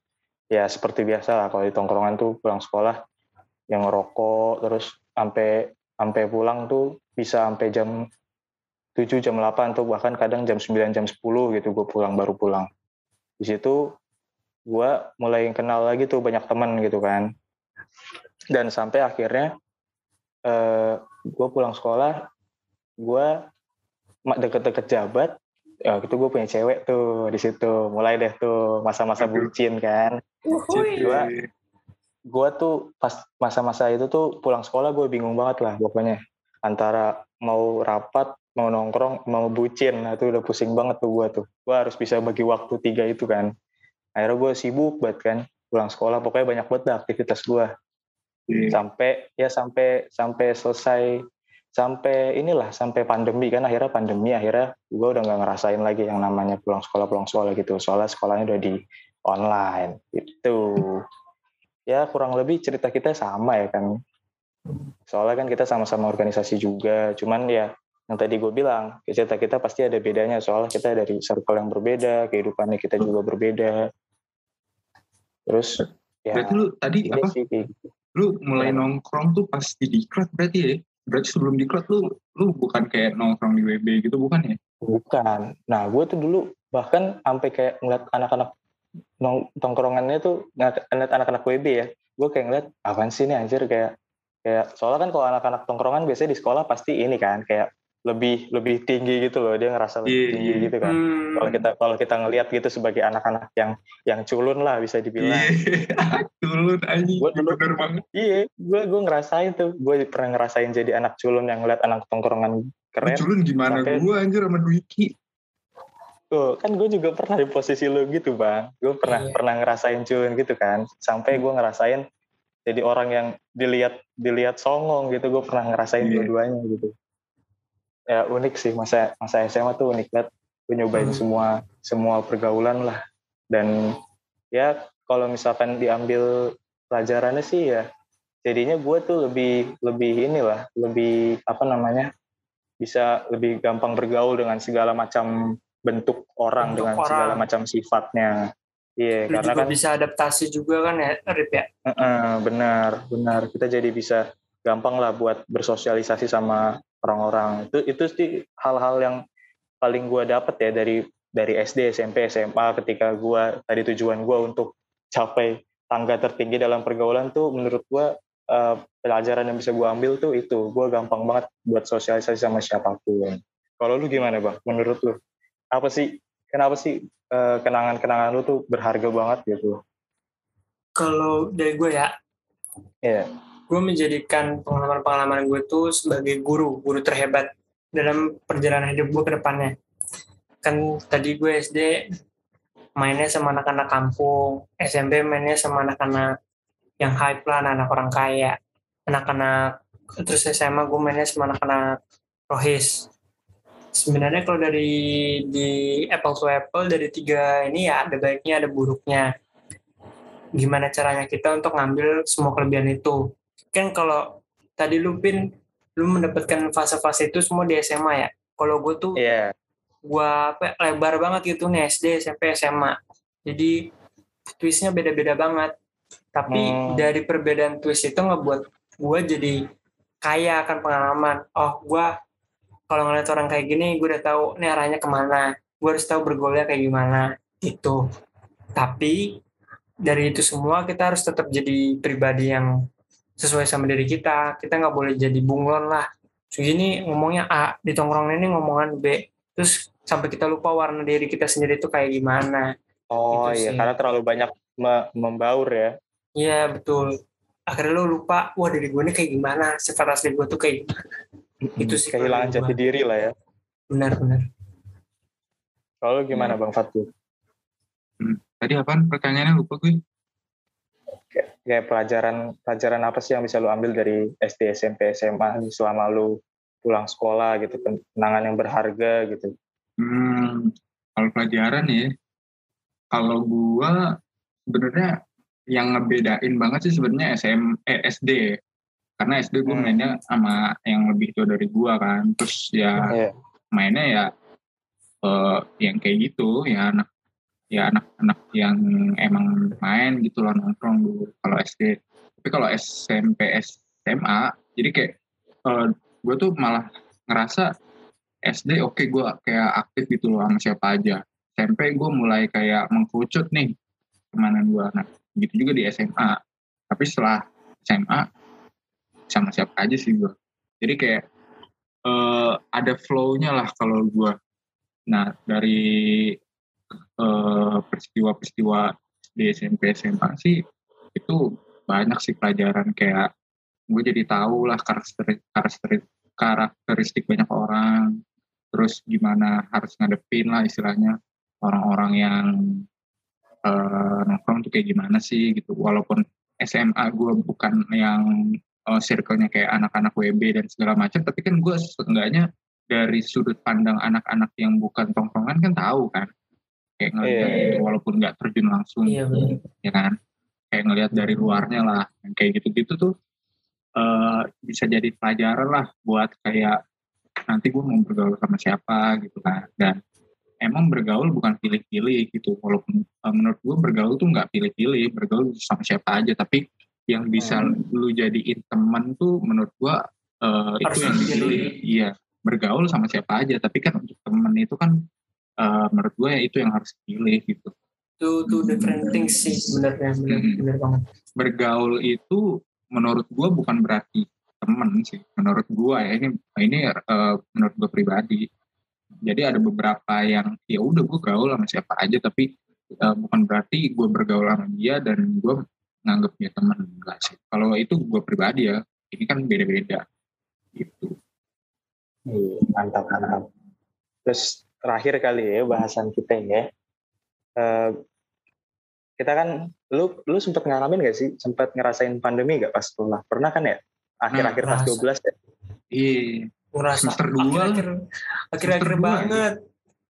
Ya seperti biasa lah kalau di tongkrongan tuh pulang sekolah yang ngerokok terus sampai sampai pulang tuh bisa sampai jam 7 jam 8 atau bahkan kadang jam 9 jam 10 gitu gue pulang baru pulang di situ gue mulai kenal lagi tuh banyak teman gitu kan dan sampai akhirnya eh, gue pulang sekolah gue deket-deket jabat ya gitu gue punya cewek tuh di situ. Mulai deh tuh masa-masa bucin kan. Gue gue tuh pas masa-masa itu tuh pulang sekolah gue bingung banget lah pokoknya. Antara mau rapat mau nongkrong mau bucin. Nah itu udah pusing banget tuh gue tuh. Gue harus bisa bagi waktu tiga itu kan. Akhirnya gue sibuk banget kan pulang sekolah. Pokoknya banyak banget aktivitas gue yeah. sampai ya sampai sampai selesai sampai inilah sampai pandemi kan akhirnya pandemi akhirnya gue udah nggak ngerasain lagi yang namanya pulang sekolah pulang sekolah gitu. Soalnya sekolahnya udah di online itu ya kurang lebih cerita kita sama ya kan soalnya kan kita sama-sama organisasi juga cuman ya yang tadi gue bilang cerita kita pasti ada bedanya. Soalnya kita dari circle yang berbeda kehidupannya kita juga berbeda. Terus ya berarti lu tadi apa? sih. Lu mulai nongkrong tuh pas di diklat berarti ya? Berarti sebelum diklat lu lu bukan kayak nongkrong di WB gitu bukan ya? Bukan. Nah gue tuh dulu bahkan sampai kayak ngeliat anak-anak nong tongkrongannya tuh ngeliat anak-anak WB ya. Gue kayak ngeliat apaan sih ini anjir? Kayak kayak soalnya kan kalau anak-anak tongkrongan biasanya di sekolah pasti ini kan kayak lebih lebih tinggi gitu loh. Dia ngerasa lebih yeah, tinggi yeah. gitu kan. Hmm. kalau kita kalau kita ngelihat gitu sebagai anak-anak yang yang culun lah bisa dibilang. Yeah. <laughs> culun aja gue dulu banget. Iya gue gue ngerasain tuh. Gue pernah ngerasain jadi anak culun yang ngeliat anak tongkrongan keren. Culun gimana? Gue anjir sama Dwiki. Tuh, kan gue juga pernah di posisi lo gitu bang. Gue pernah yeah. pernah ngerasain culun gitu kan. Sampai gue ngerasain jadi orang yang dilihat dilihat songong gitu. Gue pernah ngerasain yeah. dua-duanya gitu ya unik sih. Masa masa SMA tuh unik banget. Gue nyobain hmm. semua semua pergaulan lah. Dan ya kalau misalkan diambil pelajarannya sih ya jadinya gue tuh lebih lebih inilah lebih apa namanya bisa lebih gampang bergaul dengan segala macam bentuk orang bentuk dengan orang. segala macam sifatnya. Iya yeah, karena juga kan bisa adaptasi juga kan ya Rip ya? Uh, uh, benar benar. Kita jadi bisa gampang lah buat bersosialisasi sama orang-orang. Itu itu sih hal-hal yang paling gue dapet ya dari dari SD SMP SMA ketika gue tadi tujuan gue untuk capai tangga tertinggi dalam pergaulan tuh menurut gue uh, pelajaran yang bisa gue ambil tuh itu. Gue gampang banget buat sosialisasi sama siapa pun. Kalau lu gimana bang? Menurut lu apa sih kenapa sih uh, kenangan-kenangan lu tuh berharga banget gitu? Kalau dari gue ya yeah. Gue menjadikan pengalaman-pengalaman gue tuh sebagai guru, guru terhebat dalam perjalanan hidup gue ke depannya. Kan tadi gue SD mainnya sama anak-anak kampung, SMP mainnya sama anak-anak yang hype lah, anak-anak orang kaya, anak-anak terus SMA gue mainnya sama anak-anak rohis. Sebenarnya kalau dari di apple to apple dari tiga ini ya ada baiknya ada buruknya. Gimana caranya kita untuk ngambil semua kelebihan itu? Kan kalau tadi lu pin lu mendapatkan fase-fase itu semua di SMA ya? Kalau gue tuh yeah. gue apa lebar banget gitu nih SD SMP SMA jadi twistnya beda-beda banget. Tapi hmm. dari perbedaan twist itu ngebuat gue jadi kaya akan pengalaman. Oh gue kalau ngeliat orang kayak gini gue udah tahu nih arahnya ke mana. Gue harus tahu bergolnya kayak gimana itu tapi dari itu semua kita harus tetap jadi pribadi yang sesuai sama diri kita kita nggak boleh jadi bunglon lah. Segini ngomongnya A di tongkrong ini ngomongan B. Terus sampai kita lupa warna diri kita sendiri itu kayak gimana. Oh gitu iya sih. karena terlalu banyak me membaur ya. Iya betul. Akhirnya lo lupa wah diri gue ini kayak gimana? Sifat asli gue tuh kayak gimana? Itu sih kehilangan jati diri lah ya. Benar benar. Kalau gimana bang Fatul hmm. tadi apa pertanyaannya lupa gue kayak pelajaran pelajaran apa sih yang bisa lu ambil dari SD SMP SMA selama lu pulang sekolah gitu kenangan yang berharga gitu hmm, kalau pelajaran ya kalau gua sebenarnya yang ngebedain banget sih sebenarnya SM eh, SD karena SD gue hmm. mainnya sama yang lebih tua dari gua kan terus ya yeah. mainnya ya uh, yang kayak gitu ya anak ya anak-anak yang emang main gitu loh nongkrong dulu kalau SD tapi kalau SMP SMA jadi kayak uh, eh, gue tuh malah ngerasa SD oke okay, gue kayak aktif gitu loh sama siapa aja. SMP gue mulai kayak mengkerucut nih ke mana gue nah gitu juga di SMA tapi setelah SMA sama siapa aja sih gue jadi kayak uh, ada flow-nya lah kalau gue nah dari Eh, peristiwa-peristiwa di SMP SMA sih itu banyak sih pelajaran kayak gue jadi tahu lah karakteristik, karakteristik karakteristik banyak orang terus gimana harus ngadepin lah istilahnya orang-orang yang uh, nongkrong tuh kayak gimana sih gitu. Walaupun SMA gue bukan yang uh, circle-nya kayak anak-anak WB dan segala macam tapi kan gue seenggaknya dari sudut pandang anak-anak yang bukan tongkrongan kan tahu kan kayak ngeliat yeah. gitu walaupun nggak terjun langsung yeah, gitu, ya kan? Kayak ngelihat dari luarnya lah kayak gitu-gitu tuh uh, bisa jadi pelajaran lah buat kayak nanti gue mau bergaul sama siapa gitu kan. Dan emang bergaul bukan pilih-pilih gitu walaupun uh, menurut gue bergaul tuh nggak pilih-pilih bergaul sama siapa aja. Tapi yang bisa hmm. lu jadiin teman tuh menurut gue uh, itu yang dipilih. iya bergaul sama siapa aja. Tapi kan untuk temen itu kan uh, menurut gue ya itu yang harus dipilih gitu. Two two different things sih sebenarnya benar hmm. benar banget. Bergaul itu menurut gue bukan berarti temen sih. Menurut gue ya ini ini uh, menurut gue pribadi. Jadi ada beberapa yang ya udah gue gaul sama siapa aja tapi uh, bukan berarti gue bergaul sama dia dan gue nganggap dia teman enggak sih. Kalau itu gue pribadi ya ini kan beda-beda gitu. Iya, mantap mantap. Terus terakhir kali ya bahasan kita ya. Uh, kita kan, lu lu sempat ngalamin gak sih, sempat ngerasain pandemi gak pas sekolah? Pernah kan ya? Akhir-akhir hmm, kelas 12 ya? Iya. Merasa semester dua. Akhir-akhir banget.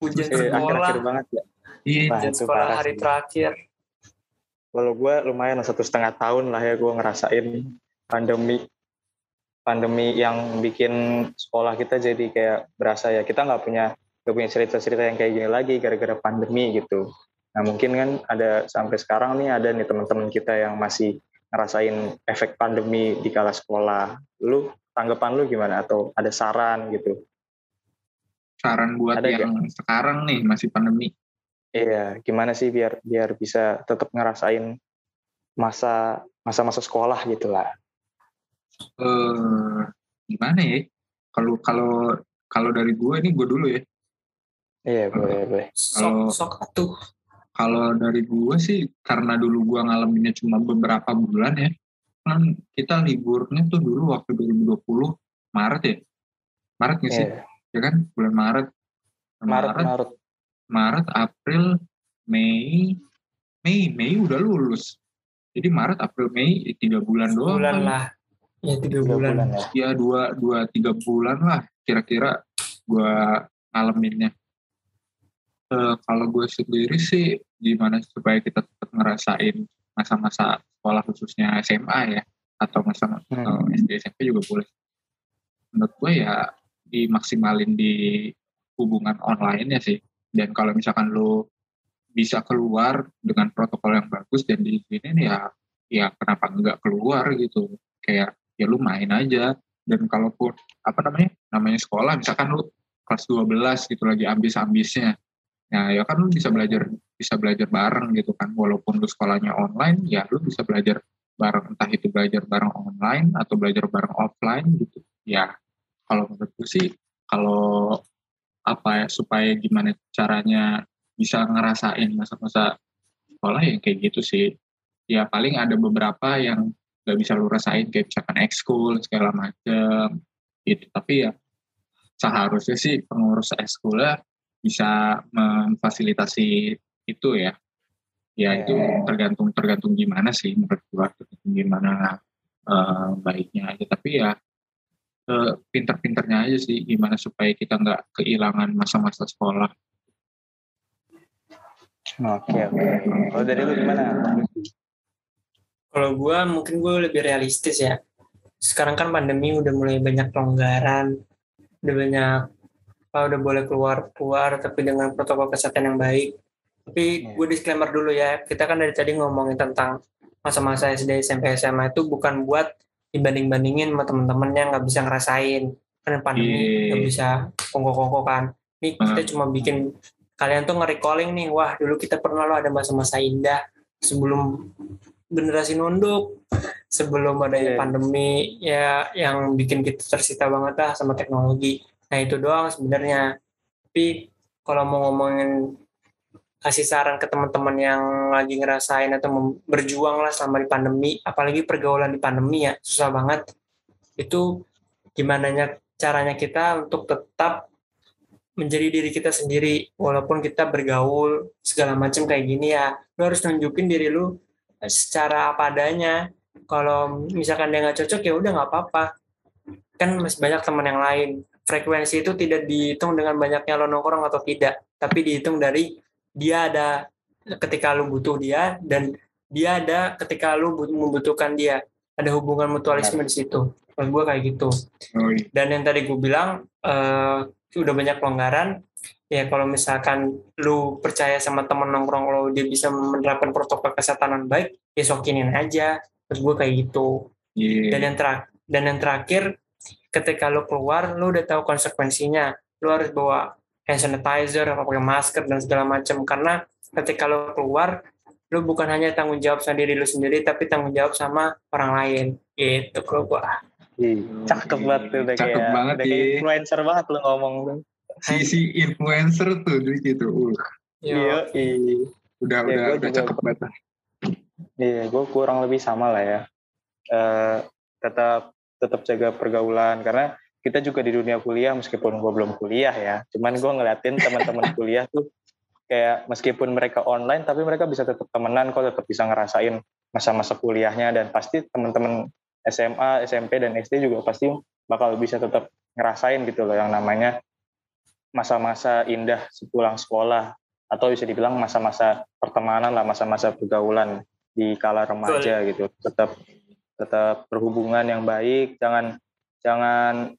Ujian eh, sekolah. Akhir-akhir banget ya? Iya. Ujian sekolah hari sih. terakhir. Kalau gue lumayan satu setengah tahun lah ya gue ngerasain pandemi pandemi yang bikin sekolah kita jadi kayak berasa ya kita nggak punya gak punya cerita-cerita yang kayak gini lagi gara-gara pandemi gitu. Nah mungkin kan ada sampai sekarang nih ada nih teman-teman kita yang masih ngerasain efek pandemi di kala sekolah. Lu tanggapan lu gimana atau ada saran gitu? Saran buat ada yang gak? sekarang nih masih pandemi. Iya, gimana sih biar biar bisa tetap ngerasain masa masa-masa sekolah gitu lah. Eh, uh, gimana ya? Kalau kalau kalau dari gue ini gue dulu ya. Iya boleh boleh. Sok sok tuh. Kalau dari gue sih karena dulu gue ngalaminnya cuma beberapa bulan ya. kan kita liburnya tuh dulu waktu 2020 Maret ya Maret nggak sih Iya. ya kan bulan Maret Maret, Maret. Maret April Mei Mei Mei udah lulus jadi Maret April Mei tiga bulan doang bulan kali. lah ya tiga Tiga bulan, bulan ya. ya dua dua tiga bulan lah kira-kira gua ngalaminnya Eh, kalau gue sendiri sih gimana supaya kita tetap ngerasain masa-masa sekolah khususnya SMA ya atau masa Hmm. eh, SD SMP juga boleh. Menurut gue ya dimaksimalin di hubungan online ya sih. Dan kalau misalkan lo bisa keluar dengan protokol yang bagus dan diizinin ya ya kenapa enggak keluar gitu. Kayak ya lu main aja. Dan kalaupun apa namanya namanya sekolah misalkan lu kelas 12 gitu lagi ambis-ambisnya nah ya kan lu bisa belajar bisa belajar bareng gitu kan. Walaupun lu sekolahnya online ya lu bisa belajar bareng entah itu belajar bareng online atau belajar bareng offline gitu. Ya kalau menurut gue sih kalau apa ya supaya gimana caranya bisa ngerasain masa-masa sekolah ya kayak gitu sih. Ya paling ada beberapa yang nggak bisa lu rasain kayak misalkan ekskul segala macem. Gitu. Tapi ya seharusnya sih pengurus ekskulnya bisa memfasilitasi itu ya. Ya itu tergantung tergantung gimana sih menurut gua tergantung gimana eh, baiknya aja. Tapi ya eh, pinter-pinternya aja sih gimana supaya kita nggak kehilangan masa-masa sekolah. Oke, oke. Kalau dari lu gimana? kalau gue mungkin gue lebih realistis ya. Sekarang kan pandemi udah mulai banyak pelonggaran udah banyak udah boleh keluar keluar tapi dengan protokol kesehatan yang baik tapi Iya. gue disclaimer dulu ya kita kan dari tadi ngomongin tentang masa-masa SD SMP SMA itu bukan buat dibanding bandingin sama temen-temen yang nggak bisa ngerasain kan pandemi Iya. nggak bisa kongko-kongko kan ini kita Hmm. cuma bikin kalian tuh nge-recalling nih wah dulu kita pernah lo ada masa-masa indah sebelum generasi nunduk sebelum ada Iya. pandemi ya yang bikin kita tersita banget lah sama teknologi nah itu doang sebenarnya. Tapi kalau mau ngomongin kasih saran ke teman-teman yang lagi ngerasain atau berjuang lah selama di pandemi apalagi pergaulan di pandemi ya susah banget. Itu gimana nya- caranya kita untuk tetap menjadi diri kita sendiri walaupun kita bergaul segala macam kayak gini ya. Lu harus nunjukin diri lu secara apa adanya. Kalau misalkan dia nggak cocok ya udah nggak apa-apa. Kan masih banyak teman yang lain frekuensi itu tidak dihitung dengan banyaknya lo nongkrong atau tidak tapi dihitung dari dia ada ketika lu butuh dia dan dia ada ketika lu but- membutuhkan dia. Ada hubungan mutualisme di situ. Menurut gue kayak gitu. Oh, iya. dan yang tadi gue bilang eh udah banyak pelonggaran. Ya kalau misalkan lu percaya sama temen nongkrong lo dia bisa menerapkan protokol kesehatan yang baik ya sokinin aja. Terus gue kayak gitu. Iya. dan yang terakhir dan yang terakhir ketika lu keluar lu udah tahu konsekuensinya lu harus bawa hand sanitizer apa pakai masker dan segala macam karena ketika lu keluar lu bukan hanya tanggung jawab sama diri lu sendiri tapi tanggung jawab sama orang lain gitu kalau gua Ih, Cakep banget tuh udah Cakep kayak banget, udah kayak Iya. influencer banget lu ngomong tuh. si si influencer tuh di gitu uh. Iya, iya. udah Ya, udah gua udah juga- cakep banget Iya, gue kurang lebih sama lah ya. Eh, tetap tetap jaga pergaulan. Karena kita juga di dunia kuliah meskipun gue belum kuliah ya. Cuman gue ngeliatin teman-teman kuliah tuh kayak meskipun mereka online tapi mereka bisa tetap temenan kok tetap bisa ngerasain masa-masa kuliahnya. Dan pasti teman-teman SMA, SMP dan SD juga pasti bakal bisa tetap ngerasain gitu loh yang namanya masa-masa indah sepulang sekolah atau bisa dibilang masa-masa pertemanan lah masa-masa pergaulan di kala remaja gitu. Tetap tetap berhubungan yang baik jangan jangan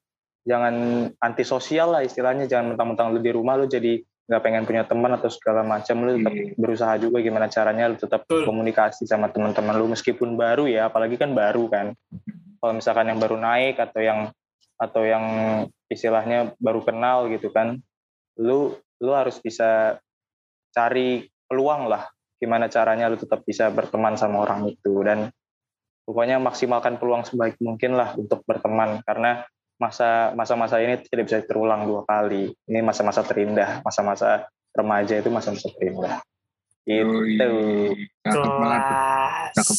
jangan antisosial lah istilahnya jangan mentang-mentang lu di rumah lu jadi nggak pengen punya teman atau segala macam lu tetap Iya. berusaha juga gimana caranya lu tetap Betul. komunikasi sama teman-teman lu meskipun baru ya apalagi kan baru kan kalau misalkan yang baru naik atau yang atau yang istilahnya baru kenal gitu kan lu lu harus bisa cari peluang lah gimana caranya lu tetap bisa berteman sama orang itu dan pokoknya maksimalkan peluang sebaik mungkin lah untuk berteman karena masa masa-masa ini tidak bisa terulang dua kali ini masa-masa terindah masa-masa remaja itu masa-masa terindah itu cakep banget. Cakep.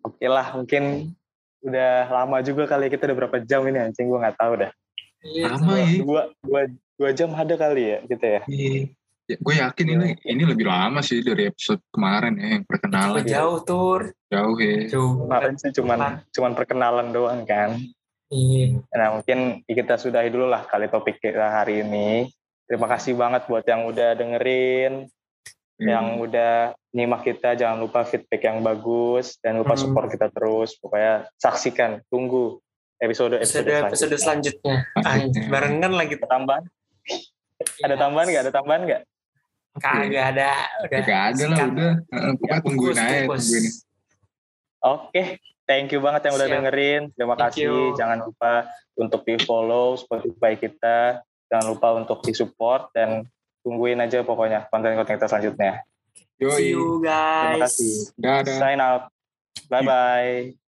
Oke lah, mungkin udah lama juga kali ya, kita udah berapa jam ini anjing gue nggak tahu dah. Iya, Lama ya. Dua, dua, dua jam ada kali ya kita ya. Iya. Ya, gue yakin ini ini lebih lama sih dari episode kemarin ya yang perkenalan Cepet jauh tur. jauh ya. Jauh. Kemarin sih cuman cuman perkenalan doang kan. Iya. Nah mungkin kita sudahi dulu lah kali topik kita hari ini. Terima kasih banget buat yang udah dengerin, Hmm. yang udah nyimak kita. Jangan lupa feedback yang bagus dan lupa Hmm. support kita terus. Pokoknya saksikan, tunggu episode episode, Episode episode selanjutnya. Anjir, barengan lagi. Tambahan? Ada tambahan nggak? Ada tambahan nggak? Kagak ada. Udah. Gak ada lah udah. Heeh, Pokoknya tungguin Fokus, aja fokus. tungguin. Oke, thank you banget yang udah Siap. dengerin. Terima Thank kasih. you. Jangan lupa untuk di follow Spotify kita. Jangan lupa untuk di support dan tungguin aja pokoknya konten-konten kita selanjutnya. See you Terima guys. kasih. Dadah. Sign out. Bye bye.